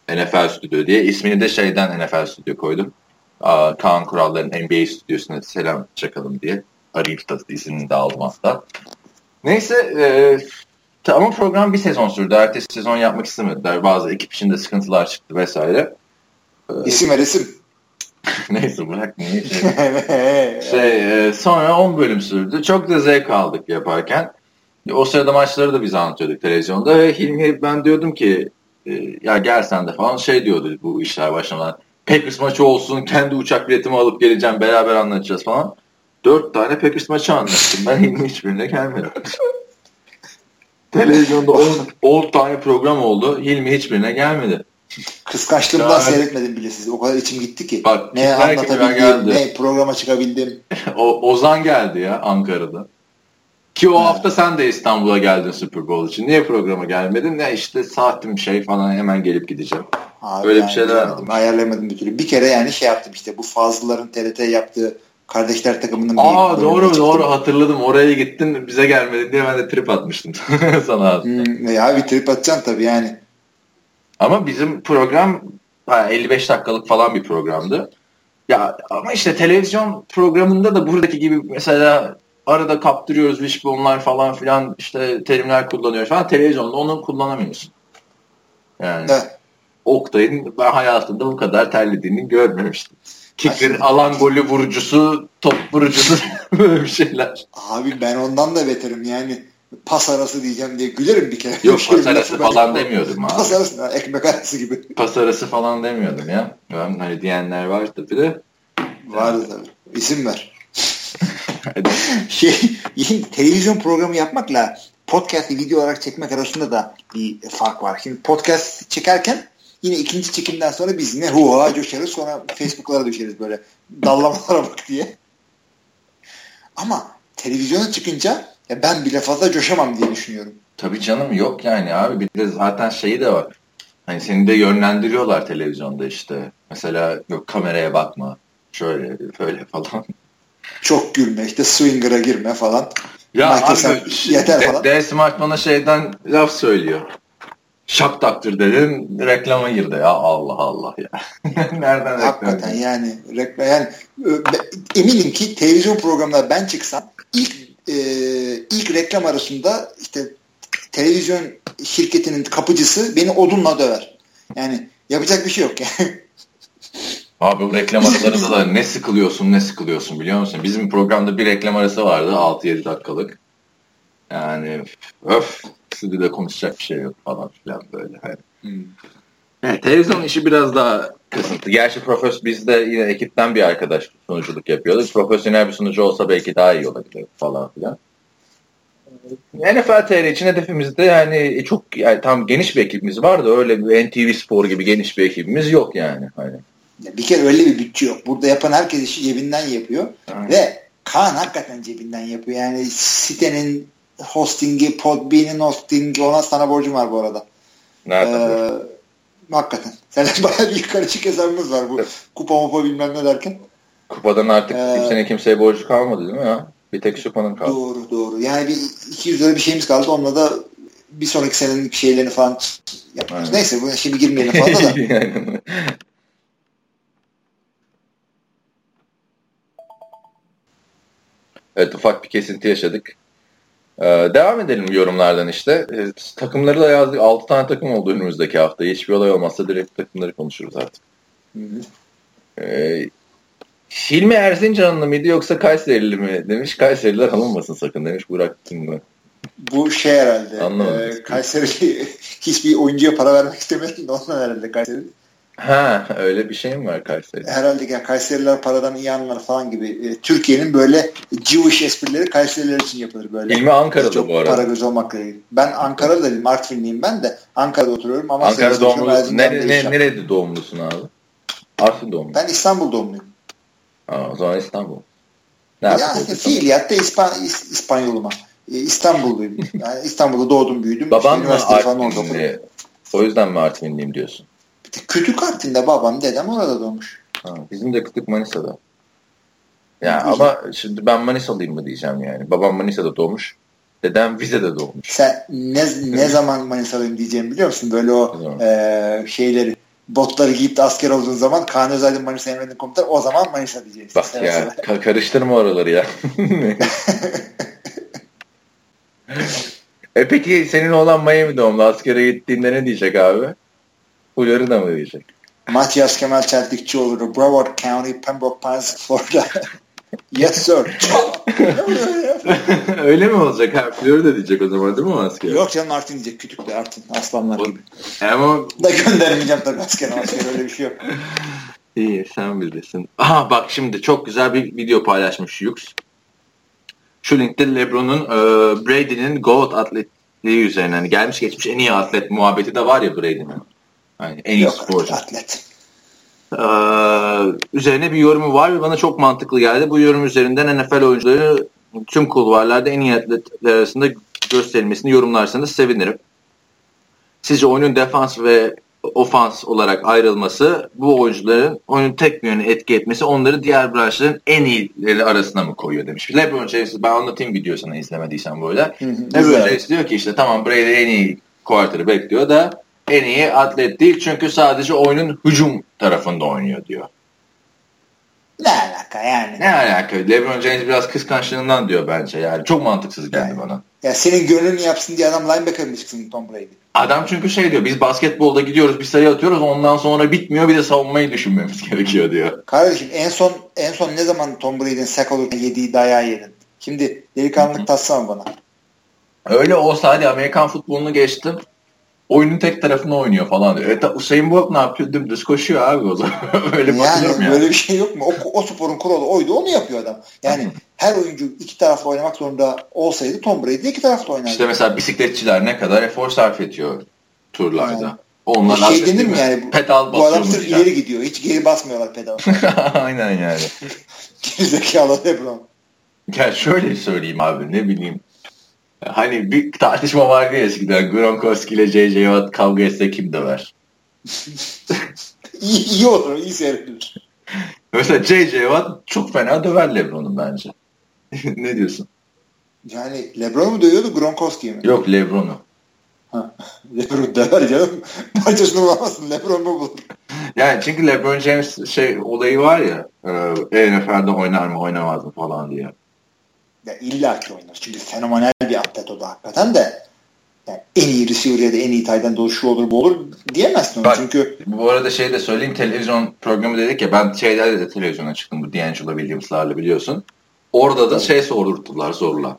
A: NFL Stüdyo diye. İsmini de şeyden NFL Stüdyo koydum. Aa, Kaan Kurallar'ın NBA stüdyosuna selam çakalım diye. Da isimini de aldım hatta. Neyse e, ama program bir sezon sürdü. Ertesi sezon yapmak istemediler. Bazı ekip içinde sıkıntılar çıktı vesaire.
B: isim ver isim. [LAUGHS]
A: Neyse bırak niye [LAUGHS] şey. Şey, e, sonra 10 bölüm sürdü. Çok da zevk aldık yaparken. O sırada maçları da biz anlatıyorduk televizyonda ve Hilmi ben diyordum ki e, ya gel sen de falan şey diyordu bu işler başlamadan. Packers maçı olsun kendi uçak biletimi alıp geleceğim beraber anlatacağız falan. Dört tane Packers maçı anlattım. Ben Hilmi hiçbirine gelmedim. [LAUGHS] Televizyonda 10 tane program oldu. Hilmi hiçbirine gelmedi.
B: Kıskançlığımdan
A: Ya-
B: seyretmedim bile sizi. O kadar içim gitti ki.
A: Bak,
B: ne anlatabildim, ne programa çıkabildim. [LAUGHS]
A: O, Ozan geldi ya Ankara'da. Ki o hafta sen de İstanbul'a geldin Super Bowl için. Niye programa gelmedin? Ne işte saatim şey falan hemen gelip gideceğim.
B: Abi
A: Öyle bir
B: yani
A: şeyler
B: bilemedim,
A: almış.
B: Ayarlamadım bir türlü. Bir kere yani şey yaptım işte bu Fazlıların TRT yaptığı kardeşler takımının bir
A: Aa doğru
B: çıktım.
A: doğru hatırladım. Oraya gittin bize gelmedin diye ben de trip atmıştım [LAUGHS] sana.
B: Hmm, ya bir trip atacaksın tabii yani.
A: Ama bizim program ha, 55 dakikalık falan bir programdı. Ya ama işte televizyon programında da buradaki gibi mesela arada kaptırıyoruz wishbone'lar falan filan işte terimler kullanıyoruz falan. Televizyonda onu kullanamıyorsun. Yani
B: Evet.
A: Oktay'ın ben hayatımda bu kadar terlediğini görmemiştim. Kicker, alan golü vurucusu, top vurucusu [LAUGHS] böyle bir şeyler.
B: Abi ben ondan da beterim yani. Pas arası diyeceğim diye gülerim bir kere.
A: Yok pas arası falan demiyordum abi.
B: Pas arası, ekmek arası gibi.
A: Pas arası falan demiyordum ya. Ben hani diyenler var tabii de.
B: Vardı tabii. İsim ver. [LAUGHS] Şey, televizyon programı yapmakla podcast'i video olarak çekmek arasında da bir fark var. Şimdi podcast çekerken yine ikinci çekimden sonra biz ne huha coşarız sonra Facebook'lara düşeriz böyle dallamalara bak diye. Ama televizyona çıkınca ya ben bile fazla coşamam diye düşünüyorum.
A: Tabii canım yok yani abi. Bir de zaten şeyi de var. Hani seni de yönlendiriyorlar televizyonda işte. Mesela yok kameraya bakma. Şöyle böyle falan.
B: Çok gülme işte swinger'a girme falan.
A: Ya
B: Michael
A: abi
B: yeter falan.
A: D. Smart şeyden laf söylüyor. Şak taktır dedin reklama girdi ya Allah Allah ya. [LAUGHS] Nereden
B: Hakikaten yani reklam yani eminim ki televizyon programında ben çıksam ilk e, ilk reklam arasında işte televizyon şirketinin kapıcısı beni odunla döver. Yani yapacak bir şey yok yani. [LAUGHS]
A: Abi bu reklam aralarında da ne sıkılıyorsun ne sıkılıyorsun biliyor musun? Bizim programda bir reklam arası vardı 6-7 dakikalık. Yani öf stüdyoda konuşacak bir şey yok falan filan böyle. Yani. Hmm. Evet, televizyon işi biraz daha kısıntı. Gerçi profes bizde yine ekipten bir arkadaş sunuculuk yapıyordu. Profesyonel bir sunucu olsa belki daha iyi olabilir falan filan. NFL TR için hedefimizde yani çok yani tam geniş bir ekibimiz var da öyle bir NTV Spor gibi geniş bir ekibimiz yok yani. Hani.
B: Bir kere öyle bir bütçe yok. Burada yapan herkes işi cebinden yapıyor. Aynen. Ve Kaan hakikaten cebinden yapıyor. Yani sitenin hostingi, Podbean'in hostingi ona sana borcum var bu arada.
A: Nerede? Ee,
B: hakikaten. [LAUGHS] Senin bayağı bir karışık hesabımız var bu kupa mupa bilmem ne derken.
A: Kupadan artık ee, kimsenin kimseye borcu kalmadı değil mi ya? Bir tek Supa'nın kaldı.
B: Doğru doğru. Yani bir 200 lira bir şeyimiz kaldı. Onunla da bir sonraki senenin şeylerini falan yapıyoruz. Neyse bu şimdi girmeyelim fazla da. [LAUGHS]
A: evet ufak bir kesinti yaşadık. Ee, devam edelim yorumlardan işte. Ee, takımları da yazdık. 6 tane takım oldu önümüzdeki hafta. Hiçbir olay olmazsa direkt takımları konuşuruz artık. Ee, Hilmi Erzincanlı mıydı yoksa Kayserili mi demiş. Kayseriler alınmasın sakın demiş. Burak mı?
B: Bu şey herhalde. Anlamadım. E, Kayseri [LAUGHS] hiçbir oyuncuya para vermek istemedi ondan herhalde Kayseri.
A: Ha öyle bir şey mi var Kayseri?
B: Herhalde yani Kayseriler paradan iyi anlar falan gibi. E, Türkiye'nin böyle Jewish esprileri Kayseriler için yapılır böyle.
A: İlmi Ankara'da Çok bu arada.
B: Para göz olmakla ilgili. Ben Ankara'da değilim. Artvinliyim ben de. Ankara'da oturuyorum ama
A: Ankara doğumlu. Nere, ne, nerede doğumlusun abi? Artvin doğumlu.
B: Ben İstanbul doğumluyum.
A: Aa, o zaman İstanbul.
B: Ne yani [LAUGHS] fiiliyatta İspan İspanyoluma. E, İstanbulluyum. [LAUGHS] Yani İstanbul'da doğdum büyüdüm.
A: Baban mı Artvinli? O yüzden mi Artvinliyim diyorsun?
B: Kütük Artvin'de babam dedem orada doğmuş.
A: Ha, bizim de Kütük Manisa'da. Ya ama şimdi ben Manisalıyım mı diyeceğim yani. Babam Manisa'da doğmuş. Dedem Vize'de doğmuş.
B: Sen ne, ne zaman Manisalıyım diyeceğim biliyor musun? Böyle o e, şeyleri botları giyip de asker olduğun zaman Kaan Özaydın Manisa Emre'nin komutanı o zaman Manisa diyeceksin.
A: Bak Sen ya ka- karıştırma oraları ya. [LAUGHS] e peki senin olan Miami doğumlu askere gittiğinde ne diyecek abi? Uyarı da mı diyecek?
B: Matias Kemal Çeltikçioğlu, Broward County, Pembroke Pines, Florida. [LAUGHS] yes sir. [LAUGHS]
A: Öyle mi olacak? Ha, Florida diyecek o zaman değil mi asker?
B: Yok canım Artin diyecek. Küçük de Artin. Aslanlar gibi. Ama... Da göndermeyeceğim tabii asker asker öyle bir şey yok. [LAUGHS]
A: İyi sen bilirsin. Aha bak şimdi çok güzel bir video paylaşmış Yux. Şu linkte Lebron'un e, Brady'nin GOAT atletliği üzerine hani gelmiş geçmiş en iyi atlet muhabbeti de var ya Brady'nin. Yani en iyi sporcu. Atlet. Ee, üzerine bir yorumu var ve bana çok mantıklı geldi. Bu yorum üzerinden NFL oyuncuları tüm kulvarlarda en iyi atletler arasında gösterilmesini yorumlarsanız sevinirim. Sizce oyunun defans ve ofans olarak ayrılması bu oyuncuların oyunun tek bir yönü etki etmesi onları diğer branşların en iyileri arasına mı koyuyor demiş. LeBron James ben anlatayım videosunu izlemediysen böyle. LeBron James diyor ki işte tamam Brady en iyi quarter'ı bekliyor da en iyi atlet değil çünkü sadece oyunun hücum tarafında oynuyor diyor.
B: Ne alaka yani?
A: Ne alaka? LeBron James biraz kıskançlığından diyor bence yani. Çok mantıksız geldi yani. bana.
B: Ya senin gönlünü yapsın diye adam linebacker mı çıksın Tom Brady?
A: Adam çünkü şey diyor biz basketbolda gidiyoruz bir sayı atıyoruz ondan sonra bitmiyor bir de savunmayı düşünmemiz [LAUGHS] gerekiyor diyor.
B: Kardeşim en son en son ne zaman Tom Brady'nin sack olurken yediği dayağı yedin? Şimdi delikanlılık tatsana bana.
A: Öyle olsa hadi Amerikan futbolunu geçtim oyunun tek tarafını oynuyor falan diyor. Evet, Usain Bolt ne yapıyor? Dümdüz koşuyor abi o zaman. [LAUGHS] öyle
B: yani, yani böyle bir şey yok mu? O, o sporun kuralı oydu onu yapıyor adam. Yani [LAUGHS] her oyuncu iki taraflı oynamak zorunda olsaydı Tom Brady iki taraflı oynardı.
A: İşte mesela bisikletçiler ne kadar efor sarf ediyor turlarda. Yani.
B: Onlar şey denir mi yani? Pedal bu adam sırf ileri gidiyor. Hiç geri basmıyorlar pedal. [LAUGHS]
A: Aynen yani.
B: Gerizekalı Lebron.
A: Ya şöyle söyleyeyim abi ne bileyim Hani bir tartışma vardı ya eskiden Gronkowski ile J.J. Watt kavga etse kim döver?
B: İyi iyi olur, iyi seyredilir.
A: Mesela J.J. Watt çok fena döver Lebron'u bence. [LAUGHS] ne diyorsun?
B: Yani Lebron mu dövüyordu Gronkowski mi?
A: Yok Lebron'u. [LAUGHS]
B: Lebron döver canım. Maçasını bulamazsın. Lebron mu bulur?
A: Yani çünkü LeBron James şey olayı var ya e, NFL'de oynar mı oynamaz mı falan diye.
B: Ya illa ki oynar. Çünkü fenomenal bir atlet o da hakikaten de. Yani en iyi receiver ya da en iyi tight olur şu olur bu olur diyemezsin onu.
A: Bak,
B: Çünkü
A: Bu arada şey de söyleyeyim televizyon programı dedik ya ben şeylerle de televizyona çıktım bu D'Angelo Williams'larla biliyorsun. Orada da şey sordurttular zorla.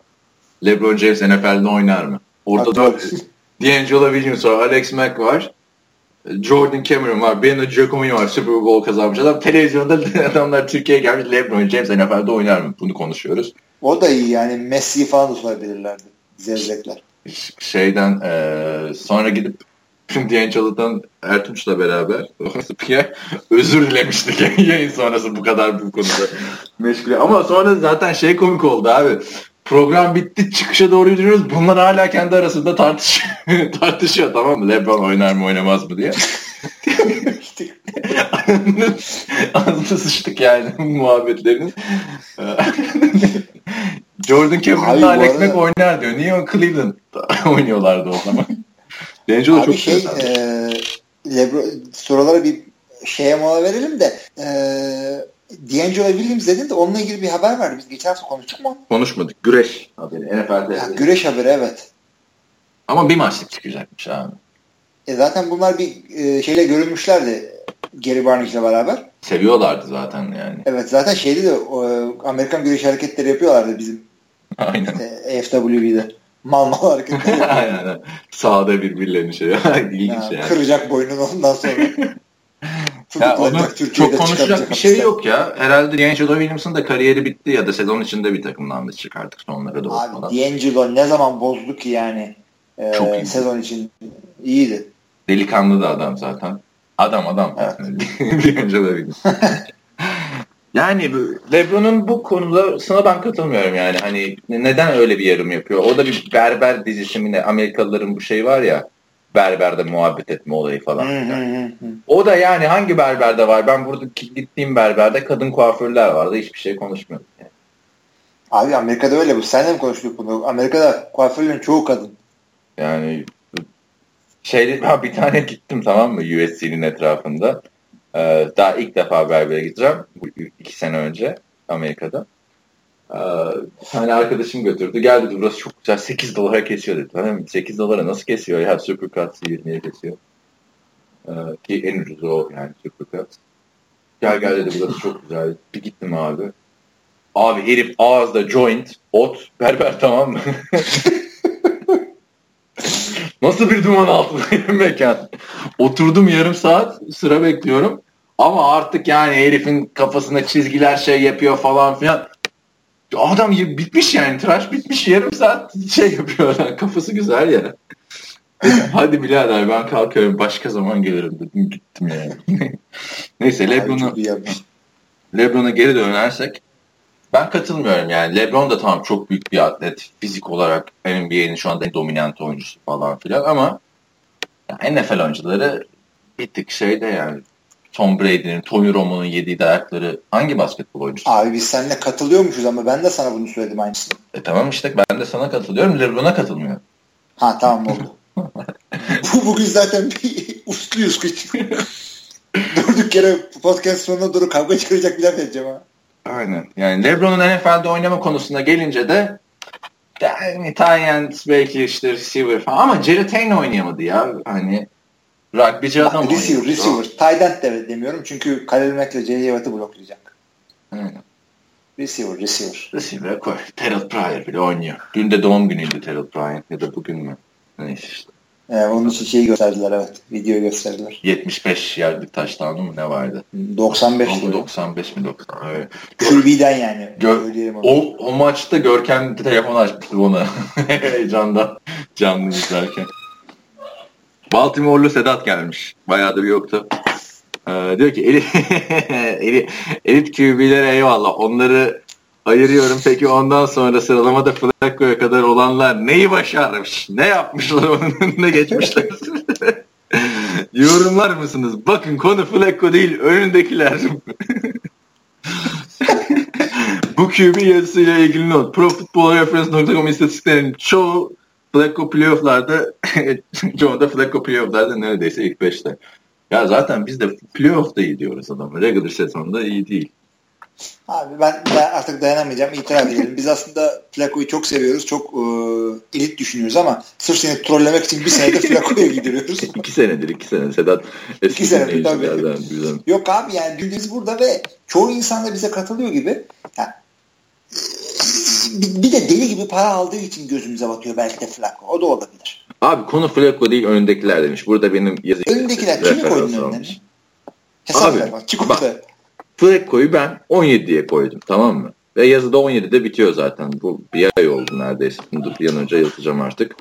A: LeBron James NFL'de oynar mı? Orada da [LAUGHS] D'Angelo Williams var, Alex Mack var. Jordan Cameron var, Beno Giacomi var, Super Bowl kazanmış adam. Televizyonda [LAUGHS] adamlar Türkiye'ye gelmiş, LeBron James NFL'de oynar mı? Bunu konuşuyoruz.
B: O da iyi yani Messi'yi falan da sorabilirlerdi. Zevzekler.
A: Şeyden eee, sonra gidip D'Angelo'dan Ertunç'la beraber Pierre özür dilemiştik [LAUGHS] yayın sonrası bu kadar bu konuda meşgul. Ama sonra zaten şey komik oldu abi. Program bitti çıkışa doğru yürüyoruz. Bunlar hala kendi arasında tartış [LAUGHS] tartışıyor tamam mı? Lebron oynar mı oynamaz mı diye. Ağzına [LAUGHS] sıçtık yani [LAUGHS] muhabbetlerin. [LAUGHS] Jordan Cameron'la Alex
B: arada-
A: oynar diyor. Niye o Cleveland oynuyorlardı o zaman? D'Angelo çok
B: şey e, sorulara bir şeye mola verelim de e, D'Angelo Williams dedin de onunla ilgili bir haber vardı. Biz geçen hafta konuştuk mu?
A: Konuşmadık. Güreş haberi. NFL'de.
B: Ha, güreş haberi evet.
A: Ama bir maçlık çıkacakmış abi.
B: E zaten bunlar bir e, şeyle görülmüşlerdi Gary Barnage'le beraber.
A: Seviyorlardı zaten yani.
B: Evet zaten şeyde de o, Amerikan güreş hareketleri yapıyorlardı bizim
A: Aynen.
B: e, FWB'de. Mal mal hareketler yapıyorlar. [LAUGHS]
A: Aynen. Sağda birbirlerini şey. [LAUGHS] İlginç
B: Ha,
A: yani.
B: Kıracak boynunu ondan sonra. [LAUGHS]
A: Ya
B: Tutuklayacak,
A: çok konuşacak bir şey yok ya. Herhalde D'Angelo Williams'ın da kariyeri bitti ya da sezon içinde bir takımdan da çıkarttık sonlara doğru
B: Abi
A: falan.
B: D'Angelo ne zaman bozdu ki yani e,
A: Çok iyi.
B: sezon için iyiydi.
A: Delikanlı da adam zaten. Adam adam.
B: Evet. [LAUGHS]
A: D'Angelo Williams. [LAUGHS] yani LeBron'un bu konuda sana ben katılmıyorum yani. Hani neden öyle bir yorum yapıyor? O da bir berber dizisi mi ne? Amerikalıların bu şey var ya berberde muhabbet etme olayı falan. O da yani hangi berberde var? Ben burada gittiğim berberde kadın kuaförler vardı. Hiçbir şey konuşmuyorduk. Yani.
B: Abi Amerika'da öyle bu. Senle mi konuştuk bunu? Amerika'da kuaförlerin çoğu kadın.
A: Yani [LAUGHS] şeyde ha, bir tane gittim tamam mı USC'nin etrafında. Ee, daha ilk defa berbere gideceğim. Bu iki sene önce Amerika'da. Ee, bir arkadaşım götürdü. Gel dedi burası çok güzel 8 dolara kesiyor dedi. Tamam mı? 8 dolara nasıl kesiyor ya? Supercuts 20'ye kesiyor. Ee, ki en ucuzu o yani Supercuts. Gel gel dedi burası çok güzel. Bir gittim abi. Abi herif ağızda joint, ot, berber [LAUGHS] tamam mı? Nasıl bir duman altında [LAUGHS] mekan? Oturdum yarım saat sıra bekliyorum. Ama artık yani herifin kafasında çizgiler şey yapıyor falan filan. Adam bitmiş yani tıraş bitmiş yarım saat şey yapıyor adam. [LAUGHS] Kafası güzel ya. Hadi birader ben kalkıyorum başka zaman gelirim dedim gittim yani. [LAUGHS] Neyse
B: yapmış.
A: LeBron'a geri dönersek ben katılmıyorum yani. LeBron da tamam çok büyük bir atlet. Fizik olarak NBA'nin şu anda en dominant oyuncusu falan filan ama yani NFL oyuncuları bir tık şeyde yani Tom Brady'nin, Tony Romo'nun yediği dayakları hangi basketbol oyuncusu?
B: Abi biz seninle katılıyormuşuz ama ben de sana bunu söyledim aynısını.
A: E tamam işte ben de sana katılıyorum. LeBron'a katılmıyorum.
B: Ha tamam oldu. [LAUGHS] Bu bugün zaten bir usluyuz kız. [LAUGHS] Durduk yere podcast sonuna doğru kavga çıkaracak bir laf edeceğim ha.
A: Aynen. Yani LeBron'un NFL'de oynama konusuna gelince de yani Tyent belki işte receiver falan ama Jerry Tane oynayamadı ya. Hani rugbyci adam
B: receiver, receiver. End de demiyorum çünkü Khalil Mack ile J.J. Watt'ı bloklayacak.
A: Aynen.
B: Receiver, receiver.
A: Receiver'e koy. Terrell Pryor bile oynuyor. Dün de doğum günüydü Terrell Pryor ya da bugün mü? Neyse işte.
B: Ee, onun için şeyi gösterdiler evet. Videoyu gösterdiler.
A: 75 yardlık taştanı mı ne vardı?
B: 95
A: Ama
B: diyor.
A: 95 mi 90? Evet.
B: QB'den yani.
A: Gör-. O, o maçta Görkem telefon açmıştı ona. [LAUGHS] Heyecandan canlı izlerken. Baltimore'lu Sedat gelmiş. Bayağıdır yoktu. Ee, diyor ki [LAUGHS] elit, elit QB'lere eyvallah. Onları ayırıyorum. Peki ondan sonra sıralamada Flacco'ya kadar olanlar neyi başarmış? Ne yapmışlar [LAUGHS] onun önüne geçmişler? [LAUGHS] Yorumlar mısınız? Bakın konu Flacco değil önündekiler. [LAUGHS] Bu QB yazısıyla ilgili not. Pro Football Reference.com istatistiklerinin çoğu Flacco playofflarda John da Flacco playofflarda neredeyse ilk beşte. Ya zaten biz de playoff'ta iyi diyoruz adamı. Regular sezonda iyi değil.
B: Abi ben, ben artık dayanamayacağım. İtiraf [LAUGHS] edelim. Biz aslında Flacco'yu çok seviyoruz. Çok e, elit düşünüyoruz ama sırf seni trollemek için bir senedir [LAUGHS] Flacco'ya gidiyoruz. [LAUGHS]
A: iki senedir, iki sene. Sedat
B: eski senedir tabii. Yok abi yani bildiğiniz burada ve çoğu insan da bize katılıyor gibi. Yani, bir de deli gibi para aldığı için gözümüze batıyor belki de Flacco. O da olabilir.
A: Abi konu Flacco değil önündekiler demiş. Burada benim yazı
B: Önündekiler kimi koydun önüne? Hesap
A: Abi, ver bak. Çık bak, Flacco'yu ben 17 diye koydum tamam mı? Ve yazıda 17'de bitiyor zaten. Bu bir ay oldu neredeyse. Bunu bir an önce yazacağım artık.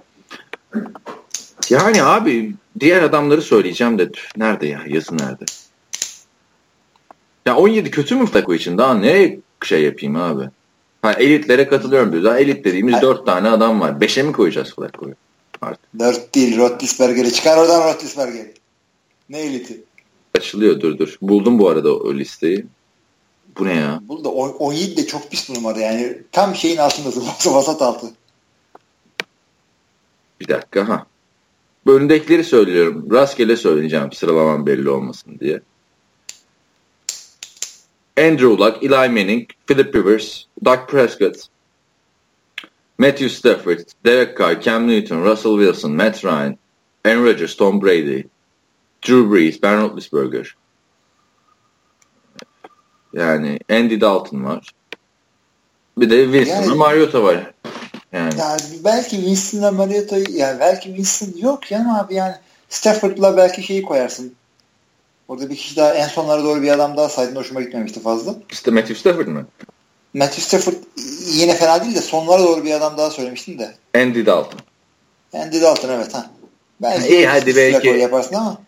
A: Yani abi diğer adamları söyleyeceğim de nerede ya? Yazı nerede? Ya 17 kötü mü Flacco için? Daha ne şey yapayım abi? Ha, elitlere katılıyorum diyor. Daha elit dediğimiz Hayır. 4 tane adam var. 5'e mi koyacağız Flacco'yu?
B: Artık. 4 değil Rotlisberger'i. Çıkar oradan Rotlisberger'i. Ne eliti?
A: Açılıyor dur dur. Buldum bu arada o listeyi. Bu ne ya?
B: Burada 17 de çok pis bir numara yani. Tam şeyin altındasın. [LAUGHS] Vasat altı.
A: Bir dakika ha. Önündekileri söylüyorum. Rastgele söyleyeceğim sıralamam belli olmasın diye. Andrew Luck, Eli Manning, Philip Rivers, Doug Prescott, Matthew Stafford, Derek Carr, Cam Newton, Russell Wilson, Matt Ryan, Aaron Rodgers, Tom Brady, Drew Brees, Ben Roethlisberger. Yani Andy Dalton var. Bir de Winston yani, Mariota var.
B: Yani. yani belki Winston'la Mariota'yı yani belki Winston yok ya abi yani Stafford'la belki şeyi koyarsın. Orada bir kişi daha en sonlara doğru bir adam daha saydın hoşuma gitmemişti fazla.
A: İşte Matthew Stafford mı?
B: Matthew Stafford yine fena değil de sonlara doğru bir adam daha söylemiştin de.
A: Andy Dalton.
B: Andy Dalton evet ha.
A: Belki İyi hadi belki.
B: Yaparsın ama.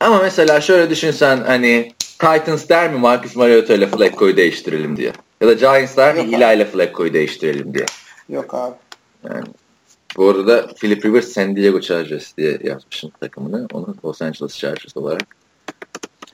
A: Ama mesela şöyle düşünsen hani Titans der mi Marcus Mariota ile Flacco'yu değiştirelim diye. Ya da Giants der mi Eli ile Flacco'yu değiştirelim diye.
B: Yok abi.
A: Yani bu arada Philip Rivers San Diego Chargers diye yazmışım takımını. Onu Los Angeles Chargers olarak.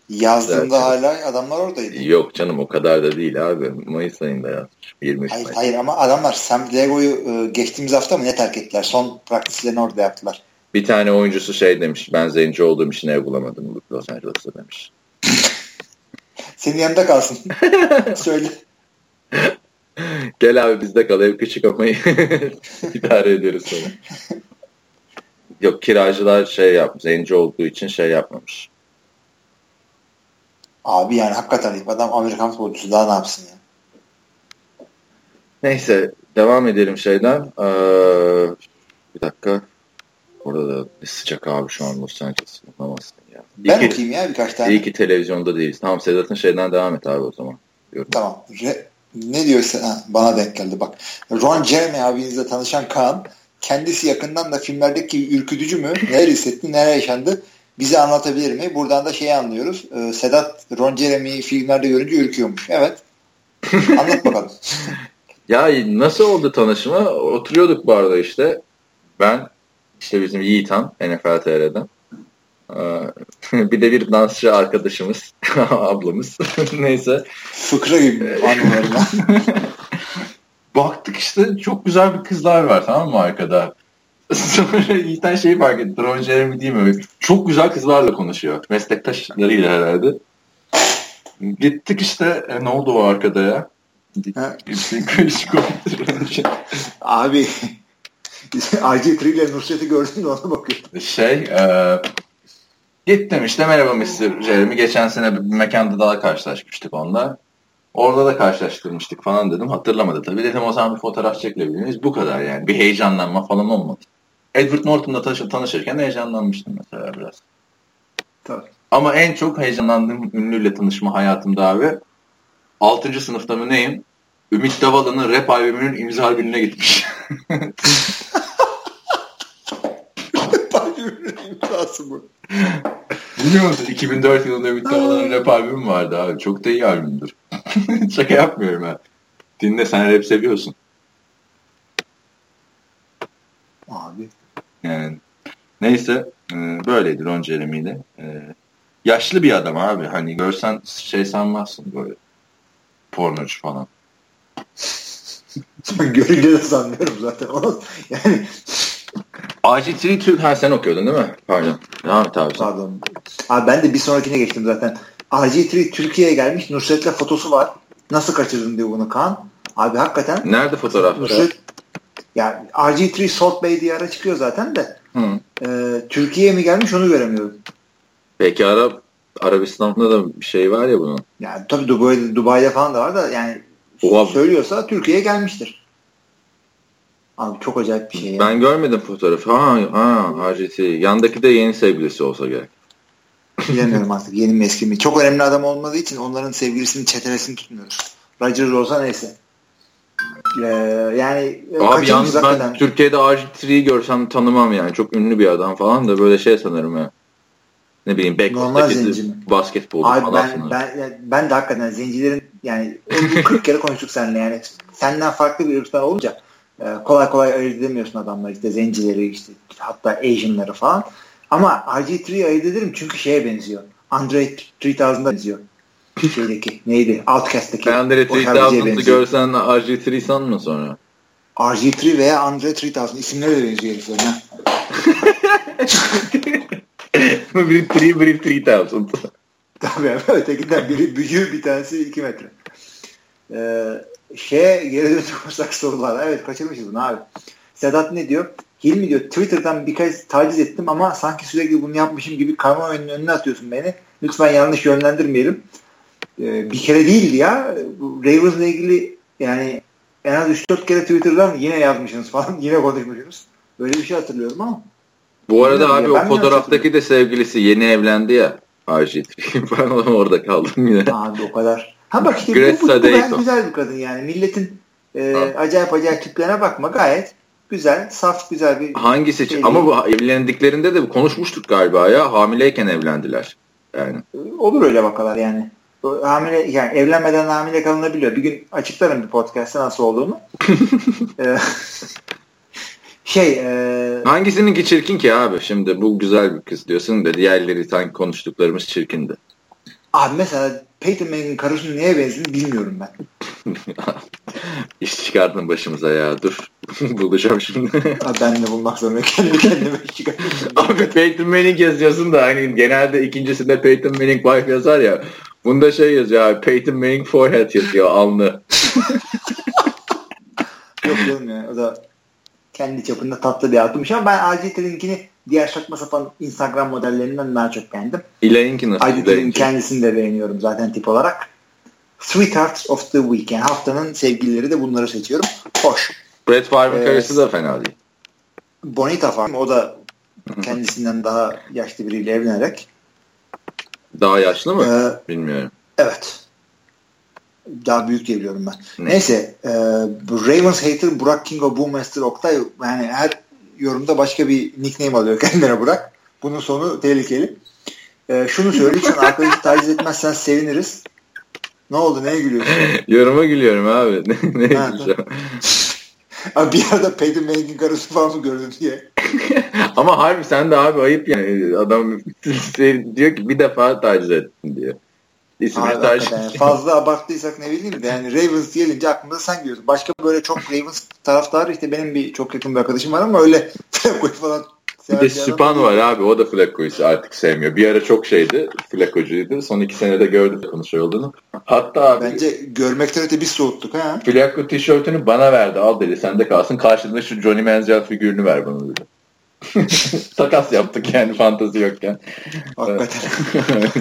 B: Yazdığında hala adamlar oradaydı.
A: Yok canım o kadar da değil abi. Mayıs ayında yazmış. 23
B: hayır, Mayıs. hayır ama adamlar San Diego'yu e, geçtiğimiz hafta mı ne terk ettiler? Son praktislerini orada yaptılar.
A: Bir tane oyuncusu şey demiş. Ben zenci olduğum için ev bulamadım Los Angeles'ta demiş.
B: Senin yanında kalsın. [LAUGHS] Söyle.
A: Gel abi bizde kal ev küçük ama [LAUGHS] idare ediyoruz sonra. Yok kiracılar şey yapmış. Zenci olduğu için şey yapmamış.
B: Abi yani hakikaten adam Amerikan futbolcusu daha ne yapsın ya?
A: Neyse devam edelim şeyden. Ee, bir dakika. Orada da sıcak abi şu an Los Angeles. Anlamazsın ya.
B: İyi ben ki, okuyayım ya birkaç tane.
A: İyi ki televizyonda değiliz. Tamam Sedat'ın şeyden devam et abi o zaman.
B: Diyorum. Tamam. Re, ne diyorsa ha, bana denk geldi bak. Ron Jeremy abinizle tanışan Kaan kendisi yakından da filmlerdeki ürkütücü mü? Neler hissetti? Neler yaşandı? Bize anlatabilir mi? Buradan da şeyi anlıyoruz. Ee, Sedat Ron Jeremy'yi filmlerde görünce ürküyormuş. Evet. [LAUGHS] Anlat bakalım.
A: ya nasıl oldu tanışma? Oturuyorduk barda işte. Ben işte bizim Yiğitan NFL TR'den. Ee, [LAUGHS] bir de bir dansçı arkadaşımız, [LAUGHS] ablamız. [LAUGHS] Neyse.
B: Fıkra gibi anılarına.
A: Baktık işte çok güzel bir kızlar var tamam mı arkada. Sonra Yiğitan şeyi fark etti. Ron Jeremy değil mi? Çok güzel kızlarla konuşuyor. Meslektaşlarıyla herhalde. Gittik işte e, ne oldu o arkada ya?
B: Abi [LAUGHS] RG3 ile Nusret'i gördün de ona bakıyorum.
A: Şey e, gittim işte merhaba Mr. Jeremy. Geçen sene bir mekanda daha karşılaşmıştık onunla. Orada da karşılaştırmıştık falan dedim. Hatırlamadı tabii. Dedim o zaman bir fotoğraf çekilebilir miyiz? Bu kadar yani. Bir heyecanlanma falan olmadı. Edward Norton'la tanışırken heyecanlanmıştım mesela biraz.
B: Tabii.
A: Ama en çok heyecanlandığım ünlüyle tanışma hayatımda abi 6. sınıfta mı neyim? Ümit Davalı'nın rap albümünün imza gününe gitmiş. [LAUGHS]
B: rap albümünün imzası bu.
A: Biliyor musun? 2004 yılında Ümit Davalı'nın rap albümü vardı abi. Çok da iyi albümdür. [LAUGHS] Şaka yapmıyorum ha. Dinle sen rap seviyorsun.
B: Abi.
A: Yani neyse e, böyleydi Ron Jeremy ile. E, yaşlı bir adam abi. Hani görsen şey sanmazsın böyle pornocu falan. [LAUGHS]
B: Görünce de sanmıyorum zaten. yani [LAUGHS]
A: RG3 Türk ha sen okuyordun değil mi? Pardon. Devam et abi.
B: Pardon. Abi ben de bir sonrakine geçtim zaten. RG3 Türkiye'ye gelmiş. Nusret'le fotosu var. Nasıl kaçırdın diyor bunu Kaan. Abi hakikaten.
A: Nerede fotoğrafları?
B: Nusret, yani RG3 Salt Bay diye ara çıkıyor zaten de.
A: Hı.
B: E, Türkiye'ye mi gelmiş onu göremiyorum.
A: Peki Arap Arabistan'da da bir şey var ya bunun.
B: Yani tabii Dubai'de, Dubai'de falan da var da yani
A: Oha.
B: söylüyorsa Türkiye'ye gelmiştir. Abi çok acayip bir şey. ya.
A: Ben görmedim fotoğrafı. Ha, ha RGT. Yandaki de yeni sevgilisi olsa gerek.
B: Bilemiyorum artık yeni mi eski mi. Çok önemli adam olmadığı için onların sevgilisini çetelesini tutmuyoruz. Roger olsa neyse. Ee, yani
A: Abi yalnız ben. Türkiye'de RG3'yi görsem tanımam yani. Çok ünlü bir adam falan da böyle şey sanırım ya. Ne bileyim
B: Normal zenci mi?
A: basketbolcu
B: Abi
A: falan
B: ben, ben, ben de hakikaten zencilerin yani bu 40 kere konuştuk seninle yani senden farklı bir ırktan olunca e, kolay kolay ayırt edemiyorsun adamlar işte zencileri işte hatta Asian'ları falan. Ama RG3'yi ayırt ederim çünkü şeye benziyor. Andre 3000'a benziyor. Şeydeki neydi? Outcast'taki. Şarkıcıya
A: 3000'ı
B: benziyor.
A: görsen RG3 sanma sonra.
B: RG3 veya Andre 3000 isimleri de benziyor heriflerin [LAUGHS] ha.
A: biri 3, biri 3000.
B: Tabii abi, ötekinden biri büyüğü bir tanesi 2 metre. Ee, şeye geri dönecek olursak sorular. Evet kaçırmışız bunu abi. Sedat ne diyor? Hilmi diyor Twitter'dan birkaç taciz ettim ama sanki sürekli bunu yapmışım gibi kamuoyunun önüne atıyorsun beni. Lütfen yanlış yönlendirmeyelim. Ee, bir kere değildi ya. Bu Ravens'la ilgili yani en az 3-4 kere Twitter'dan yine yazmışsınız falan. [LAUGHS] Yine konuşmuşsunuz. Böyle bir şey hatırlıyorum ama.
A: Bu arada
B: Bilmiyorum
A: abi
B: ya,
A: o
B: ben
A: fotoğraftaki de sevgilisi yeni evlendi ya. RG3. [LAUGHS] ben orada kaldım yine.
B: Abi o kadar. Ha bak işte bu,
A: Greta
B: bu, bu gayet
A: Dayton.
B: güzel bir kadın yani. Milletin e,
A: Ha.
B: acayip acayip tiplerine bakma. Gayet güzel, saf güzel bir
A: Hangisi?
B: Şey
A: Ama bu evlendiklerinde de konuşmuştuk galiba ya. Hamileyken evlendiler. Yani.
B: olur öyle vakalar yani. Bu Hamile yani evlenmeden hamile kalınabiliyor. Bir gün açıklarım bir podcast'te nasıl olduğunu. [LAUGHS] Şey e,
A: Hangisininki çirkin ki abi? Şimdi bu güzel bir kız diyorsun da diğerleri sanki konuştuklarımız çirkindi.
B: abi mesela Peyton Manning'in karısının neye benzediğini bilmiyorum ben. [LAUGHS]
A: İş çıkardın başımıza ya dur. [LAUGHS] Bulacağım şimdi.
B: Abi ben de bulmak zorundayım. Kendi kendime [LAUGHS] çıkartıyorum.
A: abi Peyton Manning yazıyorsun da hani genelde ikincisinde Peyton Manning wife yazar ya. Bunda şey yazıyor abi Peyton Manning forehead yazıyor alnı.
B: Yok canım ya. O da kendi çapında tatlı bir hatırmış ama ben ACT'ninkini diğer saçma sapan Instagram modellerinden daha çok beğendim. ACT'nin
A: İlay'ınki?
B: kendisini de beğeniyorum zaten tip olarak. Sweethearts of the Week. Yani haftanın sevgilileri de bunları seçiyorum. Hoş.
A: Brett Favre'ın
B: Evet.
A: karısı da fena değil.
B: Bonita falan. O da kendisinden daha yaşlı biriyle evlenerek.
A: Daha yaşlı mı?
B: Ee,
A: Bilmiyorum.
B: evet. Daha büyük diye biliyorum ben.
A: Ne?
B: Neyse. E, Ravens hater Burak Kingo Boommaster Oktay yani her yorumda başka bir nickname alıyor [LAUGHS] kendine Burak. Bunun sonu tehlikeli. E, şunu söyle lütfen arkadaşı taciz etmezsen seviniriz. Ne oldu? Neye gülüyorsun? [LAUGHS]
A: Yoruma gülüyorum abi. [LAUGHS] ne diyeceğim?
B: Abi bir arada Peyton Manning'in karısı falan mı gördün diye.
A: Ama harbi sen de abi ayıp yani. Adam diyor ki bir defa taciz ettin diyor.
B: Abi yani fazla abarttıysak ne bileyim de yani Ravens diyelince aklımda sen geliyorsun. Başka böyle çok Ravens taraftarı işte benim bir çok yakın bir arkadaşım var ama öyle [LAUGHS] koy falan.
A: Bir de
B: bir
A: Süpan var abi o da Flacco'yu artık sevmiyor. Bir ara çok şeydi Flacco'cuydu. Son iki senede gördüm konuşuyor olduğunu. Hatta abi
B: Bence görmekten öte biz soğuttuk ha.
A: Flacco tişörtünü bana verdi al dedi sende kalsın. Karşılığında şu Johnny Manziel figürünü ver bana dedi. [LAUGHS] Takas yaptık yani fantazi yokken.
B: Hakikaten. [LAUGHS]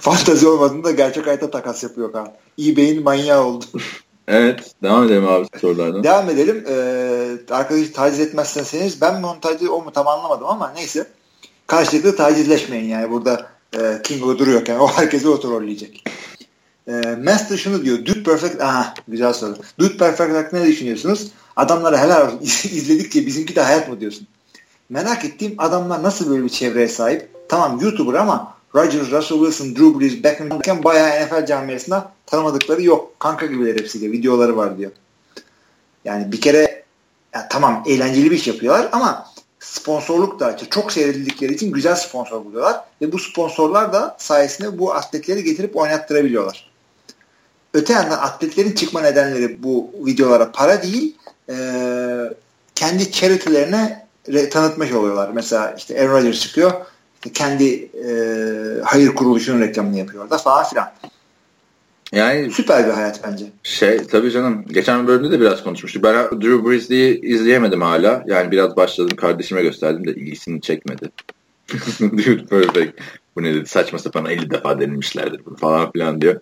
B: Fantazi olmadığında gerçek hayatta takas yapıyor kan. eBay'in manyağı oldu. [LAUGHS]
A: evet devam edelim abi sorulardan.
B: Devam edelim. Ee, arkadaşı taciz etmezseniz ben mi onu taciz o mu tam anlamadım ama neyse. Karşılıklı tacizleşmeyin yani burada e, Kingo duruyorken o herkesi o trolleyecek. E, Master şunu diyor. Dude Perfect aha güzel soru. Dude Perfect hakkında ne düşünüyorsunuz? Adamlara helal olsun. izledikçe bizimki de hayat mı diyorsun? Merak ettiğim adamlar nasıl böyle bir çevreye sahip? Tamam YouTuber ama Rodgers, Russell Wilson, Drew Brees, Beckham bayağı NFL camiasında tanımadıkları yok. Kanka gibiler hepsiyle. Videoları var diyor. Yani bir kere ya tamam eğlenceli bir iş yapıyorlar ama sponsorluk da çok seyredildikleri için güzel sponsor buluyorlar ve bu sponsorlar da sayesinde bu atletleri getirip oynattırabiliyorlar. Öte yandan atletlerin çıkma nedenleri bu videolara para değil e, kendi charity'lerine tanıtmış oluyorlar. Mesela işte Aaron Rodgers çıkıyor. İşte kendi e, hayır kuruluşunun reklamını yapıyor da falan filan. Yani süper bir hayat bence.
A: Şey tabii canım. Geçen bölümde de biraz konuşmuştuk. Ben Drew Brees'i izleyemedim hala. Yani biraz başladım kardeşime gösterdim de ilgisini çekmedi. [LAUGHS] Dude Perfect. Bu ne dedi saçma sapan 50 defa denilmişlerdir bunu falan filan diyor.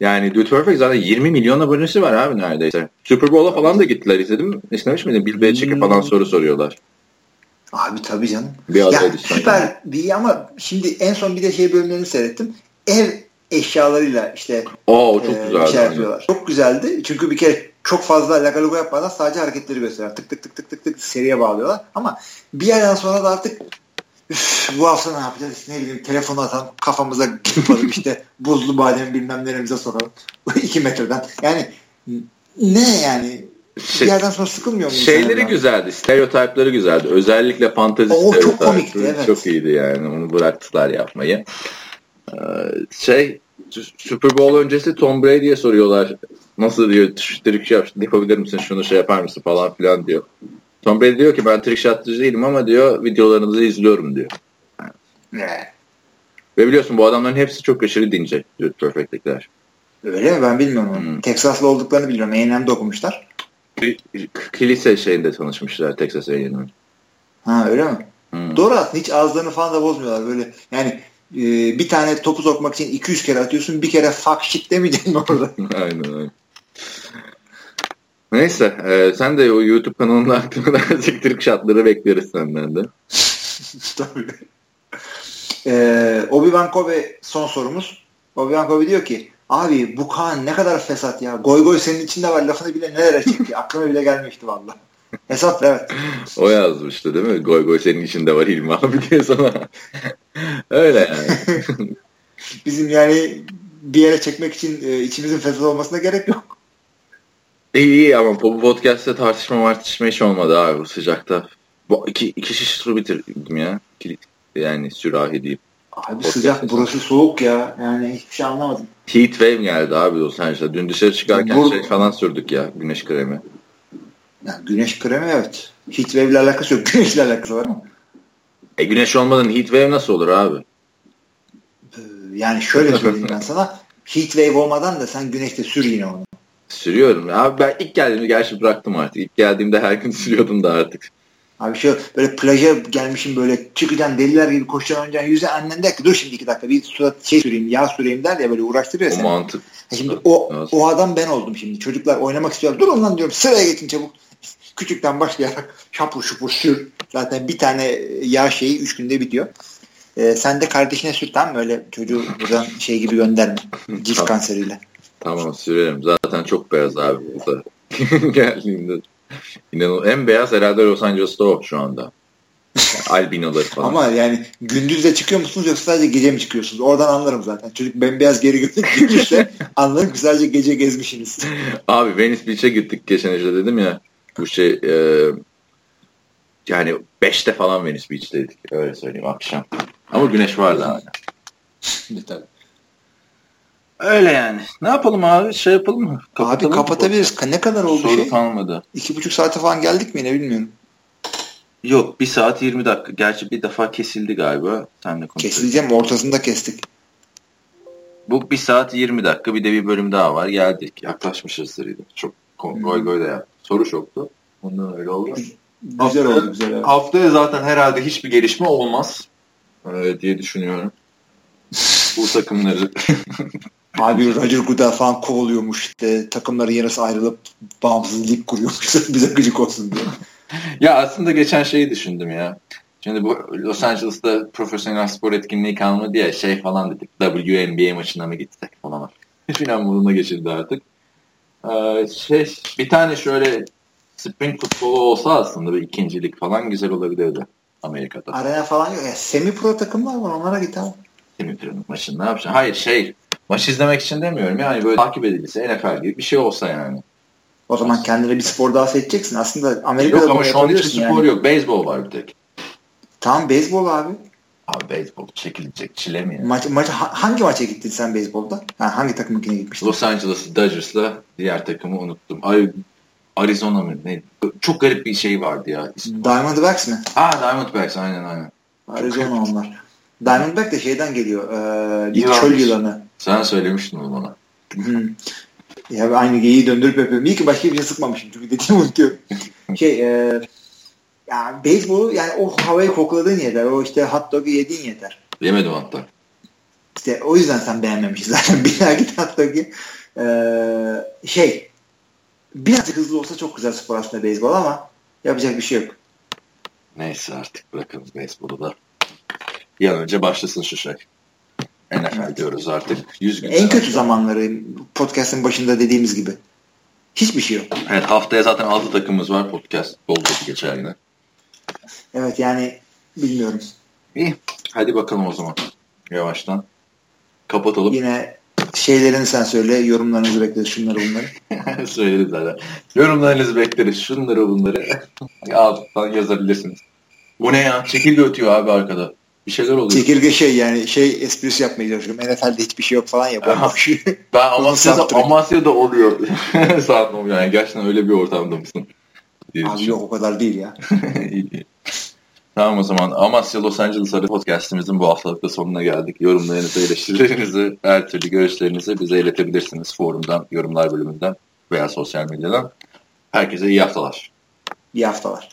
A: Yani Dude Perfect zaten 20 milyon abonesi var abi neredeyse. Super Bowl'a falan da gittiler izledim mi? İzlemiş miydin? Bill Belichick'e hmm. falan soru soruyorlar.
B: Abi tabii canım. Bir ya, süper yani. bir ama şimdi en son bir de şey bölümlerini seyrettim. Ev eşyalarıyla işte
A: Aa, o çok e, güzeldi.
B: Şey yapıyorlar. Çok güzeldi. Çünkü bir kere çok fazla lagalugo yapmadan sadece hareketleri gösteriyor. Tık tık tık tık tık tık seriye bağlıyorlar. Ama bir yerden sonra da artık üf, bu hafta ne yapacağız? İşte ne bileyim telefonu atalım kafamıza yapalım işte [LAUGHS] buzlu badem bilmem neremize sokalım. [LAUGHS] iki metreden. Yani ne yani şey, bir yerden sonra sıkılmıyor mu?
A: Şeyleri güzeldi. Stereotipleri güzeldi. Özellikle fantezi
B: O çok komikti evet.
A: Çok iyiydi yani. Onu bıraktılar yapmayı. Ee, şey Super Bowl öncesi Tom Brady'ye soruyorlar. Nasıl diyor trik yap, yapabilir misin şunu şey yapar mısın falan filan diyor. Tom Brady diyor ki ben trick değilim ama diyor videolarınızı izliyorum diyor.
B: Ne?
A: Ve biliyorsun bu adamların hepsi çok aşırı dince. Perfect'likler.
B: Öyle mi? Ben bilmiyorum. Hmm. Texaslı olduklarını biliyorum. A&M'de okumuşlar.
A: Kilise şeyinde tanışmışlar Texas A&M.
B: Ha öyle mi? Hmm. Doğru aslında hiç ağızlarını falan da bozmuyorlar. Böyle yani e, bir tane topu sokmak için 200 kere atıyorsun. Bir kere fuck shit demeyeceksin orada. [LAUGHS]
A: aynen aynen. Neyse e, sen de o YouTube kanalında aklına [LAUGHS] siktirik şartları bekleriz senden de. [LAUGHS]
B: Tabii. Ee, Obi-Wan Kobe son sorumuz. Obi-Wan Kobe diyor ki abi bu Kaan ne kadar fesat ya. Goy goy senin içinde var lafını bile nereye çekti. Aklıma bile gelmişti valla. Fesat evet.
A: o yazmıştı değil mi? Goy goy senin içinde var İlmi abi diye sana. [LAUGHS] Öyle yani.
B: Bizim yani bir yere çekmek için e, içimizin fesat olmasına gerek yok.
A: İyi iyi ama bu podcast'te tartışma tartışma hiç olmadı abi bu sıcakta. Bu iki, iki şiş su bitirdim ya. Yani sürahi deyip.
B: Abi sıcak burası soğuk ya. Yani hiçbir şey anlamadım.
A: Heat wave geldi abi Los Angeles'ta. Dün dışarı çıkarken Bur şey falan sürdük ya güneş kremi.
B: Ya güneş kremi evet. Heat wave ile alakası yok. [LAUGHS] Güneşle alakası var mı?
A: E güneş olmadan heat wave nasıl olur abi?
B: Ee, yani şöyle söyleyeyim ben sana. Heat wave olmadan da sen güneşte sür yine onu.
A: Sürüyorum. Abi ben ilk geldiğimde gerçi bıraktım artık. İlk geldiğimde her gün [LAUGHS] sürüyordum da artık.
B: Abi şu böyle plaja gelmişim böyle çıkacaksın deliler gibi koşacaksın önce yüze annen der ki dur şimdi iki dakika bir surat şey süreyim yağ süreyim der ya böyle uğraştırıyor
A: o seni. mantık.
B: Şimdi o, o adam ben oldum şimdi. Çocuklar oynamak istiyorlar. Dur ondan diyorum sıraya geçin çabuk. [LAUGHS] Küçükten başlayarak şapur şupur sür. Zaten bir tane yağ şeyi üç günde bitiyor. Ee, sen de kardeşine sür mı? Öyle çocuğu buradan şey gibi gönderme. [LAUGHS] Cilt kanseriyle.
A: Tamam sürerim. Zaten çok beyaz abi burada. [LAUGHS] Geldiğimde. İnanılmaz. En beyaz herhalde Los Angeles'ta o şu anda. albinoları falan.
B: Ama yani gündüz de çıkıyor musunuz yoksa sadece gece mi çıkıyorsunuz? Oradan anlarım zaten. Çocuk bembeyaz geri [LAUGHS] gitmişse anlarım ki sadece gece gezmişsiniz. [LAUGHS]
A: Abi Venice Beach'e gittik geçen işte dedim ya. Bu şey e, yani 5'te falan Venice Beach'teydik. Öyle söyleyeyim akşam. Ama güneş vardı hala. Tabii. Öyle yani. Ne yapalım abi? Şey yapalım mı?
B: Kapatalım abi kapatabiliriz. Mı? Ne kadar oldu
A: Soru
B: şey?
A: kalmadı.
B: İki buçuk saate falan geldik mi ne bilmiyorum.
A: Yok bir saat 20 dakika. Gerçi bir defa kesildi galiba. Senle
B: Kesileceğim ortasında kestik.
A: Bu bir saat 20 dakika. Bir de bir bölüm daha var. Geldik. Yaklaşmışızdır. Çok hmm. goy goy da yaptı. Soru çoktu. Ondan öyle oldu. Güzel
B: Hafta, oldu güzel. Evet.
A: Haftaya zaten herhalde hiçbir gelişme olmaz. Ee, diye düşünüyorum. [LAUGHS] Bu takımları
B: Abi Roger Goodell falan kovuluyormuş işte takımların yarısı ayrılıp bağımsız lig kuruyormuş [LAUGHS] bize gıcık olsun diye.
A: ya aslında geçen şeyi düşündüm ya. Şimdi bu Los Angeles'ta profesyonel spor etkinliği kalmadı ya şey falan dedik. WNBA maçına mı gitsek falan. [LAUGHS] Filan burnuna geçirdi artık. Ee, şey bir tane şöyle spring futbolu olsa aslında bir ikincilik falan güzel olabilirdi Amerika'da.
B: Arena falan yok. Ya, semi pro takımlar var onlara git abi.
A: Semi pro maçını ne yapacaksın? Hayır şey Maç izlemek için demiyorum yani böyle takip edilirse NFL gibi bir şey olsa yani.
B: O zaman kendine bir spor daha seçeceksin. Aslında Amerika'da
A: Yok ama şu an hiçbir yani. spor yok. Beyzbol var bir tek.
B: Tamam beyzbol abi.
A: Abi beyzbol çekilecek çile mi ya?
B: Maç, maç, hangi maça gittin sen beyzbolda? Ha, hangi takımınkine gitmiştin?
A: Los Angeles Dodgers'la diğer takımı unuttum. Ay Arizona mı ne? Çok garip bir şey vardı ya.
B: Diamondbacks mi?
A: Aa Diamondbacks aynen aynen.
B: Arizona onlar. Diamondback de şeyden geliyor. E, bir çöl yılanı.
A: Sen söylemiştin onu bana.
B: Hı. Ya aynı geyiği döndürüp yapıyorum. İyi ki başka bir şey sıkmamışım. Çünkü dediğimi unutuyorum. [LAUGHS] şey e, ya beyzbolu yani o havayı kokladığın yeter. O işte hot dog'u yediğin yeter.
A: Yemedim hatta.
B: İşte o yüzden sen beğenmemişsin [LAUGHS] zaten. Bir daha git hot dog'u. E, şey birazcık hızlı olsa çok güzel spor aslında beyzbol ama yapacak bir şey yok.
A: Neyse artık bırakalım beyzbolu da. Bir an önce başlasın şu şey. NFL diyoruz artık. 100 gün.
B: En kötü zamanları podcast'ın başında dediğimiz gibi. Hiçbir şey yok.
A: Evet haftaya zaten 6 takımımız var podcast. Oldu geçer yine.
B: Evet yani bilmiyorum.
A: İyi. Hadi bakalım o zaman. Yavaştan. Kapatalım.
B: Yine şeylerini sen söyle. Yorumlarınızı bekleriz. Şunları bunları. [LAUGHS]
A: Söyleriz zaten. Yorumlarınızı bekleriz. Şunları bunları [LAUGHS] alttan yazabilirsiniz. Bu ne ya? Çekirge ötüyor abi arkada. Bir şeyler oluyor.
B: Çekirge şey yani şey esprisi yapmaya çalışıyorum. NFL'de hiçbir şey yok falan ya.
A: Aha. Ben [LAUGHS] Amasya'da. Amasya'da oluyor. [LAUGHS] Mı yani? Gerçekten öyle bir ortamda mısın?
B: Abi yok o kadar değil ya. [LAUGHS]
A: İyi. Tamam o zaman Amasya Los Angeles Arı podcastimizin bu haftalıkta sonuna geldik. Yorumlarınızı, eleştirilerinizi, her türlü görüşlerinizi bize iletebilirsiniz forumdan, yorumlar bölümünden veya sosyal medyadan. Herkese iyi haftalar.
B: İyi haftalar.